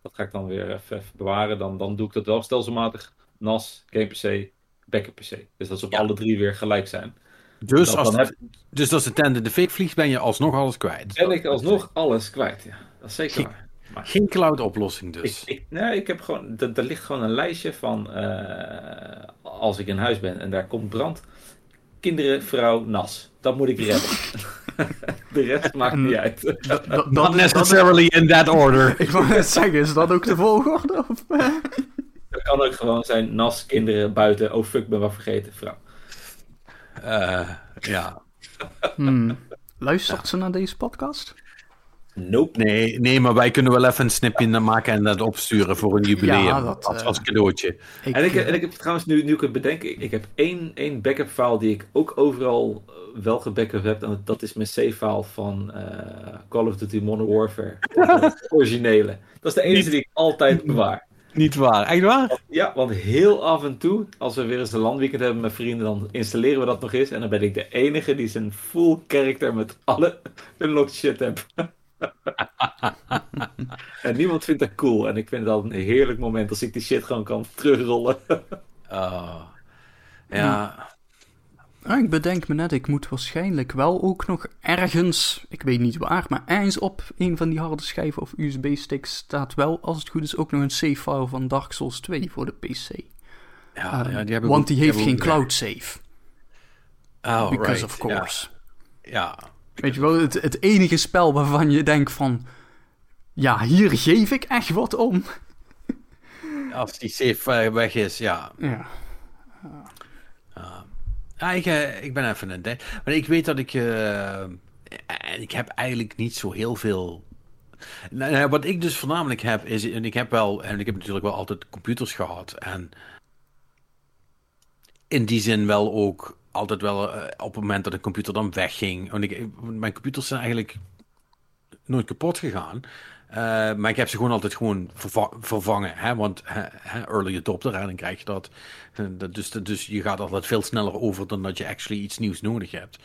dat ga ik dan weer even, bewaren. Dan, dan doe ik dat wel stelselmatig. NAS, game PC, backup PC. Dus dat ze op alle drie weer gelijk zijn. Dus, als, heb... dus als de tende de fik vliegt, ben je alsnog alles kwijt. Ben ik alsnog alles kwijt, ja. Dat is zeker waar. Geen cloud-oplossing dus. Ik, ik, nee, ik heb gewoon, er, ligt gewoon een lijstje van uh, als ik in huis ben en daar komt brand. Kinderen, vrouw, nas. Dat moet ik redden. de rest maakt niet uit. Not necessarily in that order. ik wou net zeggen, is dat ook de volgorde? Of? dat kan ook gewoon zijn nas, kinderen, buiten. Oh fuck, ben wat vergeten, vrouw. Uh, ja. Hmm. Luistert ze naar deze podcast? Nope. Nee, nee, maar wij kunnen wel even een snipje maken en dat opsturen voor een jubileum. Ja, dat, als, als, cadeautje. Ik, en, ik, en ik heb trouwens, nu, nu ik het bedenk, ik, ik heb één, één backup file die ik ook overal eh, wel gebackup heb. En dat is mijn save-file van uh, Call of Duty Modern Warfare. De originele. Dat is de enige die ik altijd bewaar. Niet waar, echt waar? Ja, want heel af en toe, als we weer eens een landweekend hebben met vrienden, dan installeren we dat nog eens. En dan ben ik de enige die zijn full character met alle unlocked shit heb. en niemand vindt dat cool. En ik vind het altijd een heerlijk moment als ik die shit gewoon kan terugrollen. oh. Ja. Ah, ik bedenk me net, ik moet waarschijnlijk wel ook nog ergens, ik weet niet waar, maar ergens op een van die harde schijven of USB-sticks staat wel, als het goed is, ook nog een save-file van Dark Souls 2 voor de PC. Ja, uh, ja die hebben want die heeft geen cloud save. Oh, Because right. of course. Ja. ja. Weet je wel, het, het enige spel waarvan je denkt van, ja, hier geef ik echt wat om. Als die save weg is, ja. Ja. Ja, ik, uh, ik ben even een Maar ik weet dat ik. Uh, ik heb eigenlijk niet zo heel veel. Nou, wat ik dus voornamelijk heb, is. En ik heb wel. En ik heb natuurlijk wel altijd computers gehad. En. In die zin wel ook. Altijd wel uh, op het moment dat de computer dan wegging. Want ik, mijn computers zijn eigenlijk. nooit kapot gegaan. Uh, maar ik heb ze gewoon altijd gewoon verva vervangen. Hè? Want hè, early adopter, dan krijg je dat. Dus, dus je gaat altijd veel sneller over dan dat je actually iets nieuws nodig hebt.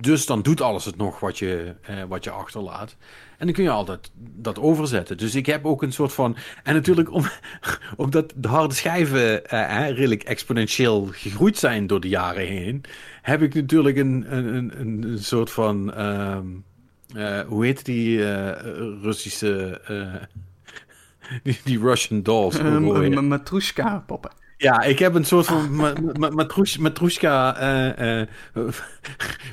Dus dan doet alles het nog wat je, wat je achterlaat. En dan kun je altijd dat overzetten. Dus ik heb ook een soort van. En natuurlijk, om, omdat de harde schijven uh, redelijk exponentieel gegroeid zijn door de jaren heen, heb ik natuurlijk een, een, een, een soort van. Um, uh, hoe heet die uh, Russische. Uh, die, die, Russian dolls? Uh, Matrushka poppen. Ja, ik heb een soort van Matrushka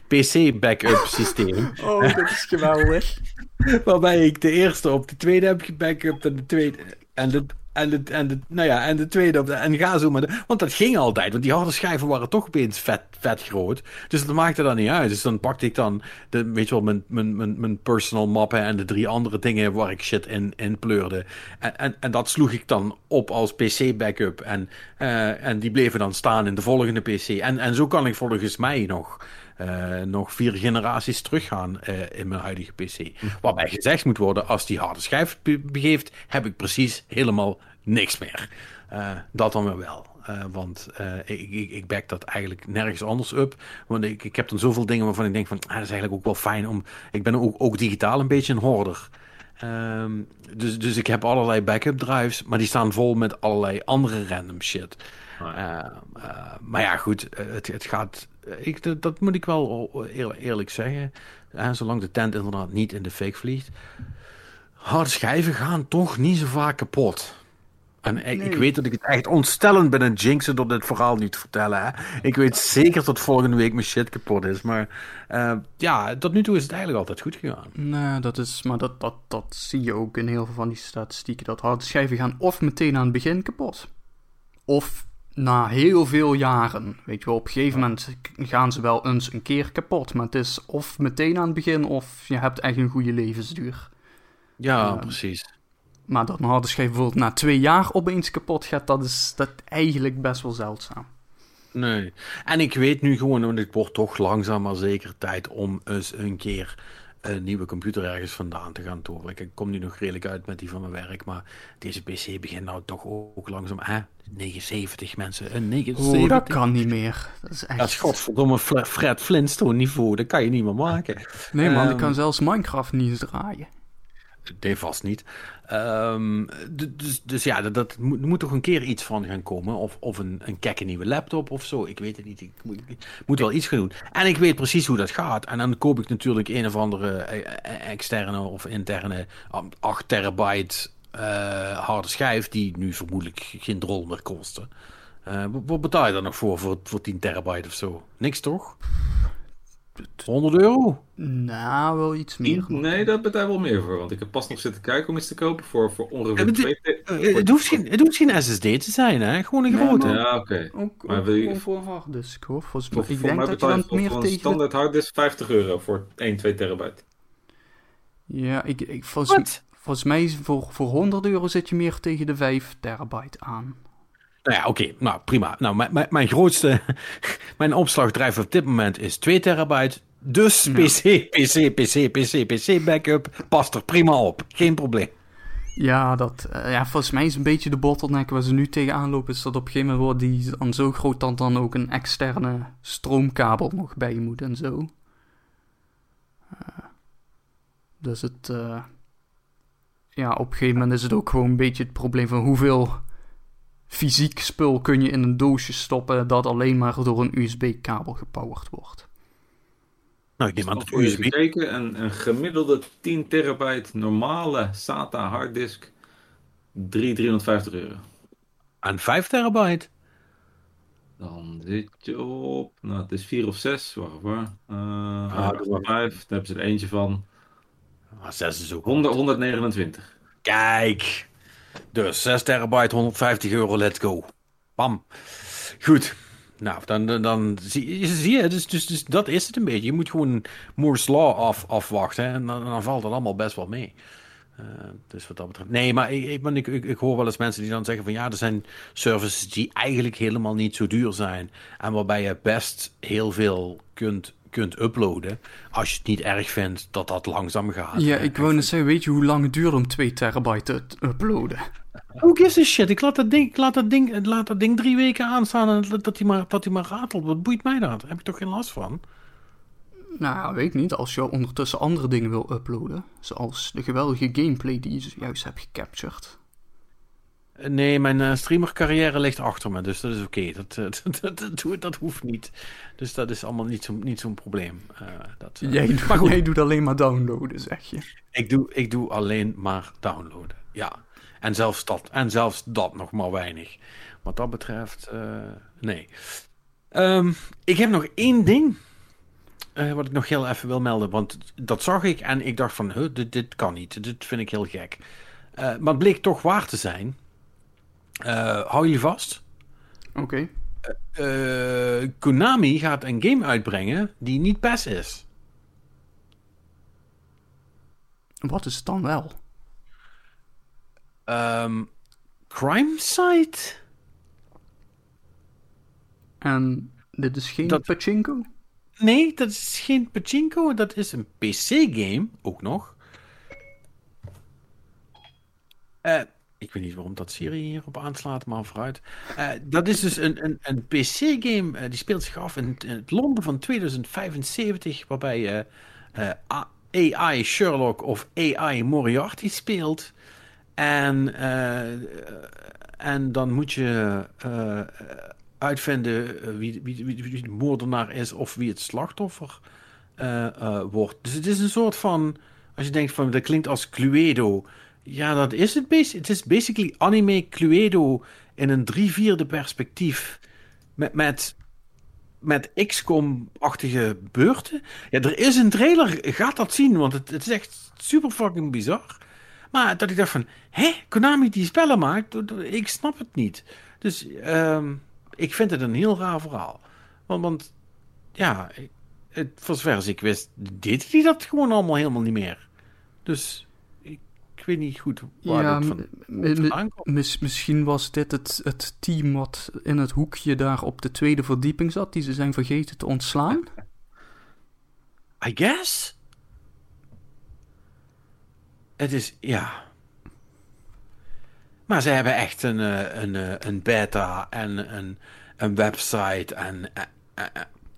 PC backup systeem. Oh, dat is geweldig. Waarbij ik de eerste op de tweede heb gebackupt en de tweede. En de, en de, en de, nou ja, en de tweede op de, en ga zo maar. Want dat ging altijd, want die harde schijven waren toch opeens vet, vet groot. Dus dat maakte dan niet uit. Dus dan pakte ik dan, de, weet je wel, mijn, mijn, mijn, mijn personal mappen en de drie andere dingen waar ik shit in, in pleurde. En, en, en dat sloeg ik dan op als PC-backup. En, uh, en die bleven dan staan in de volgende PC. En, en zo kan ik volgens mij nog. Uh, nog vier generaties teruggaan uh, in mijn huidige PC. Waarbij gezegd moet worden, als die harde schijf be begeeft, heb ik precies helemaal niks meer. Uh, dat dan weer wel. want ik, ik, ik back dat eigenlijk nergens anders up. Want ik, ik heb dan zoveel dingen waarvan ik denk van, ah, dat is eigenlijk ook wel fijn om... Ik ben ook, ook digitaal een beetje een hoorder. Um, dus, dus ik heb allerlei backup drives, maar die staan vol met allerlei andere random shit. Uh, uh, maar ja, goed, het, het gaat. Ik, dat, dat moet ik wel eerlijk, zeggen. Uh, zolang de tent inderdaad niet in de fake vliegt. Harde schijven gaan toch niet zo vaak kapot. En ik, nee. ik weet dat ik het echt ontstellend ben en jinxen door dit verhaal niet te vertellen. Hè? Ik weet zeker dat volgende week mijn shit kapot is. Maar uh, ja, tot nu toe is het eigenlijk altijd goed gegaan. Nee, dat is, maar dat, dat, dat zie je ook in heel veel van die statistieken. Dat harde schijven gaan of meteen aan het begin kapot. Of na heel veel jaren. Weet je wel, op een gegeven moment gaan ze wel eens een keer kapot. Maar het is of meteen aan het begin of je hebt echt een goede levensduur. Ja, uh, precies. Maar dat een harde schijf bijvoorbeeld na twee jaar opeens kapot gaat, dat is dat eigenlijk best wel zeldzaam. Nee. En ik weet nu gewoon, want het wordt toch langzaam maar zeker tijd om eens een keer een nieuwe computer ergens vandaan te gaan toveren. Ik kom nu nog redelijk uit met die van mijn werk, maar deze PC begint nou toch ook langzaam. Hè? 79 mensen, een 79. Oh, dat kan niet meer. Dat is echt... Dat is godverdomme Fred Flintstone niveau, dat kan je niet meer maken. Nee man, um, ik kan zelfs Minecraft niet eens draaien. Nee, vast niet. Um, dus, dus ja, dat, moet, moet, toch een keer iets van gaan komen. Of, of een, een kekke nieuwe laptop of zo. Ik weet het niet. Ik moet, wel iets gaan doen. En ik weet precies hoe dat gaat. En dan koop ik natuurlijk een of andere externe of interne 8 terabyte uh, harde schijf. Die nu vermoedelijk geen drol meer kosten. Uh, wat betaal je dan nog voor, voor, voor 10 terabyte of zo? Niks toch? 100 euro? Nou, wel iets meer. Nee, dat betaal wel meer voor. Want ik heb pas nog zitten kijken om iets te kopen voor, voor ongeveer het, twee... Het, hoeft geen, het hoeft geen SSD te zijn, hè? Gewoon een grote. Ja, ja oké. Okay. Maar wil je... voor een harddisk, hoor. Volgens voor, ik denk dat je dan voor, meer voor tegen... een standaard harddisk 50 euro voor 1, 2 terabyte. Ja, ik, ik, volgens, volgens mij voor, voor 100 euro zit je meer tegen de 5 terabyte aan. Nou ja, oké. Okay. Nou, prima. Nou, mijn, mijn grootste... mijn opslagdrijf op dit moment is 2 terabyte. Dus PC, PC, PC, PC, PC backup past er prima op. Geen probleem. Ja, dat, uh, ja, volgens mij is een beetje de bottleneck waar ze nu tegenaan lopen, is dat op een gegeven moment wordt die dan zo groot dat dan ook een externe stroomkabel nog bij moet en zo. Uh, dus het, uh, ja, op een gegeven moment is het ook gewoon een beetje het probleem van hoeveel fysiek spul kun je in een doosje stoppen dat alleen maar door een USB-kabel gepowerd wordt. Nou, ik neem aan dat USB... Gekeken, een, een gemiddelde 10 terabyte normale SATA harddisk 3, 350 euro. En 5 terabyte? Dan zit je op, nou het is 4 of 6, wacht waar. Uh, ah, 5, daar hebben ze er eentje van. Ah, 6 is ook 100, 129. Kijk, dus 6 terabyte, 150 euro, let's go. Bam. Goed. Nou, dan, dan, zie, je, zie je dus, dus, dus dat is het een beetje. Je moet gewoon Moore's Law af, afwachten en dan, dan valt het allemaal best wel mee. Uh, dus wat dat betreft. Nee, maar ik, ik, ik, ik, hoor wel eens mensen die dan zeggen van ja, er zijn services die eigenlijk helemaal niet zo duur zijn. En waarbij je best heel veel kunt, kunt uploaden. Als je het niet erg vindt dat dat langzaam gaat. Ja, ik wou net zeggen, weet je hoe lang het duurt om 2 terabyte te uploaden? Who gives a shit? Ik laat dat ding, ik laat dat ding, laat dat ding drie weken aanstaan en dat hij maar, dat hij maar ratelt. Wat boeit mij dat? Daar heb ik toch geen last van? Nou, weet ik niet. Als je ondertussen andere dingen wil uploaden, zoals de geweldige gameplay die je juist hebt gecaptured. Nee, mijn uh, streamercarrière ligt achter me, dus dat is oké. Dat, dat, dat, dat, hoeft niet. Dus dat is allemaal niet zo'n niet zo'n probleem. Uh, dat, uh, jij, maar jij doet alleen maar downloaden, zeg je. Ik doe, ik doe alleen maar downloaden, ja. En zelfs dat, en zelfs dat nog maar weinig. Wat dat betreft, nee. Um, ik heb nog één ding wat ik nog heel even wil melden. Want dat zag ik en ik dacht van, huh, dit, dit kan niet. Dit vind ik heel gek. Maar het bleek toch waar te zijn. Uh, hou je vast. Oké. Okay. Konami gaat een game uitbrengen die niet PES is. Wat is het dan wel? Um, crime Site? En dit is geen dat... pachinko? Nee, dat is geen pachinko. Dat is een PC-game, ook nog. Uh, ik weet niet waarom dat Siri hierop aanslaat, maar vooruit. Uh, dat is dus een, een, een PC-game. Uh, die speelt zich af in, het Londen van 2075. Waarbij je AI Sherlock of AI Moriarty speelt. En, en dan moet je uitvinden eh, wie, wie, wie, wie, de moordenaar is of wie het slachtoffer uh, wordt. Dus het is een soort van, als je denkt van dat klinkt als Cluedo. Ja, dat is het. Het is basically anime Cluedo in een drie vierde perspectief. Met, met, met XCOM-achtige beurten. Ja, er is een trailer, gaat dat zien, want het, het is echt super fucking bizar. Maar dat ik dacht van, hé, Konami die spellen maakt, ik snap het niet. Dus, um, ik vind het een heel raar verhaal. Want, want ja, het, voor zover ik wist, deed hij dat gewoon allemaal helemaal niet meer. Dus ik, weet niet goed waar ja, het van, mis, Misschien was dit het, het team wat in het hoekje daar op de tweede verdieping zat, die ze zijn vergeten te ontslaan. I guess. Het is, ja. Maar ze hebben echt een, eh, een, eh, een beta en een, een website en... Eh,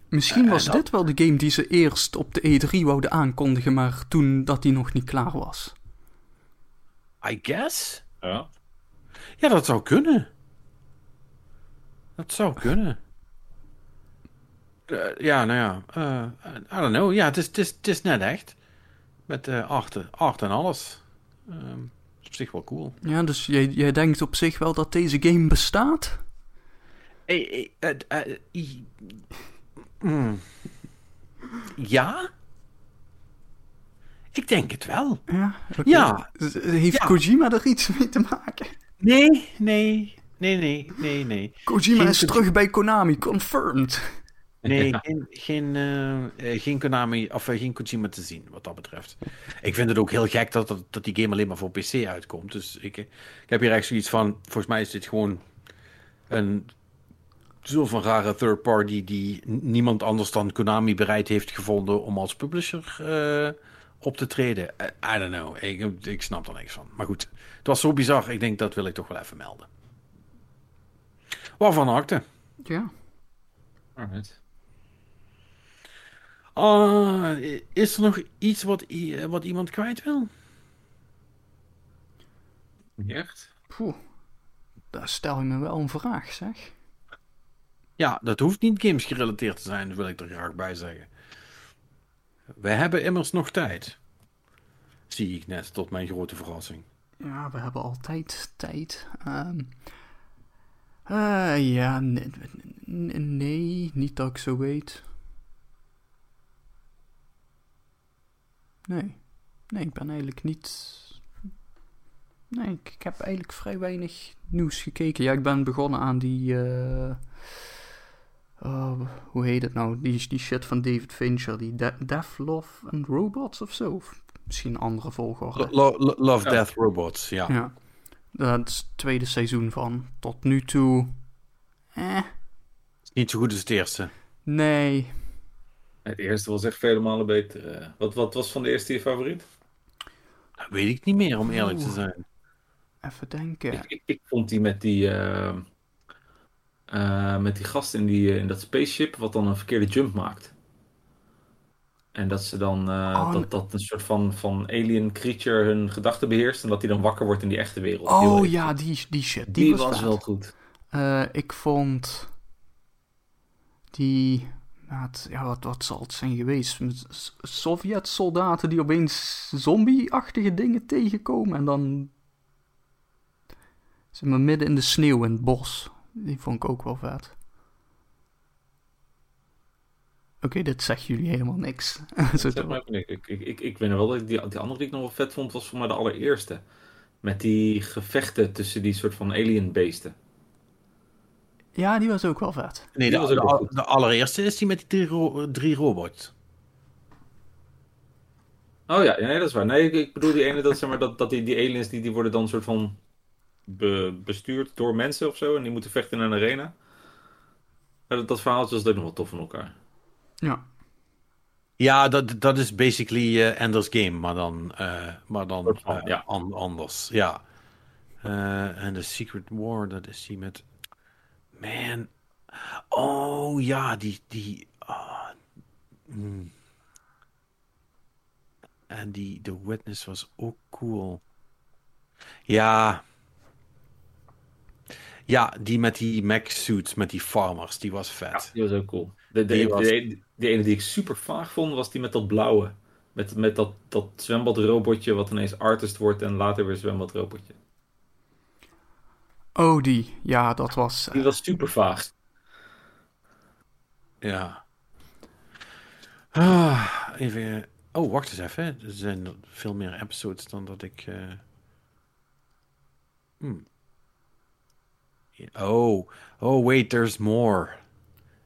Misschien was dit wel de game die ze eerst op de E3 wouden aankondigen, maar toen dat die nog niet klaar was. I guess. Ja. Ja, dat zou kunnen. Dat zou kunnen. ja, nou ja. Uh, I don't know. Ja, het is, het is, het is net echt. Met uh, art, art en alles. Ehm, op zich wel cool. Ja, dus jij, jij denkt op zich wel dat deze game bestaat? Hey, hey, uh, uh, mm. Ja? Ik denk het wel. Ja? Ja. Heeft Kojima er iets mee te maken? Nee, nee, nee, nee, nee, nee. Kojima is terug bij Konami, confirmed. Nee, geen, geen, uh, geen Konami of uh, geen Kojima te zien, wat dat betreft. Ik vind het ook heel gek dat, dat, dat die game alleen maar voor PC uitkomt. Dus ik, ik heb hier echt zoiets van: volgens mij is dit gewoon een soort van rare third party die niemand anders dan Konami bereid heeft gevonden om als publisher uh, op te treden. I don't know. Ik, ik snap er niks van. Maar goed, het was zo bizar. Ik denk dat wil ik toch wel even melden. Waarvan acte? Ja. Alright. Uh, is er nog iets wat, wat iemand kwijt wil? Niet echt? Poeh. daar stel je me wel een vraag, zeg. Ja, dat hoeft niet games gerelateerd te zijn, wil ik er graag bij zeggen. We hebben immers nog tijd. Zie ik net, tot mijn grote verrassing. Ja, we hebben altijd tijd. Um, uh, ja, nee, niet dat ik zo weet. Nee. Nee, ik ben eigenlijk niet. Nee, ik, heb eigenlijk vrij weinig nieuws gekeken. Ja, ik ben begonnen aan die. Uh... Uh, hoe heet het nou? Die, die shit van David Fincher. Die De Death, Love and Robots of zo. Of misschien een andere volgorde. Lo lo love, Death, Robots, ja. ja. Dat is het tweede seizoen van. Tot nu toe. Eh. Niet zo goed als het eerste. Nee. Het eerste was echt vele malen beter. Eh. Wat, wat was van de eerste je favoriet? Dat weet ik niet meer, om eerlijk te zijn. Even denken. Ik, ik, ik vond die met die... Uh, uh, met die gast in, die, in dat spaceship, wat dan een verkeerde jump maakt. En dat ze dan uh, dat, dat een soort van, van alien creature hun gedachten beheerst. En dat hij dan wakker wordt in die echte wereld. Oh ja, die, die shit. Die, die was, was wel goed. Uh, ik vond die. ja, wat, wat zal het zijn geweest? Sovjet-soldaten die opeens zombie-achtige dingen tegenkomen. En dan. Zeg maar midden in de sneeuw in het bos. Die vond ik ook wel vet. Oké, dit zegt jullie helemaal niks. maar. Ik, ik, ik, ik weet nog wel dat die, die andere die ik nog wel vet vond, was voor mij de allereerste. Met die gevechten tussen die soort van alien beesten. Ja, die was ook wel vet. Nee, de, de, de, allereerste is die met die drie, ro drie robots. Oh ja, nee, dat is waar. Nee, ik, bedoel die ene dat, zeg maar, dat, dat die, die aliens die, die worden dan soort van be, bestuurd door mensen of zo. En die moeten vechten in een arena. Dat, dat verhaal was ook nog wel tof van elkaar. Ja. Ja, dat, dat is basically uh, Ender's Game, maar dan, uh, maar dan uh, ja. an, anders. Ja. En The Secret War, dat is die met Man. Oh ja, die. die uh, mm. En die The Witness was ook cool. Ja. Ja, die met die mech suits, met die farmers, die was vet. Ja, die was ook cool. De, de, die, was... de, de, ene die ik super vaag vond, was die met dat blauwe. Met, met dat, dat zwembadrobotje wat ineens artist wordt en later weer zwembadrobotje. Oh, die. Ja, dat was... Die was super vaag. Ja. Ah, even. Oh, wacht eens even. Er zijn veel meer episodes dan dat ik. Uh... Hmm. Oh, oh, wait, there's more.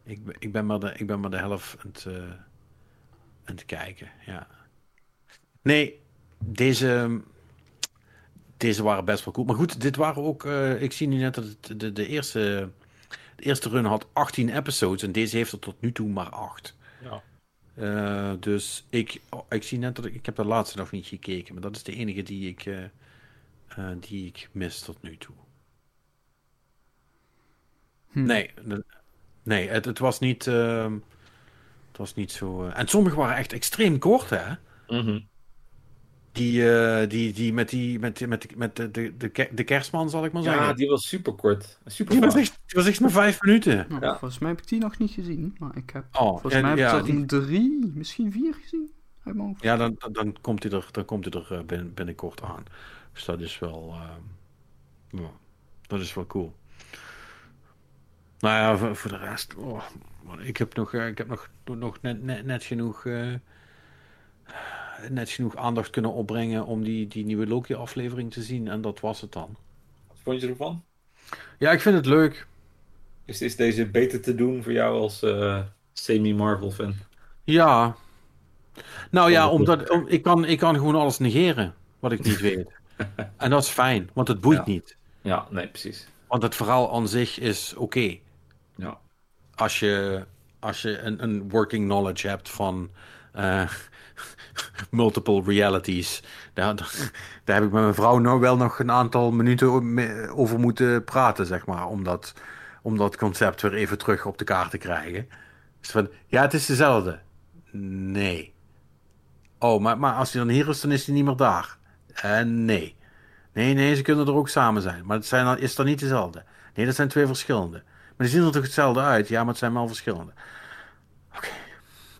Ik, ik, ben, maar de, ik ben maar de helft aan het, uh, aan het kijken. Ja. Nee, deze. Deze waren best wel cool. Maar goed, dit waren ook. Uh, ik zie nu net dat het, de, de eerste de eerste run had 18 episodes en deze heeft er tot nu toe maar 8. Ja. Uh, dus ik, oh, ik zie net dat ik, ik heb de laatste nog niet gekeken, maar dat is de enige die ik, uh, uh, die ik mis tot nu toe. Hm. Nee, nee het, het, was niet, ehm, het was niet zo. en sommige waren echt extreem kort, hè? Mm -hmm. Die, uh, die, die met, die, met, met, met de, de, de, de kerstman, zal ik maar zeggen. Ja, die was super kort. Super die, was echt, die was echt maar vijf minuten. Nou, ja. Volgens mij heb ik die nog niet gezien. Maar ik heb, oh, volgens en, mij heb ik er die... drie, misschien vier gezien. Ja, dan, dan, dan, komt hij er, dan komt hij er binnen, binnenkort aan. Dus dat is wel... Uh, ja, dat is wel cool. Nou ja, voor, voor de rest... Oh, ik heb nog, ik heb nog, nog net, net, net genoeg net genoeg aandacht kunnen opbrengen om die, die nieuwe Loki-aflevering te zien. En dat was het dan. Wat vond je ervan? Ja, ik vind het leuk. Is, is deze beter te doen voor jou als uh, semi-Marvel-fan? Ja. Nou ja, omdat om, ik, kan, ik kan gewoon alles negeren wat ik niet weet. en dat is fijn, want het boeit ja. niet. Ja, nee, precies. Want het verhaal aan zich is oké. Okay. Als je, als je een, een working knowledge hebt van... Uh, multiple realities. Daar, daar heb ik met mijn vrouw nou wel nog een aantal minuten over moeten praten, zeg maar. Om dat, om dat concept weer even terug op de kaart te krijgen. Van, ja, het is dezelfde. Nee. Oh, maar, maar als hij dan hier is, dan is hij niet meer daar. Nee. Nee, Nee, nee, ze kunnen er ook samen zijn. Maar het zijn, is dan niet dezelfde. Nee, dat zijn twee verschillende. Maar die zien er toch hetzelfde uit? Ja, maar het zijn wel verschillende. Oké.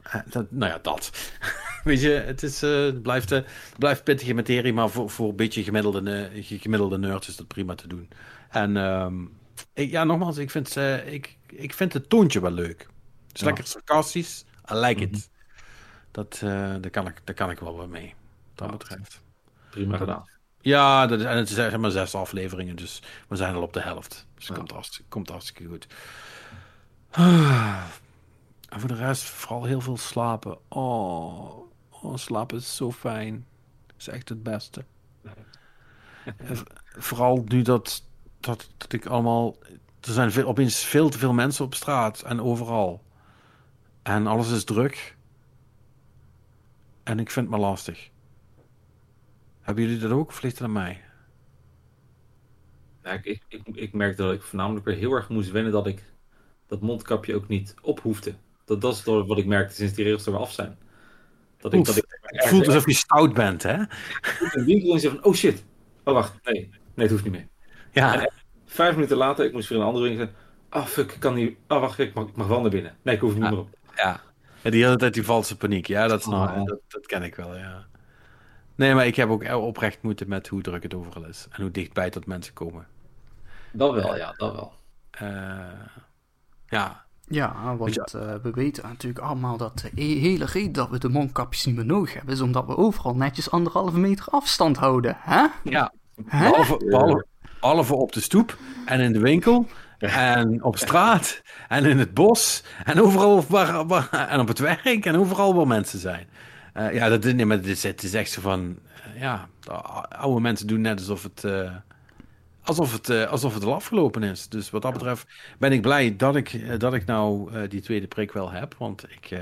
Eh, nou ja, dat. Weet je, het, is, uh, blijft, uh, blijft pittige materie, maar voor, voor een beetje gemiddelde, gemiddelde nerds is dat prima te doen. En um, ik, ja, nogmaals, ik vind, ik, ik vind het toontje wel leuk. Het is lekker sarcastisch. I like it. Mhm. Dat, daar, kan ik, daar kan ik wel wat mee. Dat betreft. Prima gedaan. Ja, dat is, en het zijn maar zes afleveringen, dus we zijn al op de helft. Dus het komt, hartstikke, komt hartstikke goed. En voor de rest vooral heel veel slapen. Oh, oh slapen is zo fijn. is echt het beste. vooral nu dat, dat, dat ik allemaal... Er zijn veel, opeens veel te veel mensen op straat en overal. En alles is druk. En ik vind het maar lastig. Hebben jullie dat ook of ligt het aan mij? Ja, ik, ik, ik, ik merkte dat ik voornamelijk weer heel erg moest wennen dat ik dat mondkapje ook niet op hoefde. Dat, dat is wat ik merkte sinds die regels er weer af zijn. Dat ik, dat ik, het voelt alsof je stout bent, hè? Een winkel en zeg van, oh shit. Oh wacht, nee, nee, het hoeft niet meer. Ja. En vijf minuten later, ik moest weer een andere winkel zeggen, oh fuck, ik kan niet, oh wacht, ik mag, ik mag wel naar binnen. Nee, ik hoef niet meer op. Ja. ja, die hele tijd die valse paniek, ja, dat, nou, dat, dat ken ik wel, ja. Nee, maar ik heb ook oprecht moeten met hoe druk het overal is. En hoe dichtbij tot mensen komen. Dat wel, ja, dat wel. Uh, ja. Ja, want uh, we weten natuurlijk allemaal dat de hele reden dat we de mondkapjes niet meer nodig hebben... is omdat we overal netjes anderhalve meter afstand houden, hè? Ja, behalve, behalve, behalve op de stoep en in de winkel... En op straat en in het bos en overal waar, waar, en op het werk en overal waar mensen zijn. Uh, ja, dat, nee, maar het, is, het is echt zo van... Uh, ja, oude mensen doen net alsof het... Uh, alsof het, alsof het al afgelopen is. Dus wat dat betreft ben ik blij dat ik, dat ik nou die tweede prik wel heb. Want ik,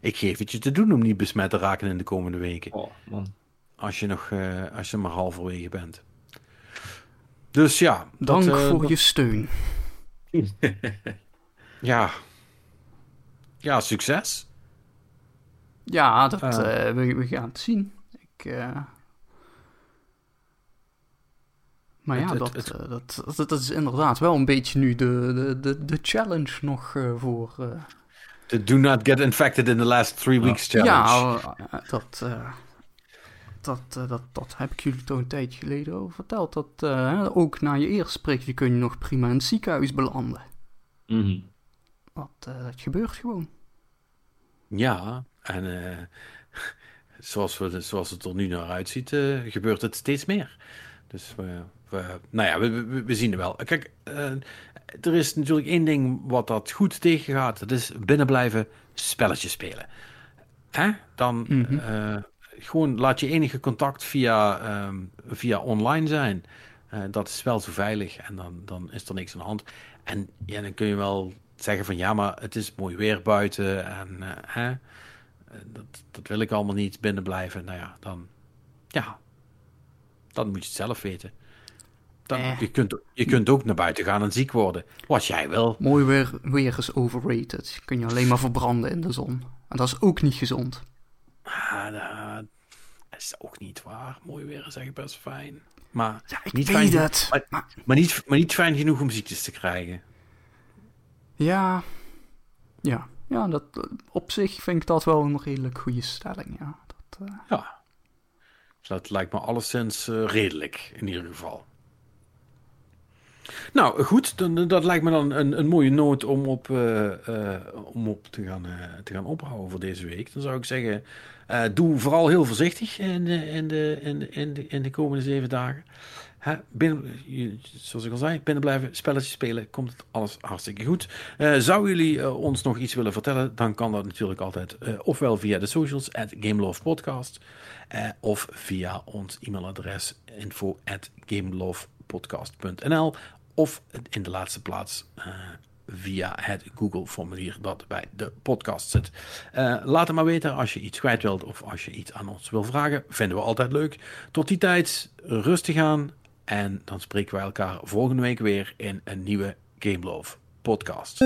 ik geef het je te doen om niet besmet te raken in de komende weken. Oh, man. Als je nog als je maar halverwege bent. Dus ja. Dank dat, voor je steun. ja. Ja, succes. Ja, dat, uh, we, we, gaan het zien. Ik, uh... Maar ja, dat, het, dat, dat, dat, is inderdaad wel een beetje nu de, de, de, de challenge nog uh, voor... De do not get infected in the last three weeks challenge. Ja, dat, dat, dat, dat heb ik jullie toch een tijdje geleden over verteld. Dat ook na je eerste spreekje kun je nog prima in het ziekenhuis belanden. Mm -hmm. dat, dat gebeurt gewoon. Ja, en uh, zoals, we, zoals het er nu naar uitziet, uh, gebeurt het steeds meer. Dus we, we nou ja, we, we, zien het wel. Kijk, uh, er is natuurlijk één ding wat dat goed tegengaat. Dat is binnenblijven, spelletjes spelen. Hè? Dan mm -hmm. gewoon laat je enige contact via, um, via online zijn. dat is wel zo veilig en dan, dan is er niks aan de hand. En ja, dan kun je wel zeggen van ja, maar het is mooi weer buiten en hè, eh, dat, dat wil ik allemaal niet binnen blijven. Nou ja, dan, ja, dan moet je het zelf weten. Dan, eh. je, kunt, je kunt ook naar buiten gaan en ziek worden. Wat jij wil. Mooi weer, weer is overrated. Kun je alleen maar verbranden in de zon. En dat is ook niet gezond. Ah, dat is ook niet waar. Mooi weer is echt best fijn. Maar ja, ik niet weet fijn, het. Maar, maar, niet, maar niet fijn genoeg om ziektes te krijgen. Ja. Ja ja, dat, op zich vind ik dat wel een redelijk goede stelling. Ja, dat, uh... ja. Dus dat lijkt me alleszins uh, redelijk in ieder geval. Nou goed, dan, dat lijkt me dan een, een mooie noot om op, uh, om op te, gaan, te gaan ophouden voor deze week. Dan zou ik zeggen, doe vooral heel voorzichtig in de, in de, in de, in de, in de komende zeven dagen binnen, zoals ik al zei, binnen blijven, spelletjes spelen, komt het alles hartstikke goed. Uh, zou jullie uh, ons nog iets willen vertellen, dan kan dat natuurlijk altijd uh, ofwel via de socials, at Gamelovepodcast, of via ons e-mailadres info at of in de laatste plaats via het Google-formulier dat bij de podcast zit. laat het maar weten als je iets kwijt wilt of als je iets aan ons wil vragen. Vinden we altijd leuk. Tot die tijd, rustig aan en dan spreken wij elkaar volgende week weer in een nieuwe Game Love podcast.